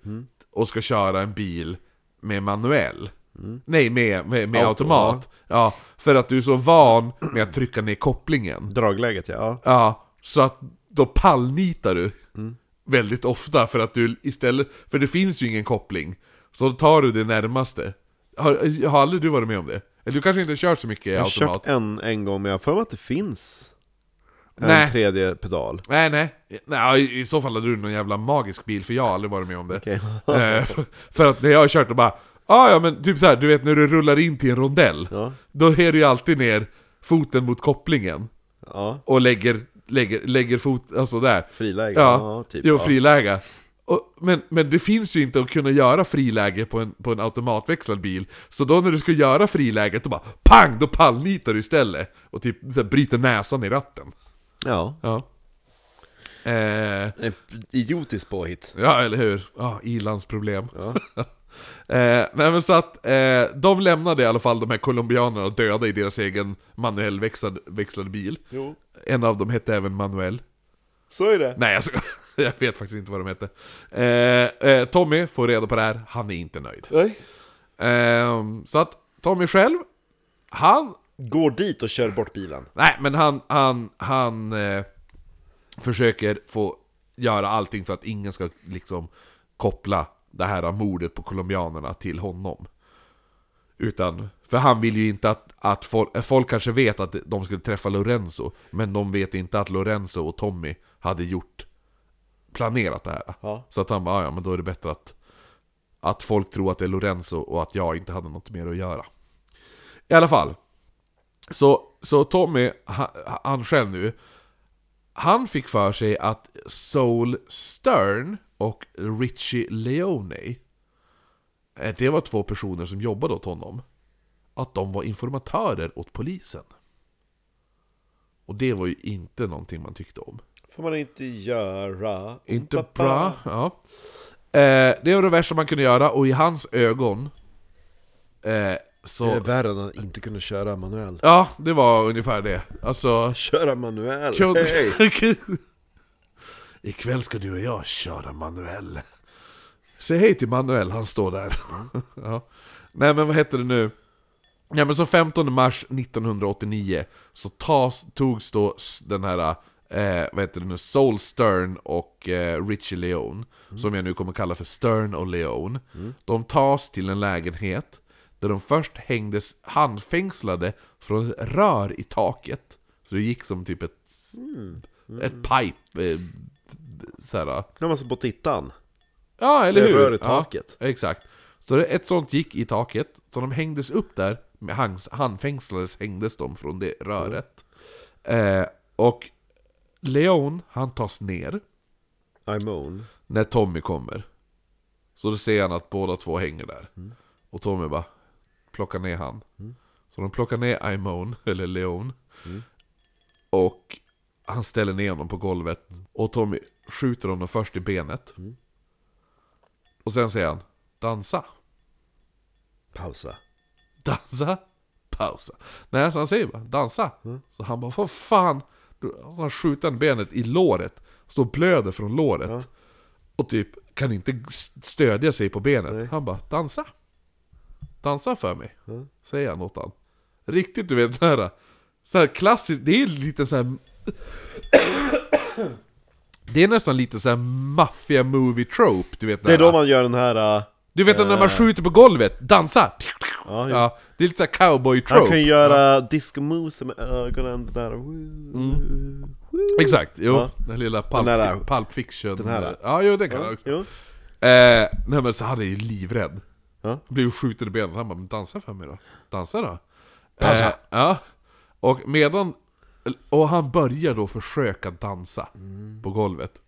[SPEAKER 2] och ska köra en bil med manuell. Nej, med, med, med
[SPEAKER 1] Auto,
[SPEAKER 2] automat. Ja, för att du är så van med att trycka ner kopplingen.
[SPEAKER 1] dragläget ja,
[SPEAKER 2] Ja, så att då pallnitar du väldigt ofta för att du istället, för det finns ju ingen koppling. Så då tar du det närmaste. Har, har aldrig du varit med om det? Eller du kanske inte har kört så mycket
[SPEAKER 1] Jag har
[SPEAKER 2] automat?
[SPEAKER 1] kört en, en gång men jag har för mig att det finns en
[SPEAKER 2] Nej.
[SPEAKER 1] tredje pedal.
[SPEAKER 2] Nej, nej. nej i, så fall hade du någon jävla magisk bil, för jag har aldrig varit med om det.
[SPEAKER 1] Okej. *laughs*
[SPEAKER 2] Eh, för, för att när jag har kört och bara ah, ja men typ så här, du vet när du rullar in till en rondell
[SPEAKER 1] Ja,
[SPEAKER 2] Då är du ju alltid ner foten mot kopplingen
[SPEAKER 1] ja.
[SPEAKER 2] Och lägger, lägger, lägger fot, alltså där
[SPEAKER 1] Friläge.
[SPEAKER 2] Ja,
[SPEAKER 1] Ja, typ.
[SPEAKER 2] Jo,
[SPEAKER 1] ja.
[SPEAKER 2] friläge och, men, men det finns ju inte att kunna göra friläge på en, på en automatväxlad bil Så då när du ska göra friläget, då bara PANG! Då pallnitar du istället Och typ så här, bryter näsan i ratten
[SPEAKER 1] Ja.
[SPEAKER 2] Ja eh,
[SPEAKER 1] En idiotisk påhitt.
[SPEAKER 2] Ja, eller hur? Ja, ilandsproblem
[SPEAKER 1] Ja. *laughs*
[SPEAKER 2] Eh, nej men så att eh, de lämnade i alla fall de här colombianerna döda i deras egen manuell växlad, växlad bil.
[SPEAKER 1] Jo.
[SPEAKER 2] En av dem hette även Manuel.
[SPEAKER 1] Så är det.
[SPEAKER 2] Nej, jag, ska, *laughs* jag vet faktiskt inte vad de hette. Eh, eh, Tommy får reda på det här, han är inte nöjd.
[SPEAKER 1] Nej.
[SPEAKER 2] Eh, så att Tommy själv, han...
[SPEAKER 1] Går dit och kör bort bilen.
[SPEAKER 2] Nej, men han, han, han eh, försöker få göra allting för att ingen ska liksom koppla det här mordet på colombianerna till honom. Utan, för han vill ju inte att, att folk, folk kanske vet att de skulle träffa Lorenzo, men de vet inte att Lorenzo och Tommy hade gjort, planerat det här.
[SPEAKER 1] Ja.
[SPEAKER 2] Så att han bara, "Ah, ja men då är det bättre att, att folk tror att det är Lorenzo och att jag inte hade något mer att göra. I alla fall. Så, så Tommy, han, han själv nu, han fick för sig att Soul Stern och Richie Leone, eh, det var två personer som jobbade åt honom, att de var informatörer åt polisen. Och det var ju inte någonting man tyckte om.
[SPEAKER 1] Får man inte göra.
[SPEAKER 2] Inte bra, ja. Eh, det var det värsta man kunde göra, och i hans ögon eh, så...
[SPEAKER 1] Det är värre än att inte kunna köra manuell.
[SPEAKER 2] Ja, det var ungefär det. Alltså...
[SPEAKER 1] Köra manuell.
[SPEAKER 2] Kung...
[SPEAKER 1] Hej. *laughs*
[SPEAKER 2] Ikväll ska du och jag köra Manuel. Säg hej till Manuel, han står där. *laughs* ja. Nej men vad heter det nu? Ja men så 15 mars 1989 så tas, togs då den här, eh, vad heter det nu, Soul Stern och eh, Richie Leone, som jag nu kommer kalla för Stern och Leone. De tas till en lägenhet där de först hängdes handfängslade från ett rör i taket. Så det gick som typ ett, ett pipe, eh, såhär.
[SPEAKER 1] Ja, man ska på tittan.
[SPEAKER 2] Ja, eller
[SPEAKER 1] Det
[SPEAKER 2] hur?
[SPEAKER 1] rör i taket.
[SPEAKER 2] Ja, exakt. Så det, ett sånt gick i taket, så de hängdes upp där, med hand, handfängslades hängdes de från det röret. Eh, och Leon, han tas ner
[SPEAKER 1] I moan.
[SPEAKER 2] när Tommy kommer. Så då ser han att båda två hänger där. Och Tommy bara plockar ner han. Så de plockar ner Imone, *laughs* eller Leon. Och han ställer ner honom på golvet. Och Tommy skjuter honom först i benet. Och sen säger han Dansa.
[SPEAKER 1] Pausa.
[SPEAKER 2] Dansa. Pausa. Nej, så han säger bara dansa. Så han bara vad fan. Han skjuter benet i låret. Står och blöder från låret. Och typ kan inte stödja sig på benet.
[SPEAKER 1] Nej.
[SPEAKER 2] Han bara dansa. Dansa för mig. Säger han åt han. Riktigt du vet den här. Så här klassiskt. Det är lite så här. Det är nästan lite så här maffia movie trope. Du vet
[SPEAKER 1] Det är då man gör den här... äh,
[SPEAKER 2] Du vet när man skjuter på golvet, dansa!
[SPEAKER 1] Ja,
[SPEAKER 2] Ja, det är lite såhär cowboy
[SPEAKER 1] Han
[SPEAKER 2] trope
[SPEAKER 1] kan ju göra disco moves med ögonen där.
[SPEAKER 2] Exakt, jo,
[SPEAKER 1] Ja.
[SPEAKER 2] den lilla pulp,
[SPEAKER 1] Den där-
[SPEAKER 2] pulp fiction
[SPEAKER 1] den här.
[SPEAKER 2] Ja, jo det kan
[SPEAKER 1] Ja,
[SPEAKER 2] jag också
[SPEAKER 1] jo.
[SPEAKER 2] eh, Nej men så han är ju livrädd
[SPEAKER 1] Ja.
[SPEAKER 2] Blev ju skjuten i benet, han bara 'Men dansa för mig då' Dansa då
[SPEAKER 1] Pausa.
[SPEAKER 2] Eh, Ja, och medan Och han börjar då försöka dansa
[SPEAKER 1] Mm.
[SPEAKER 2] På golvet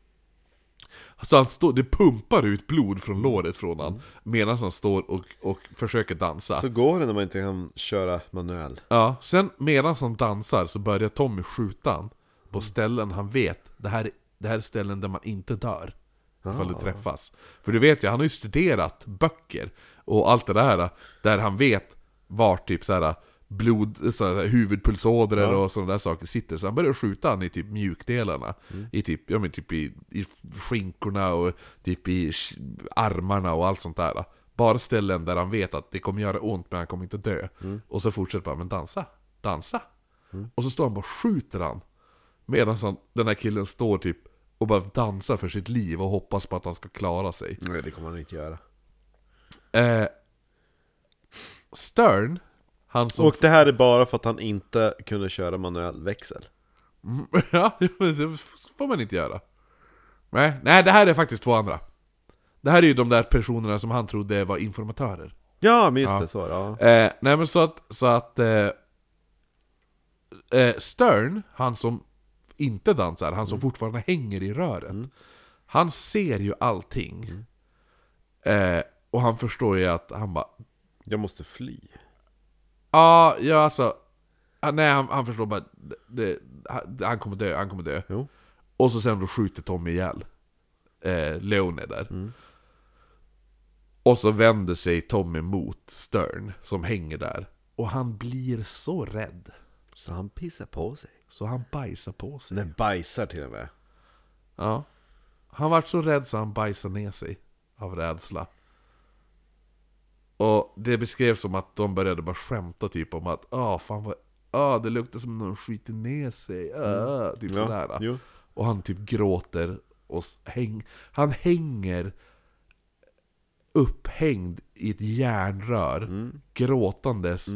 [SPEAKER 2] Så han står, det pumpar ut blod från låret från han Medan han står och, och försöker dansa
[SPEAKER 1] Mm. Så går det när man inte kan köra manuell.
[SPEAKER 2] Ja, sen medan han dansar så börjar Tommy skjuta han på ställen han vet, det här, det här är ställen där man inte dör. Ifall det träffas. För du vet ju, han har ju studerat böcker och allt det där, där han vet var typ såhär blod, såhär, huvudpulsådror och sådana där saker sitter. Så han börjar skjuta han i typ mjukdelarna. I typ, ja men typ i, i skinkorna och typ i armarna och allt sånt där. Bara ställen där han vet att det kommer göra ont men han kommer inte dö. Och så fortsätter han, men dansa, dansa. Och så står han bara och skjuter han. Medan han, den här killen står typ och bara dansar för sitt liv och hoppas på att han ska klara sig.
[SPEAKER 1] Nej, det kommer han inte göra.
[SPEAKER 2] Eh, Stern, han som...
[SPEAKER 1] Och det här är bara för att han inte kunde köra manuell växel.
[SPEAKER 2] Mm, *laughs* Ja, det får man inte göra. Nej, nej, det här är faktiskt två andra. Det här är ju de där personerna som han trodde var informatörer.
[SPEAKER 1] Ja, men just
[SPEAKER 2] Ja.
[SPEAKER 1] det, så ja.
[SPEAKER 2] Eh, nej men så att, så att eh, eh, Stern, han som inte dansar, han som fortfarande hänger i röret. Han ser ju allting. Eh, och han förstår ju att han bara
[SPEAKER 1] Jag måste fly.
[SPEAKER 2] Ja, ja alltså ah, Nej han, han förstår bara det, han- Han kommer dö, han kommer dö
[SPEAKER 1] Jo.
[SPEAKER 2] Och så sen då skjuter Tommy ihjäl eh, Leone där Och så vänder sig Tommy mot Stern Som hänger där Och han blir så rädd
[SPEAKER 1] Så han pissar på sig.
[SPEAKER 2] Så han bajsar på sig
[SPEAKER 1] Den bajsar till och med.
[SPEAKER 2] Ja Han vart så rädd så han bajsade ner sig Av rädsla Och det beskrevs som att de började bara skämta typ om att ah fan vad Ah, det luktar som någon skiter ner sig, ah, typ sådär
[SPEAKER 1] Ja, jo.
[SPEAKER 2] Och han typ gråter och häng, Han hänger upphängd i ett järnrör Gråtandes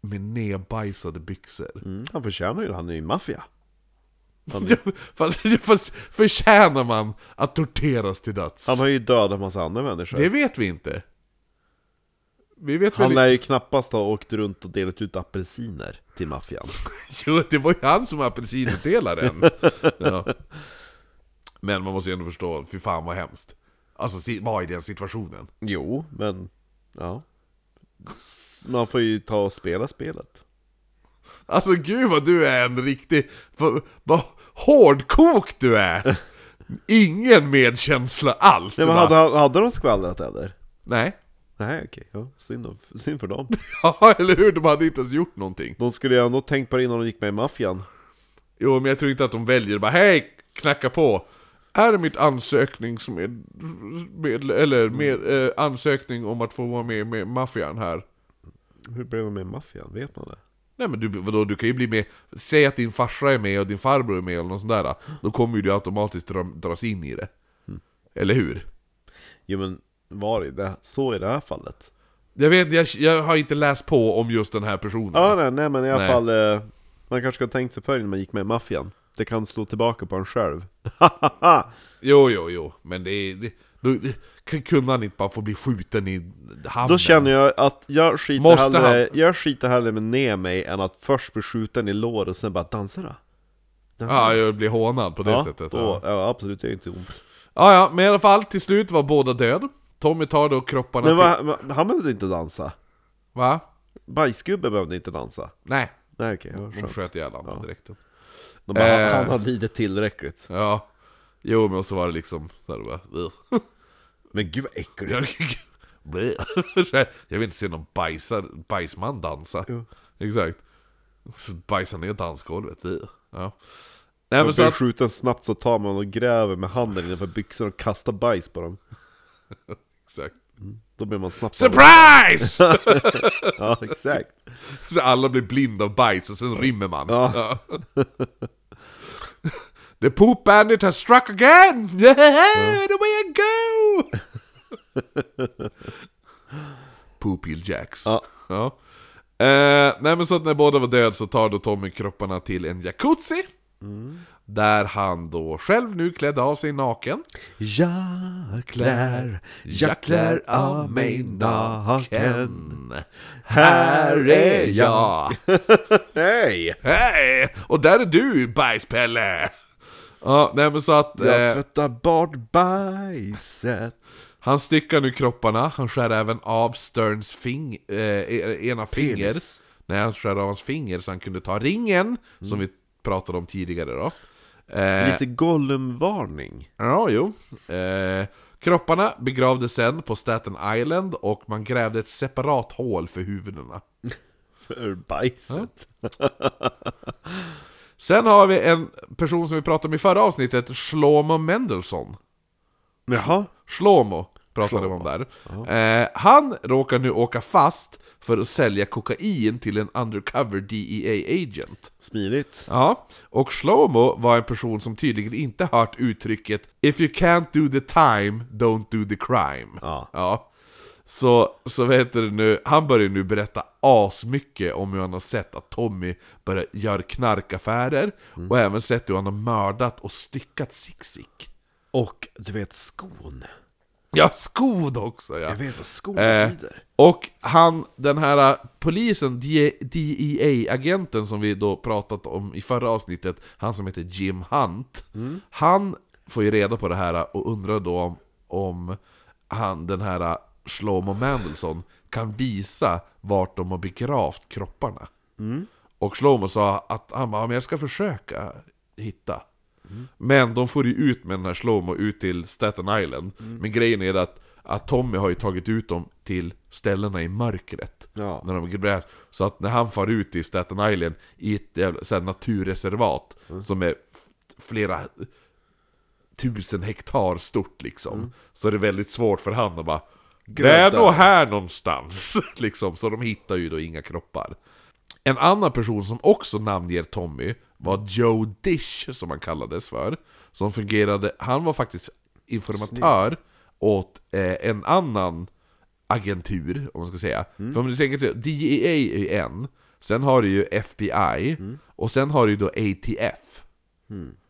[SPEAKER 2] med nedbajsade byxor
[SPEAKER 1] Mm, han förtjänar ju, han är ju maffia. *laughs* *laughs*
[SPEAKER 2] Fast förtjänar man att torteras till döds?
[SPEAKER 1] han har ju dödat massa andra människor.
[SPEAKER 2] Det vet vi inte.
[SPEAKER 1] Han lär ju knappast ha åkt runt och delat ut apelsiner till maffian. *laughs*
[SPEAKER 2] Jo, det var ju han som var apelsinutdelaren. *laughs* ja. Men man måste ju ändå förstå, fy fan vad hemskt. Alltså, vara i den situationen.
[SPEAKER 1] Jo, men... Ja. Man får ju ta och spela spelet.
[SPEAKER 2] Alltså gud vad du är en riktig... Vad, vad hårdkokt du är! *laughs* Ingen medkänsla alls.
[SPEAKER 1] Nej, men hade, hade de skvallrat eller?
[SPEAKER 2] Nej.
[SPEAKER 1] Nej okej, ja, synd, om- synd för dem. *laughs*
[SPEAKER 2] Ja, eller hur? De hade inte ens gjort någonting.
[SPEAKER 1] De skulle ju ändå tänkt på det innan de gick med i maffian.
[SPEAKER 2] Jo, men jag tror inte att de väljer bara Hej! Knacka på! Här är mitt ansökning som är... Med, eller med, eh, ansökning om att få vara med med maffian här.
[SPEAKER 1] Hur blev de med i maffian? Vet man det?
[SPEAKER 2] Nej men du, vadå, du kan ju bli med... Säg att din farsa är med och din farbror är med eller något sånt där. Då kommer ju du automatiskt dra, dras in i det. Eller hur?
[SPEAKER 1] Jo men, var det det? Så i det här fallet?
[SPEAKER 2] Jag vet, jag, jag har inte läst på om just den här personen.
[SPEAKER 1] Ja nej, nej men i alla
[SPEAKER 2] Nej.
[SPEAKER 1] fall eh, Man kanske ska ha tänkt sig för innan man gick med i maffian Det kan slå tillbaka på en själv *laughs*
[SPEAKER 2] Jo, jo, jo. Men det är... Det, då, det, kunde han inte bara få bli skjuten i handen?
[SPEAKER 1] Då känner jag att jag skiter,
[SPEAKER 2] Måste
[SPEAKER 1] hellre, jag skiter hellre med ner mig än att först bli skjuten i lår och sen bara dansa då
[SPEAKER 2] Ja, jag blir hånad på det sättet.
[SPEAKER 1] då,
[SPEAKER 2] Ja.
[SPEAKER 1] ja absolut, det är inte ont
[SPEAKER 2] ja, ja, men i alla fall, till slut var båda död. Tommy tar då kropparna
[SPEAKER 1] Men va, va, han behövde inte dansa
[SPEAKER 2] Va?
[SPEAKER 1] Bajsgubben behövde inte dansa
[SPEAKER 2] Nej,
[SPEAKER 1] Nej okej, ja,
[SPEAKER 2] de
[SPEAKER 1] skönt.
[SPEAKER 2] sköt ihjäl honom
[SPEAKER 1] Ja.
[SPEAKER 2] direkt.
[SPEAKER 1] De bara,
[SPEAKER 2] Eh.
[SPEAKER 1] han har lidit tillräckligt
[SPEAKER 2] Ja. Jo, men så var det liksom så här, bara... "Ugh."
[SPEAKER 1] Men gud vad äckligt
[SPEAKER 2] Jag, vill inte se någon bajsar, bajsman dansa.
[SPEAKER 1] Jo.
[SPEAKER 2] Exakt. Så bajsar ner dansgolvet. Ja. Nej men så att,
[SPEAKER 1] skjuten snabbt så tar man och gräver med handen innanför byxorna och kastar bajs på dem
[SPEAKER 2] exakt.
[SPEAKER 1] Då blir man snabbt
[SPEAKER 2] Surprise! *laughs*
[SPEAKER 1] Ja exakt
[SPEAKER 2] så alla blir blinda av bajs och sen rymmer man.
[SPEAKER 1] Ja. *laughs*
[SPEAKER 2] The poop bandit has struck again! *laughs* Yeah, the way I go! Poopil Jacks.
[SPEAKER 1] Ja.
[SPEAKER 2] Ja. Eh, nej men så att när båda var död så tar då Tommy kropparna till en jacuzzi. Där han då själv nu klädde av sig naken.
[SPEAKER 1] Jag klär, jag klär av mig naken
[SPEAKER 2] Här är jag! *laughs*
[SPEAKER 1] Hej!
[SPEAKER 2] Hej! Och där är du, bajspelle! Ja, nej men så att...
[SPEAKER 1] Jag
[SPEAKER 2] Eh,
[SPEAKER 1] tvättar bort bajset
[SPEAKER 2] han styckar nu kropparna, han skär även av Sterns fing, eh, e- ena finger.
[SPEAKER 1] Penis.
[SPEAKER 2] Nej, han skär av hans finger så han kunde ta ringen, som vi pratade om tidigare då. Eh,
[SPEAKER 1] Lite Gollum-varning
[SPEAKER 2] Ja, jo. Eh, kropparna begravdes sen på Staten Island och man grävde ett separat hål för huvudena. *laughs*
[SPEAKER 1] för bajset
[SPEAKER 2] Sen har vi en person som vi pratade om i förra avsnittet, Shlomo Mendelssohn.
[SPEAKER 1] Jaha?
[SPEAKER 2] Shlomo pratade vi om där. Eh, han råkar nu åka fast för att sälja kokain till en undercover DEA-agent.
[SPEAKER 1] Smidigt
[SPEAKER 2] Ja, och Shlomo var en person som tydligen inte hört uttrycket 'If you can't do the time, don't do the crime'
[SPEAKER 1] Ja.
[SPEAKER 2] Ja. Så, så vet du nu, han börjar nu berätta asmycket om hur han har sett att Tommy börjar göra knarkaffärer Och även sett hur han har mördat och styckat Sik-Sik
[SPEAKER 1] Och du vet skon.
[SPEAKER 2] Ja, skon också ja!
[SPEAKER 1] Jag vet vad skon
[SPEAKER 2] Eh,
[SPEAKER 1] betyder.
[SPEAKER 2] och han, den här uh, polisen, DEA-agenten som vi då pratat om i förra avsnittet, han som heter Jim Hunt, han får ju reda på det här uh, och undrar då om, om han, den här uh, Shlomo Mandelson kan visa vart de har begravt kropparna. Och Shlomo sa att han bara, men jag ska försöka hitta. Men de får ju ut med den här Shlomo ut till Staten Island. Men grejen är att, att Tommy har ju tagit ut dem till ställena i mörkret.
[SPEAKER 1] Ja.
[SPEAKER 2] När de. Så att när han far ut till Staten Island i ett jävla, så här, naturreservat som är flera tusen hektar stort liksom. Så det är väldigt svårt för han att bara Det är
[SPEAKER 1] Gräv
[SPEAKER 2] nog
[SPEAKER 1] där."
[SPEAKER 2] här någonstans! *laughs* liksom, så de hittar ju då inga kroppar. En annan person som också namnger Tommy var Joe Dish, som han kallades för. Som fungerade, han var faktiskt informatör åt eh, en annan agentur, om man ska säga. För om du tänker till, DEA är ju en, sen har du ju FBI, och sen har du ju då ATF.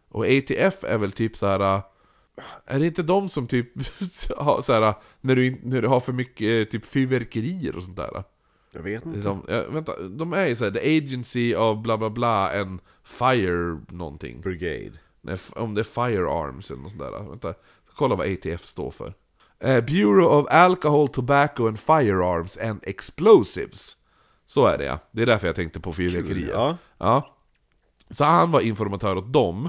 [SPEAKER 2] Och ATF är väl typ så här. äh, Är det inte de som typ *laughs* så här, när du, när du har för mycket typ fyrverkerier och sånt där?
[SPEAKER 1] Jag vet inte.
[SPEAKER 2] De, ja, vänta, de är ju såhär, the agency of bla bla bla and fire någonting.
[SPEAKER 1] Brigade.
[SPEAKER 2] Nej, om det är firearms eller något sånt där. Vänta, kolla vad ATF står för. Eh, Bureau of Alcohol, Tobacco and Firearms and Explosives. Så är det ja. Det är därför jag tänkte på fyrverkerier.
[SPEAKER 1] Ja.
[SPEAKER 2] Ja. Så han var informatör åt dem.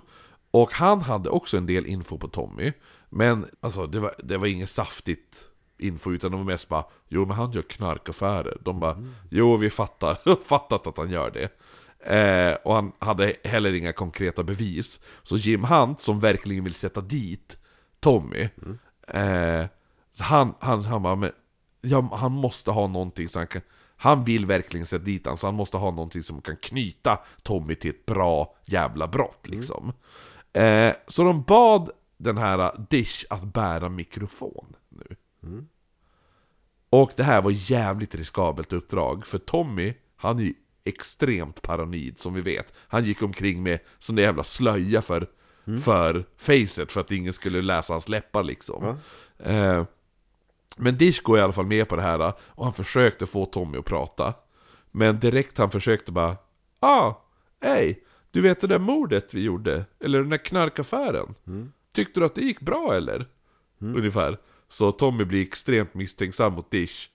[SPEAKER 2] Och han hade också en del info på Tommy. Men alltså det var, det var inget saftigt info utan de var mest bara Jo men han gör knarkaffärer. De bara Jo vi fattar, *laughs* fattat att han gör det. Eh, och han hade heller inga konkreta bevis. Så Jim Hunt som verkligen vill sätta dit Tommy. Eh, så han, han, han bara men, ja, han måste ha någonting så han kan han vill verkligen sätta dit han, så han måste ha någonting som kan knyta Tommy till ett bra jävla brott liksom. Eh, så de bad den här Dish att bära mikrofon nu. Och det här var jävligt riskabelt uppdrag, för Tommy, han är ju extremt paranoid som vi vet. Han gick omkring med sån där jävla slöja för, för facet för att ingen skulle läsa hans läppar liksom. Eh, men Dish går i alla fall med på det här och han försökte få Tommy att prata. Men direkt han försökte bara Ah, hej! Du vet det där mordet vi gjorde? Eller den där knarkaffären? Tyckte du att det gick bra eller? Ungefär. Så Tommy blir extremt misstänksam mot Dish.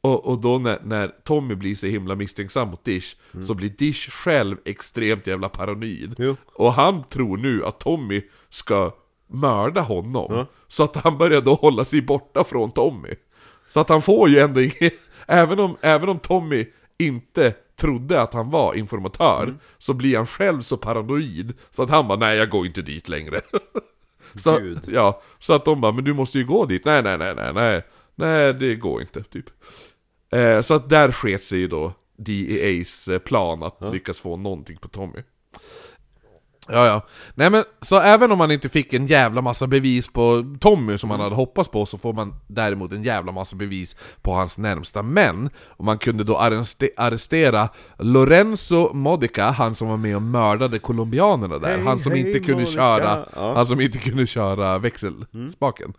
[SPEAKER 2] Och, och då när, när Tommy blir så himla misstänksam mot Dish Så blir Dish själv extremt jävla paranoid.
[SPEAKER 1] Jo.
[SPEAKER 2] Och han tror nu att Tommy ska mörda honom. Så att han börjar då hålla sig borta från Tommy. Så att han får ju ändå inget *laughs* även om, även om Tommy inte trodde att han var informatör Så blir han själv så paranoid Så att han bara nej jag går inte dit längre *laughs* så,
[SPEAKER 1] Gud.
[SPEAKER 2] ja, så att de bara, men du måste ju gå dit. Nej, nej, nej, nej, nej. Nej, det går inte, typ. Eh, så att där sket sig ju då DEA's eh, plan att lyckas få någonting på Tommy. Ja, ja. Nej men, så även om man inte fick en jävla massa bevis på Tommy som man hade hoppats på, så får man däremot en jävla massa bevis på hans närmsta män. Och man kunde då arreste- arrestera Lorenzo Modica, han som var med och mördade colombianerna där.
[SPEAKER 1] Hej,
[SPEAKER 2] han som
[SPEAKER 1] hej,
[SPEAKER 2] inte kunde köra,
[SPEAKER 1] Ja.
[SPEAKER 2] han som inte kunde köra växelspaken.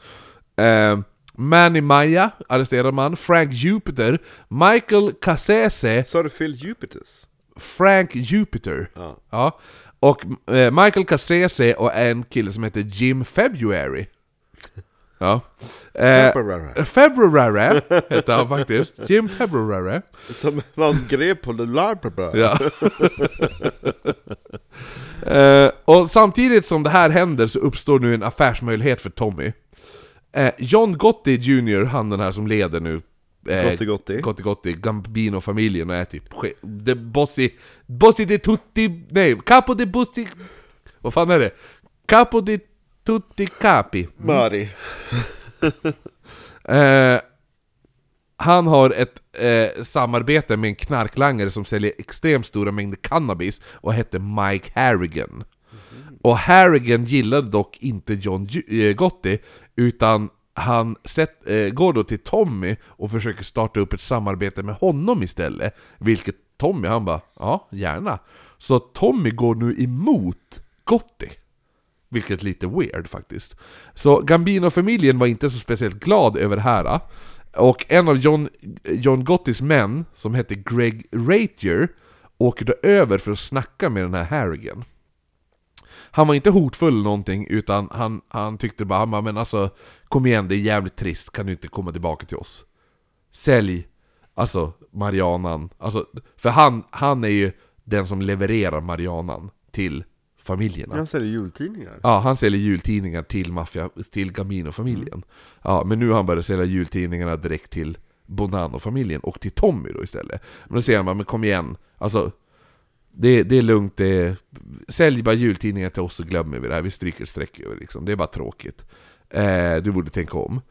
[SPEAKER 2] Eh, Manny Maya arresterade man, Frank Jupiter, Michael Cassese,
[SPEAKER 1] Sa du Phil Jupiters?
[SPEAKER 2] Frank Jupiter.
[SPEAKER 1] Ja.
[SPEAKER 2] Ja. Och eh, Michael Cassese och en kille som heter Jim February. *laughs* Ja. Eh,
[SPEAKER 1] February.
[SPEAKER 2] February heter han faktiskt. Jim February.
[SPEAKER 1] Som någon grep på det February.
[SPEAKER 2] Ja. *laughs* eh, och samtidigt som det här händer så uppstår nu en affärsmöjlighet för Tommy. Eh, John Gotti Jr, han den här som leder nu eh,
[SPEAKER 1] Gotti Gotti.
[SPEAKER 2] Gotti Gotti, Gambino-familjen och är typ the Bossi, Bossi de Tutti, nej, Capo de Bossi, vad fan är det? Capo de Tutti Capi.
[SPEAKER 1] Mari. *laughs*
[SPEAKER 2] Eh, han har ett eh, samarbete med en knarklangare som säljer extremt stora mängder cannabis och hette Mike Harrigan. Och Harrigan gillade dock inte John eh, Gotti, utan han sett, eh, går då till Tommy och försöker starta upp ett samarbete med honom istället. Vilket Tommy, han bara ja, gärna. Så Tommy går nu emot Gotti. Vilket är lite weird faktiskt. Så Gambino-familjen var inte så speciellt glad över det här. Och en av John, John Gottis män, som hette Greg Ratier, åker då över för att snacka med den här Harrigan. Han var inte hotfull eller någonting, utan han, han tyckte bara, han bara, men alltså Kom igen, det är jävligt trist, kan du inte komma tillbaka till oss? Sälj, alltså Marianan, alltså, för han, han är ju den som levererar Marianan till familjerna.
[SPEAKER 1] Han säljer jultidningar.
[SPEAKER 2] Ja, han säljer jultidningar till maffia, till Gamino-familjen. Mm. Ja, men nu har han börjat sälja jultidningarna direkt till Bonanno-familjen och till Tommy då istället. Men då säger han bara, men kom igen, alltså det, det är lugnt, det är, sälj bara jultidningar till oss så glömmer vi det här, vi stryker streck över liksom, det är bara tråkigt. Eh, du borde tänka om.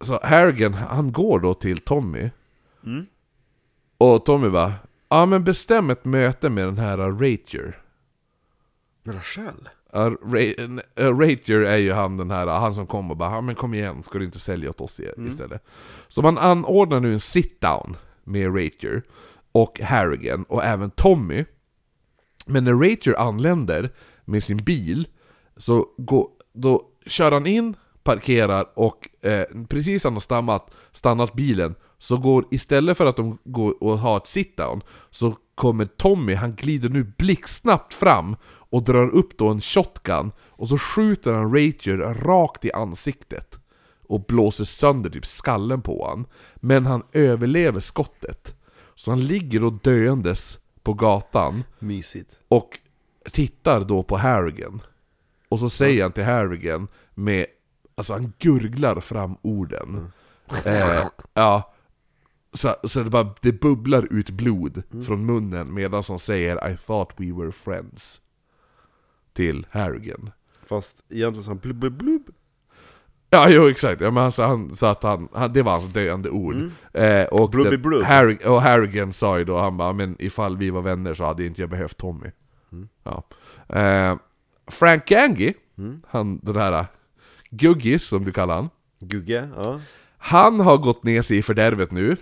[SPEAKER 2] Så Harrigan, han går då till Tommy. Mm. Och Tommy bara, ja men bestäm ett möte med den här Ratier.
[SPEAKER 1] Rachel?
[SPEAKER 2] Uh, Ratier är ju han den här, han som kommer och bara, ja men kom igen, ska du inte sälja åt oss mm. istället? Så man anordnar nu en sit-down med Ratier och Harrigan och även Tommy. Men när Ratier anländer med sin bil, så går, då kör han in, parkerar och eh, precis när han har stannat, stannat bilen så går, istället för att de går och har ett sit-down Så kommer Tommy, han glider nu blixtsnabbt fram Och drar upp då en shotgun Och så skjuter han Rager rakt i ansiktet Och blåser sönder typ skallen på han Men han överlever skottet. Så han ligger då döendes på gatan
[SPEAKER 1] Mysigt.
[SPEAKER 2] Och tittar då på Harrigan och så säger han till Harrigan med, alltså han gurglar fram orden. Mm. Eh, ja, så, så det bara, det bubblar ut blod mm. från munnen medan han säger I thought we were friends. Till Harrigan.
[SPEAKER 1] Fast egentligen sa han blub blub blub.
[SPEAKER 2] Ja, jo exakt. Ja, men alltså, han sa att han, han, det var hans döende ord. Mm. Eh, och,
[SPEAKER 1] Blubby blub.
[SPEAKER 2] Harry, och Harrigan sa ju då, han bara men ifall vi var vänner så hade inte jag behövt Tommy. Mm. Ja. Eh, Frank Gangi, mm. han den här äh, Guggis som du kallar han.
[SPEAKER 1] Gugge, ja.
[SPEAKER 2] Han har gått ner sig i fördärvet nu,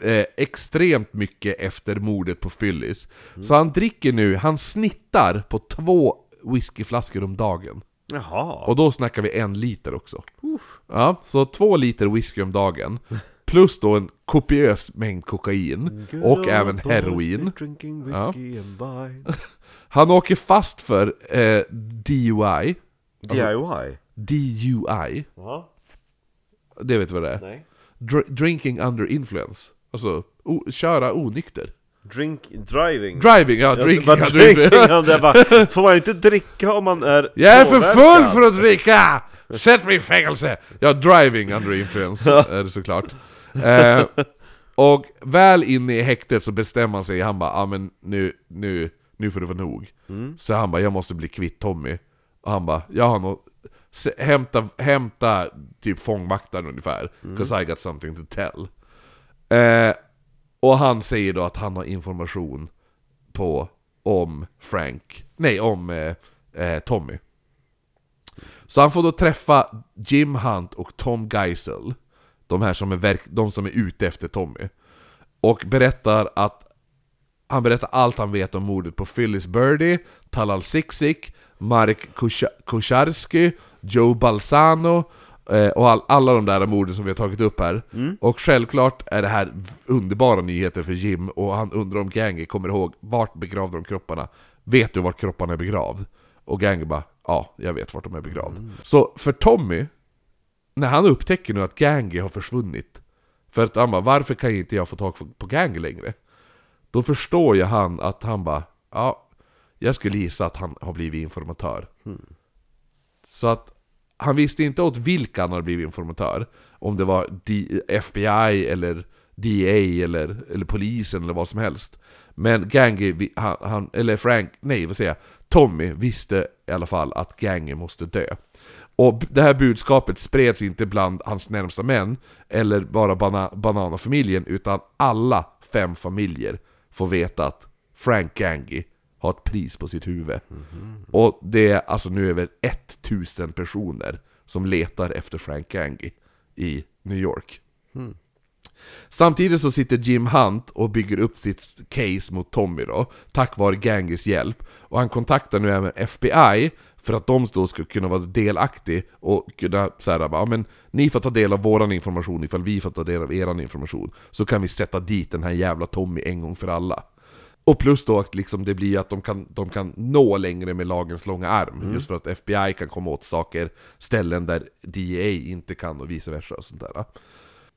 [SPEAKER 2] eh, extremt mycket efter mordet på Phyllis. Mm. Så han dricker nu, han snittar på två whiskyflaskor om dagen.
[SPEAKER 1] Jaha.
[SPEAKER 2] Och då snackar vi en liter också. Uff. Ja, så två liter whisky om dagen. Plus då en kopiös mängd kokain, Good och även heroin. Ja. *laughs* Han åker fast för eh, DUI.
[SPEAKER 1] DIY?
[SPEAKER 2] DUI.
[SPEAKER 1] Ja.
[SPEAKER 2] Det vet du vad det är?
[SPEAKER 1] Nej.
[SPEAKER 2] Dr drinking under influence. Alltså, köra onykter.
[SPEAKER 1] Drink, driving?
[SPEAKER 2] Driving, ja, drinking
[SPEAKER 1] ja, under influence. bara, får man inte dricka om man är
[SPEAKER 2] Jag är för full för att dricka! Sätt mig i fängelse! Ja, driving under influence är det såklart. Eh, och väl inne i häktet så bestämmer han sig, han bara ah, men nu, nu nu får det vara nog. Mm. Så han bara, jag måste bli kvitt Tommy. Och han bara, jag har nog... Hämta, hämta typ fångvaktaren ungefär. Mm. 'Cause I got something to tell. Eh, och han säger då att han har information på, om Frank, nej om eh, eh, Tommy. Så han får då träffa Jim Hunt och Tom Geisel. De här som är, verk de som är ute efter Tommy. Och berättar att han berättar allt han vet om mordet på Phyllis Birdie, Talal Siksik, Marek Kucharski, Joe Balsano eh, och all, alla de där morden som vi har tagit upp här. Mm. Och självklart är det här underbara nyheter för Jim, och han undrar om Gangi kommer ihåg vart begravde de kropparna? Vet du vart kropparna är begravd? Och Gangi bara ja, jag vet vart de är begravda. Mm. Så för Tommy, när han upptäcker nu att Gangi har försvunnit, för att han bara, varför kan inte jag få tag på Gangi längre? Då förstår ju han att han bara, ja, jag skulle gissa att han har blivit informatör. Mm. Så att han visste inte åt vilka han hade blivit informatör. Om det var D FBI eller DA eller, eller polisen eller vad som helst. Men Gangi, han, han, eller Frank, nej vad säger jag? Tommy visste i alla fall att Gangi måste dö. Och det här budskapet spreds inte bland hans närmsta män, eller bara bana, Banana-familjen, utan alla fem familjer får veta att Frank Gangi har ett pris på sitt huvud. Mm -hmm. Och det är alltså nu över 1000 personer som letar efter Frank Gangi i New York. Samtidigt så sitter Jim Hunt och bygger upp sitt case mot Tommy då, tack vare Gangis hjälp. Och han kontaktar nu även FBI för att de då ska kunna vara delaktiga och kunna säga ja men ni får ta del av våran information ifall vi får ta del av eran information. Så kan vi sätta dit den här jävla Tommy en gång för alla. Och plus då att liksom det blir att de kan, de kan nå längre med lagens långa arm. Just för att FBI kan komma åt saker, ställen där DEA inte kan och vice versa och sånt där.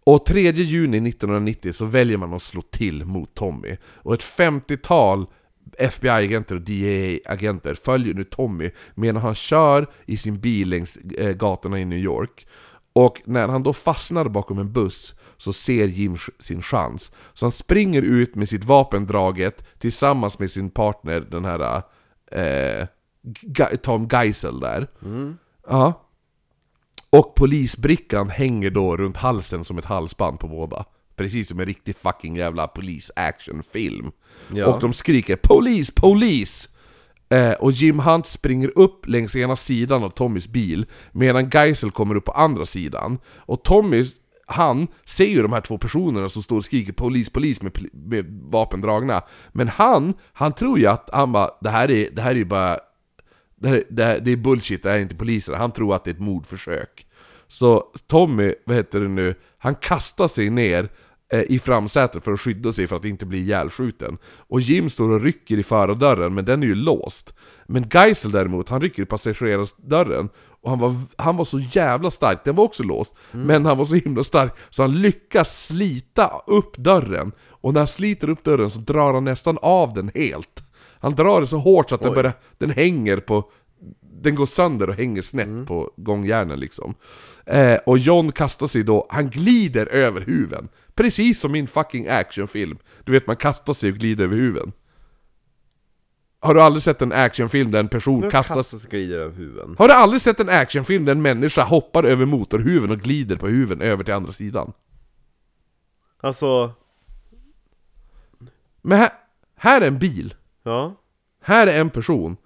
[SPEAKER 2] Och 3 juni 1990 så väljer man att slå till mot Tommy. Och ett 50-tal FBI-agenter och DEA-agenter följer nu Tommy medan han kör i sin bil längs eh, gatorna i New York. Och när han då fastnar bakom en buss så ser Jim sin chans. Så han springer ut med sitt vapen draget tillsammans med sin partner, den här eh, Ge- Tom Geisel där. Ja. Och polisbrickan hänger då runt halsen som ett halsband på båda. Precis som en riktig fucking jävla polis-action-film.
[SPEAKER 1] Ja.
[SPEAKER 2] Och de skriker 'Polis! Polis!' Eh, och Jim Hunt springer upp längs ena sidan av Tommys bil Medan Geisel kommer upp på andra sidan Och Tommy, han ser ju de här två personerna som står och skriker 'Polis, polis' med, med vapen dragna Men han, han tror ju att han bara, det här är, det här är ju bara det, här, det, här, det är bullshit, det här är inte poliser. Han tror att det är ett mordförsök. Så Tommy, vad heter det nu, han kastar sig ner i framsätet för att skydda sig för att inte bli ihjälskjuten. Och Jim står och rycker i förardörren, men den är ju låst. Men Geisel däremot, han rycker i passagerardörren. Och han var, han var så jävla stark, den var också låst. Men han var så himla stark så han lyckas slita upp dörren. Och när han sliter upp dörren så drar han nästan av den helt. Han drar det så hårt så att den, börjar, den hänger på... Den går sönder och hänger snett på gångjärnen liksom. Eh, och John kastar sig då, han glider över huven. Precis som en fucking actionfilm. Du vet man kastar sig och glider över huven. Har du aldrig sett en actionfilm där en person
[SPEAKER 1] Nu
[SPEAKER 2] kastas...
[SPEAKER 1] kastas och glider över huvuden.
[SPEAKER 2] Har du aldrig sett en actionfilm där en människa hoppar över motorhuven och glider på huven över till andra sidan?
[SPEAKER 1] Alltså,
[SPEAKER 2] Men här, här är en bil.
[SPEAKER 1] ja.
[SPEAKER 2] Här är en person.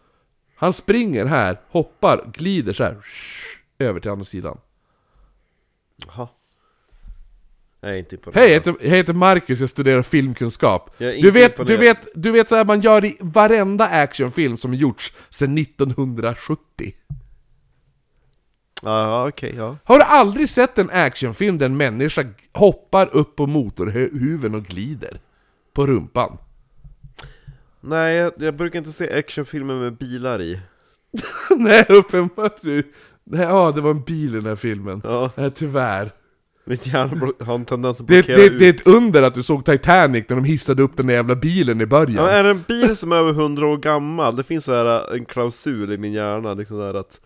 [SPEAKER 2] Han springer här, hoppar, glider så här över till andra sidan.
[SPEAKER 1] Jaha. Jag är inte imponerad.
[SPEAKER 2] Hej, jag heter, jag heter Marcus, jag studerar filmkunskap.
[SPEAKER 1] Jag är
[SPEAKER 2] Du vet, du vet, du vet så här man gör i varenda actionfilm som gjorts sedan 1970.
[SPEAKER 1] Ja, okej, ja.
[SPEAKER 2] Har du aldrig sett en actionfilm där en människa hoppar upp på motorhuven och glider? På rumpan?
[SPEAKER 1] Nej, jag, jag brukar inte se actionfilmer med bilar i. *laughs*
[SPEAKER 2] Nej, uppenbart du. Nej, ja, det var en bil i den här filmen.
[SPEAKER 1] Ja,
[SPEAKER 2] Nej, tyvärr.
[SPEAKER 1] Mitt hjärna har en tendens att
[SPEAKER 2] Det,
[SPEAKER 1] blockera
[SPEAKER 2] det,
[SPEAKER 1] ut.
[SPEAKER 2] det är ett under att du såg Titanic när de hissade upp den där jävla bilen i början.
[SPEAKER 1] Ja, men är det en bil som är över 100 år gammal? Det finns så här en klausul i min hjärna, liksom där att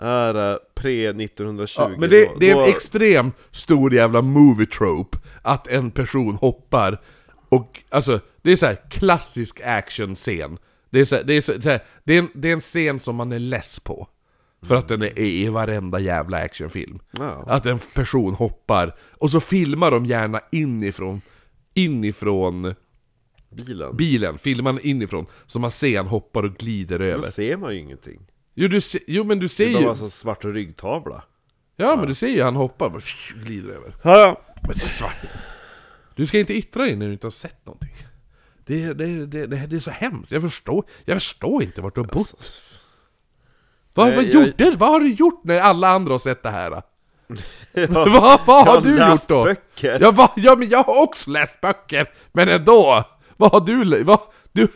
[SPEAKER 1] är det pre-1920
[SPEAKER 2] Ja, men det,
[SPEAKER 1] då-
[SPEAKER 2] det är
[SPEAKER 1] då-
[SPEAKER 2] en extrem stor jävla movie trope att en person hoppar och alltså, det är så här klassisk action-scen. Det är, så här, det, är så, så här, det, är en, det är en scen som man är less på. För att den är i varenda jävla actionfilm.
[SPEAKER 1] Ja.
[SPEAKER 2] Att en person hoppar, och så filmar de gärna inifrån, inifrån
[SPEAKER 1] bilen.
[SPEAKER 2] bilen, filmar inifrån, så man ser han hoppar och glider
[SPEAKER 1] Då
[SPEAKER 2] över.
[SPEAKER 1] ser man ju ingenting.
[SPEAKER 2] Jo, du se, jo men du
[SPEAKER 1] Det
[SPEAKER 2] ser
[SPEAKER 1] är bara
[SPEAKER 2] ju...
[SPEAKER 1] en svart ryggtavla.
[SPEAKER 2] Ja men du ser ju han hoppar, bara glider över.
[SPEAKER 1] Ja, ja.
[SPEAKER 2] Men det är svart. Du ska inte yttra dig när du inte har sett någonting. Det, det, det, det, det är så hemskt, jag förstår, jag förstår inte vart du har bott. Vad,
[SPEAKER 1] Nej,
[SPEAKER 2] vad,
[SPEAKER 1] jag-
[SPEAKER 2] gjorde, vad har du gjort när alla andra har sett det här? *laughs* då?
[SPEAKER 1] Ja. *laughs*
[SPEAKER 2] vad, vad har du gjort då?
[SPEAKER 1] böcker.
[SPEAKER 2] Ja, va, ja men jag har också läst böcker, men ändå! Vad har du, vad, du...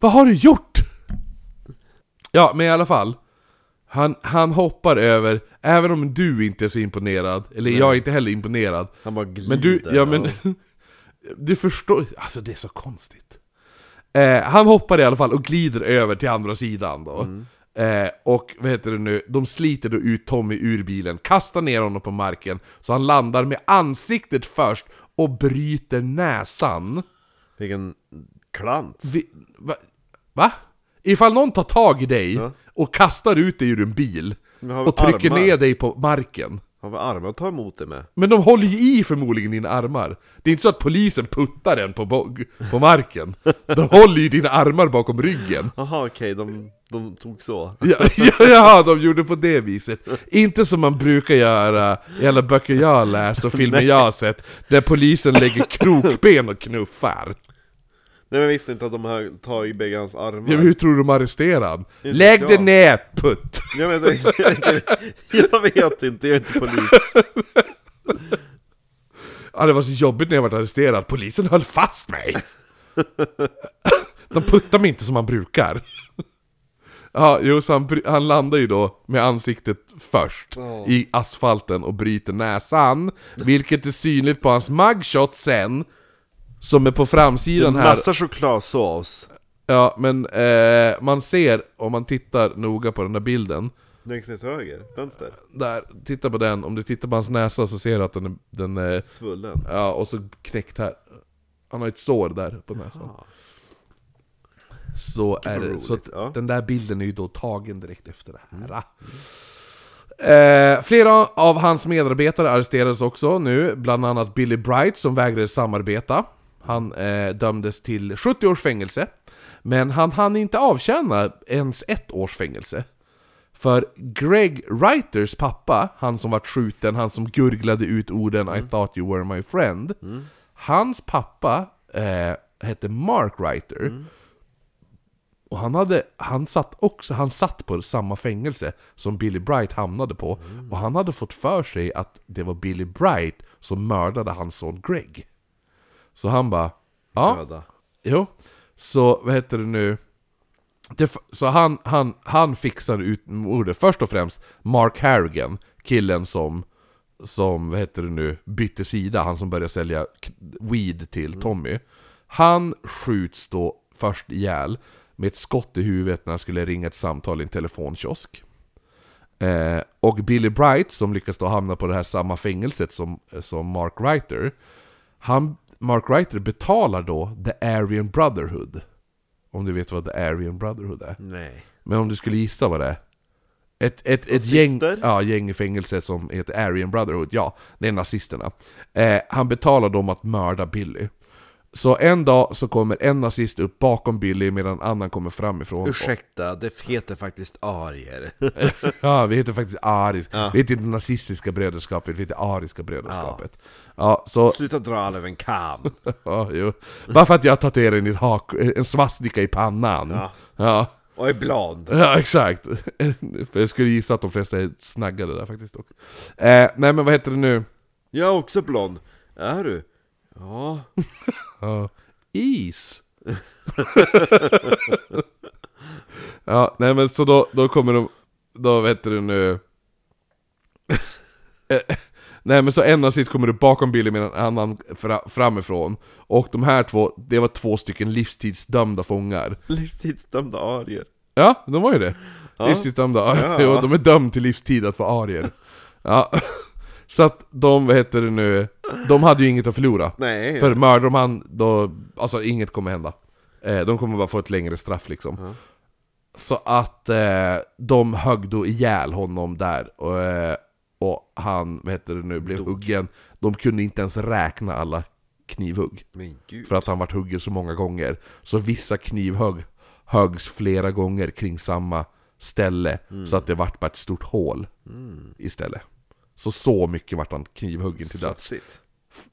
[SPEAKER 2] Vad har du gjort? Ja, men i alla fall. Han, han hoppar över, även om du inte är så imponerad, eller jag är inte heller imponerad.
[SPEAKER 1] Han bara glider.
[SPEAKER 2] Men du, ja men... *laughs* Du förstår, alltså det är så konstigt. Eh, han hoppar i alla fall och glider över till andra sidan då. Eh, och vad heter det nu, de sliter då ut Tommy ur bilen, kastar ner honom på marken, så han landar med ansiktet först och bryter näsan.
[SPEAKER 1] Vilken klant.
[SPEAKER 2] Vi, va, va? Ifall någon tar tag i dig
[SPEAKER 1] Ja.
[SPEAKER 2] och kastar ut dig ur en bil och trycker
[SPEAKER 1] armar?
[SPEAKER 2] ner dig på marken.
[SPEAKER 1] Har vi armar att ta emot det med?
[SPEAKER 2] Men de håller ju i förmodligen dina armar. Det är inte så att polisen puttar en på, på marken. De håller ju dina armar bakom ryggen.
[SPEAKER 1] Jaha okej, de, de tog så.
[SPEAKER 2] Ja, ja, ja, de gjorde på det viset. Inte som man brukar göra i alla böcker jag har läst och filmer jag har sett, där polisen lägger krokben och knuffar.
[SPEAKER 1] Nej men visste inte att de har tagit bägge hans armar.
[SPEAKER 2] Ja, men hur tror du de arresterade han?
[SPEAKER 1] Inte
[SPEAKER 2] Lägg
[SPEAKER 1] vet
[SPEAKER 2] dig ner, putt!
[SPEAKER 1] Jag, men, jag, *laughs* jag, jag vet inte, jag är inte polis. *laughs*
[SPEAKER 2] Ja, det var så jobbigt när jag var arresterad, polisen höll fast mig! De puttar mig inte som man brukar. Ja, jo, så han, han landar ju då med ansiktet först
[SPEAKER 1] Ja.
[SPEAKER 2] i asfalten och bryter näsan, vilket är synligt på hans mugshot sen, som är på framsidan här.
[SPEAKER 1] Massa chokladsås.
[SPEAKER 2] Ja, men eh, man ser, om man tittar noga på den där bilden,
[SPEAKER 1] Längst ner till höger, vänster.
[SPEAKER 2] där, titta på den, om du tittar på hans näsa så ser du att den är, den är
[SPEAKER 1] Svullen.
[SPEAKER 2] ja, och så knäckt här. Han har ett sår där på näsan.
[SPEAKER 1] Ja.
[SPEAKER 2] Så är det, så att
[SPEAKER 1] ja.
[SPEAKER 2] den där bilden är ju då tagen direkt efter det här. Eh, flera av hans medarbetare arresterades också nu, bland annat Billy Bright som vägrade samarbeta. Han eh, dömdes till 70 års fängelse, men han hann inte avtjäna ens ett års fängelse. För Greg Writers pappa, han som vart skjuten, han som gurglade ut orden I thought you were my friend. Hans pappa eh, hette Mark Writer. Och han, hade, han, satt också, han satt på samma fängelse som Billy Bright hamnade på. Och han hade fått för sig att det var Billy Bright som mördade hans son Greg. Så han bara, ja,
[SPEAKER 1] Döda.
[SPEAKER 2] Jo, så vad heter det nu? Det, så han, han, han fixade ut mordet, först och främst Mark Harrigan, killen som, som vad heter det nu, bytte sida, han som började sälja weed till Tommy. Han skjuts då först ihjäl med ett skott i huvudet när han skulle ringa ett samtal i en telefonkiosk. Eh, och Billy Bright, som lyckas då hamna på det här samma fängelset som, som Mark Writer, han, Mark Writer betalar då The Aryan Brotherhood. Om du vet vad The Aryan Brotherhood är.
[SPEAKER 1] Nej.
[SPEAKER 2] Men om du skulle gissa vad det är? Ett, ett, ett gäng, ja, gäng i fängelse som heter Aryan Brotherhood, ja, det är nazisterna. Eh, han betalar dem att mörda Billy. Så en dag så kommer en nazist upp bakom Billy medan en annan kommer framifrån.
[SPEAKER 1] Ursäkta, det heter faktiskt arier. *laughs*
[SPEAKER 2] Ja, vi heter faktiskt Aris.
[SPEAKER 1] Ja.
[SPEAKER 2] Vi heter inte nazistiska brödraskapet, vi heter Ariska brödraskapet. Ja, så...
[SPEAKER 1] Sluta dra alla över en kam. *laughs*
[SPEAKER 2] Ja, jo. Bara för att jag tatuerar in hak, en svastika i pannan.
[SPEAKER 1] Ja.
[SPEAKER 2] Ja,
[SPEAKER 1] Och är blond.
[SPEAKER 2] ja exakt. *laughs* För jag skulle gissa att de flesta är snaggade där faktiskt också. Eh, nej men vad heter det nu?
[SPEAKER 1] Jag är också blond. Är du? Ja.
[SPEAKER 2] Ja, is. *laughs* ja, nej men så då, då kommer de, då heter det nu? Eh, nej men så en nazist kommer upp bakom Billy med en annan fra, framifrån. Och de här två, det var två stycken livstidsdömda fångar.
[SPEAKER 1] Livstidsdömda arier.
[SPEAKER 2] Ja, de var ju det.
[SPEAKER 1] Ja.
[SPEAKER 2] Livstidsdömda. Ja.
[SPEAKER 1] Ja. *laughs*
[SPEAKER 2] De är dömda till livstid att vara arier. Ja. Så att de, vad heter det nu, de hade ju inget att förlora.
[SPEAKER 1] Nej.
[SPEAKER 2] För mördar de han, då, alltså inget kommer hända. Eh, de kommer bara få ett längre straff liksom.
[SPEAKER 1] Ja.
[SPEAKER 2] Så att eh, de högg då ihjäl honom där. Och, eh, och han, vad heter det nu, blev
[SPEAKER 1] Dog.
[SPEAKER 2] huggen. De kunde inte ens räkna alla knivhugg.
[SPEAKER 1] Men gud.
[SPEAKER 2] För att han varit huggen så många gånger. Så vissa knivhugg höggs flera gånger kring samma ställe. Så att det vart bara ett stort hål
[SPEAKER 1] Mm.
[SPEAKER 2] istället. Så så mycket vart han knivhuggen till döds.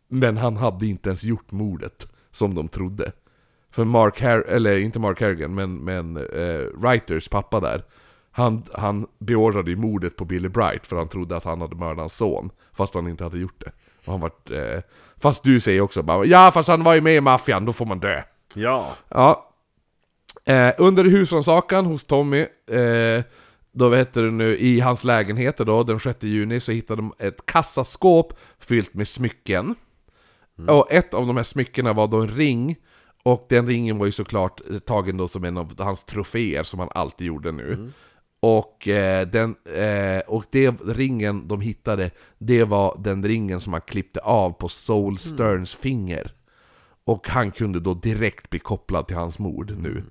[SPEAKER 2] Men han hade inte ens gjort mordet, som de trodde. För Mark Har eller inte Mark Harrigan, men, men eh, Writers pappa där, han, han beordrade ju mordet på Billy Bright för han trodde att han hade mördat hans son, fast han inte hade gjort det. Och han vart, eh, fast du säger också bara ja fast han var ju med i maffian, då får man dö.
[SPEAKER 1] Ja.
[SPEAKER 2] Ja. Eh, under husrannsakan hos Tommy, eh, då vet du nu, i hans lägenheter då, den 6 juni, så hittade de ett kassaskåp fyllt med smycken. Och ett av de här smyckena var då en ring, och den ringen var ju såklart eh, tagen då som en av hans troféer som han alltid gjorde nu. Och, eh, den, eh, och det ringen de hittade, det var den ringen som han klippte av på Soul Sterns finger. Och han kunde då direkt bli kopplad till hans mord nu.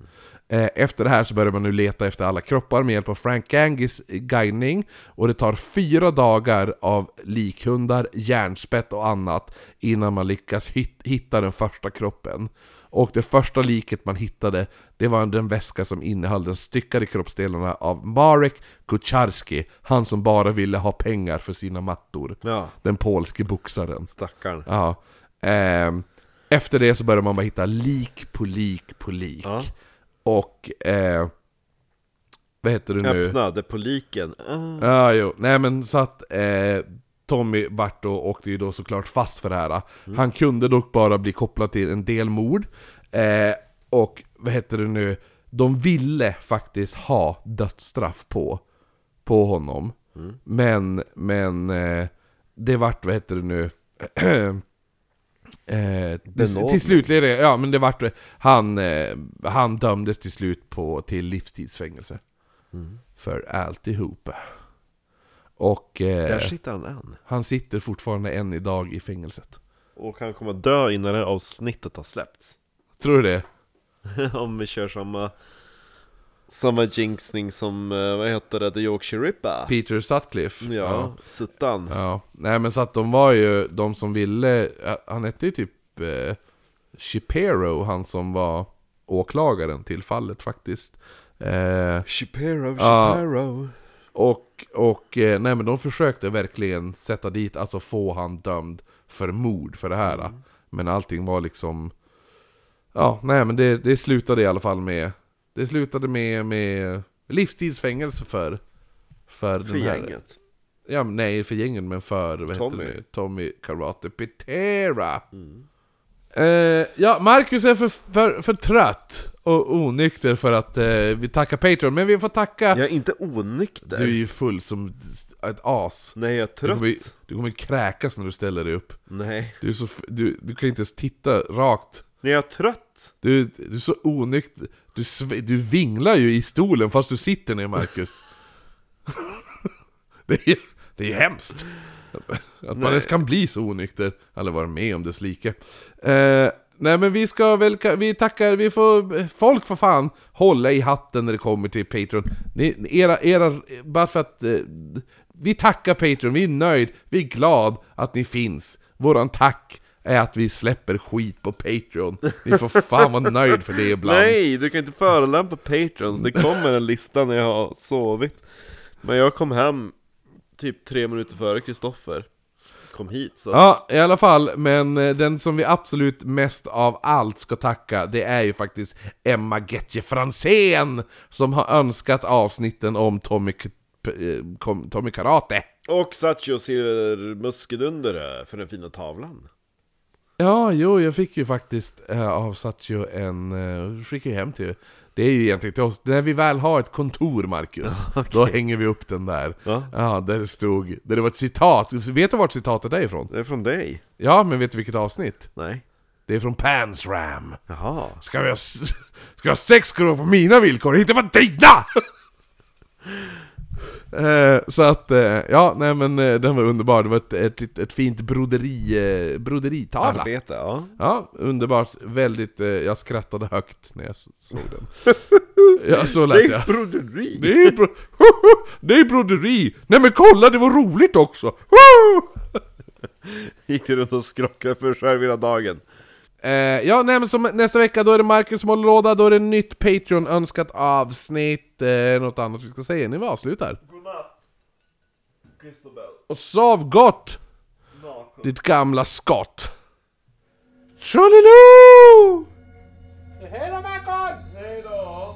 [SPEAKER 2] Eh, Efter det här så börjar man nu leta efter alla kroppar med hjälp av Frank Gangis guidning och det tar fyra dagar av likhundar, järnspett och annat innan man lyckas hit- hitta den första kroppen. Och det första liket man hittade, det var den väska som innehöll den styckade kroppsdelarna av Marek Kucharski, han som bara ville ha pengar för sina mattor.
[SPEAKER 1] Ja,
[SPEAKER 2] Den polske boxaren.
[SPEAKER 1] stackarn.
[SPEAKER 2] Ja. Ehm, efter det så börjar man bara hitta lik på lik på lik.
[SPEAKER 1] Ja.
[SPEAKER 2] Och... Eh, vad heter det nu?
[SPEAKER 1] Öppnade på liken. Ah.
[SPEAKER 2] Ja, jo. Nej men så att eh, Tommy vart då, åkte ju då såklart fast för det här. Han kunde dock bara bli kopplad till en del mord. Eh, och vad heter det nu? De ville faktiskt ha dödsstraff på, på honom. Men, men eh, det vart, vad heter det nu? *clears throat* Eh, till, slut, blev det- ja men det vart, han, eh, han dömdes till slut på, till livstidsfängelse. För alltihopa. Och eh,
[SPEAKER 1] Där sitter han än.
[SPEAKER 2] han sitter fortfarande än idag i fängelset.
[SPEAKER 1] Och han kommer dö innan det här avsnittet har släppts.
[SPEAKER 2] Tror du det? *laughs*
[SPEAKER 1] Om vi kör samma Samma jinxning som, eh, vad heter det, The Yorkshire Ripper?
[SPEAKER 2] Peter Sutcliffe?
[SPEAKER 1] Ja, Suttan
[SPEAKER 2] ja. Nej men så att de var ju, de som ville, eh, han hette ju typ eh, Shapiro, han som var åklagaren till fallet faktiskt. Eh,
[SPEAKER 1] Shapiro,
[SPEAKER 2] Ja.
[SPEAKER 1] Shapiro
[SPEAKER 2] och, och eh, nej men de försökte verkligen sätta dit, alltså få han dömd för mord för det här. Men allting var liksom... Ja, nej men det, det slutade i alla fall med... Det slutade med, med livstidsfängelse för... För,
[SPEAKER 1] För
[SPEAKER 2] den här,
[SPEAKER 1] gänget
[SPEAKER 2] Ja, nej för gängen men för vad
[SPEAKER 1] Tommy.
[SPEAKER 2] Heter det? Tommy Karate Pitera. Eh, ja, Marcus är för, för, för trött och onykter för att eh, vi tackar Patreon, men vi får tacka...
[SPEAKER 1] Jag är inte onykter
[SPEAKER 2] Du är ju full som ett as.
[SPEAKER 1] Nej, jag är
[SPEAKER 2] Du
[SPEAKER 1] trött
[SPEAKER 2] kommer, du kommer kräkas när du ställer dig upp.
[SPEAKER 1] Nej,
[SPEAKER 2] Du, är så, du, du kan inte ens titta rakt.
[SPEAKER 1] Nej, jag är trött
[SPEAKER 2] Du, du är så onykter. Du, du vinglar ju i stolen fast du sitter ner Marcus. *laughs* det, är, det är ju hemskt. Att, man
[SPEAKER 1] Nej.
[SPEAKER 2] ens kan bli så onykter. Eller vara med om dess like. Eh, nej men vi ska väl, vi tackar, vi får, folk får fan hålla i hatten när det kommer till Patreon. Ni, era, era, bara för att eh, vi tackar Patreon, vi är nöjd, vi är glad att ni finns. Våran tack är att vi släpper skit på Patreon. Ni får fan vara nöjd för det ibland.
[SPEAKER 1] Nej, du kan inte förolämpa Patrons, det kommer en lista när jag har sovit. Men jag kom hem typ tre minuter före Kristoffer Kom hit så
[SPEAKER 2] Ja, i alla fall, men eh, den som vi absolut mest av allt ska tacka, det är ju faktiskt Emma Getje Fransén Som har önskat avsnitten om Tommy, eh, Tommy Karate.
[SPEAKER 1] Och Satcho Silver Muskedunder för den fina tavlan
[SPEAKER 2] Ja, jo, jag fick ju faktiskt äh, av Satcho en, uh, skickade hem till Det är ju egentligen till oss, när vi väl har ett kontor Marcus, *laughs* då hänger vi upp den där
[SPEAKER 1] Ja.
[SPEAKER 2] Ja, där det stod, där det var ett citat, vet du vart citatet är ifrån?
[SPEAKER 1] Det är från dig?
[SPEAKER 2] Ja, men vet du vilket avsnitt?
[SPEAKER 1] Nej
[SPEAKER 2] Det är från Pans Ram
[SPEAKER 1] Jaha
[SPEAKER 2] Ska vi ha, *laughs* ska vi ha sex ska på mina villkor, inte på dina! *laughs* eh, så att, eh, ja nej men eh, den var underbar, det var ett, ett, ett, fint broderi, broderitavla
[SPEAKER 1] Arbete, ja
[SPEAKER 2] Ja, underbart, väldigt, jag skrattade högt när jag såg den *laughs* Ja, så
[SPEAKER 1] Det
[SPEAKER 2] lät
[SPEAKER 1] är
[SPEAKER 2] jag
[SPEAKER 1] broderi!
[SPEAKER 2] Det är, bro *laughs* det är broderi! Nej men kolla, det var roligt också! *laughs*
[SPEAKER 1] Gick du runt och skrockade för själv hela dagen?
[SPEAKER 2] Eh, ja, nej, men som, nästa vecka då är det Marcus som håller låda, då är det nytt Patreon-önskat avsnitt. Eh, något annat vi ska säga innan vi avslutar.
[SPEAKER 1] Godnatt,
[SPEAKER 2] Och sov gott! Naken. Ditt gamla skott. Tjoliloo! Hej då Mackan! Hej då!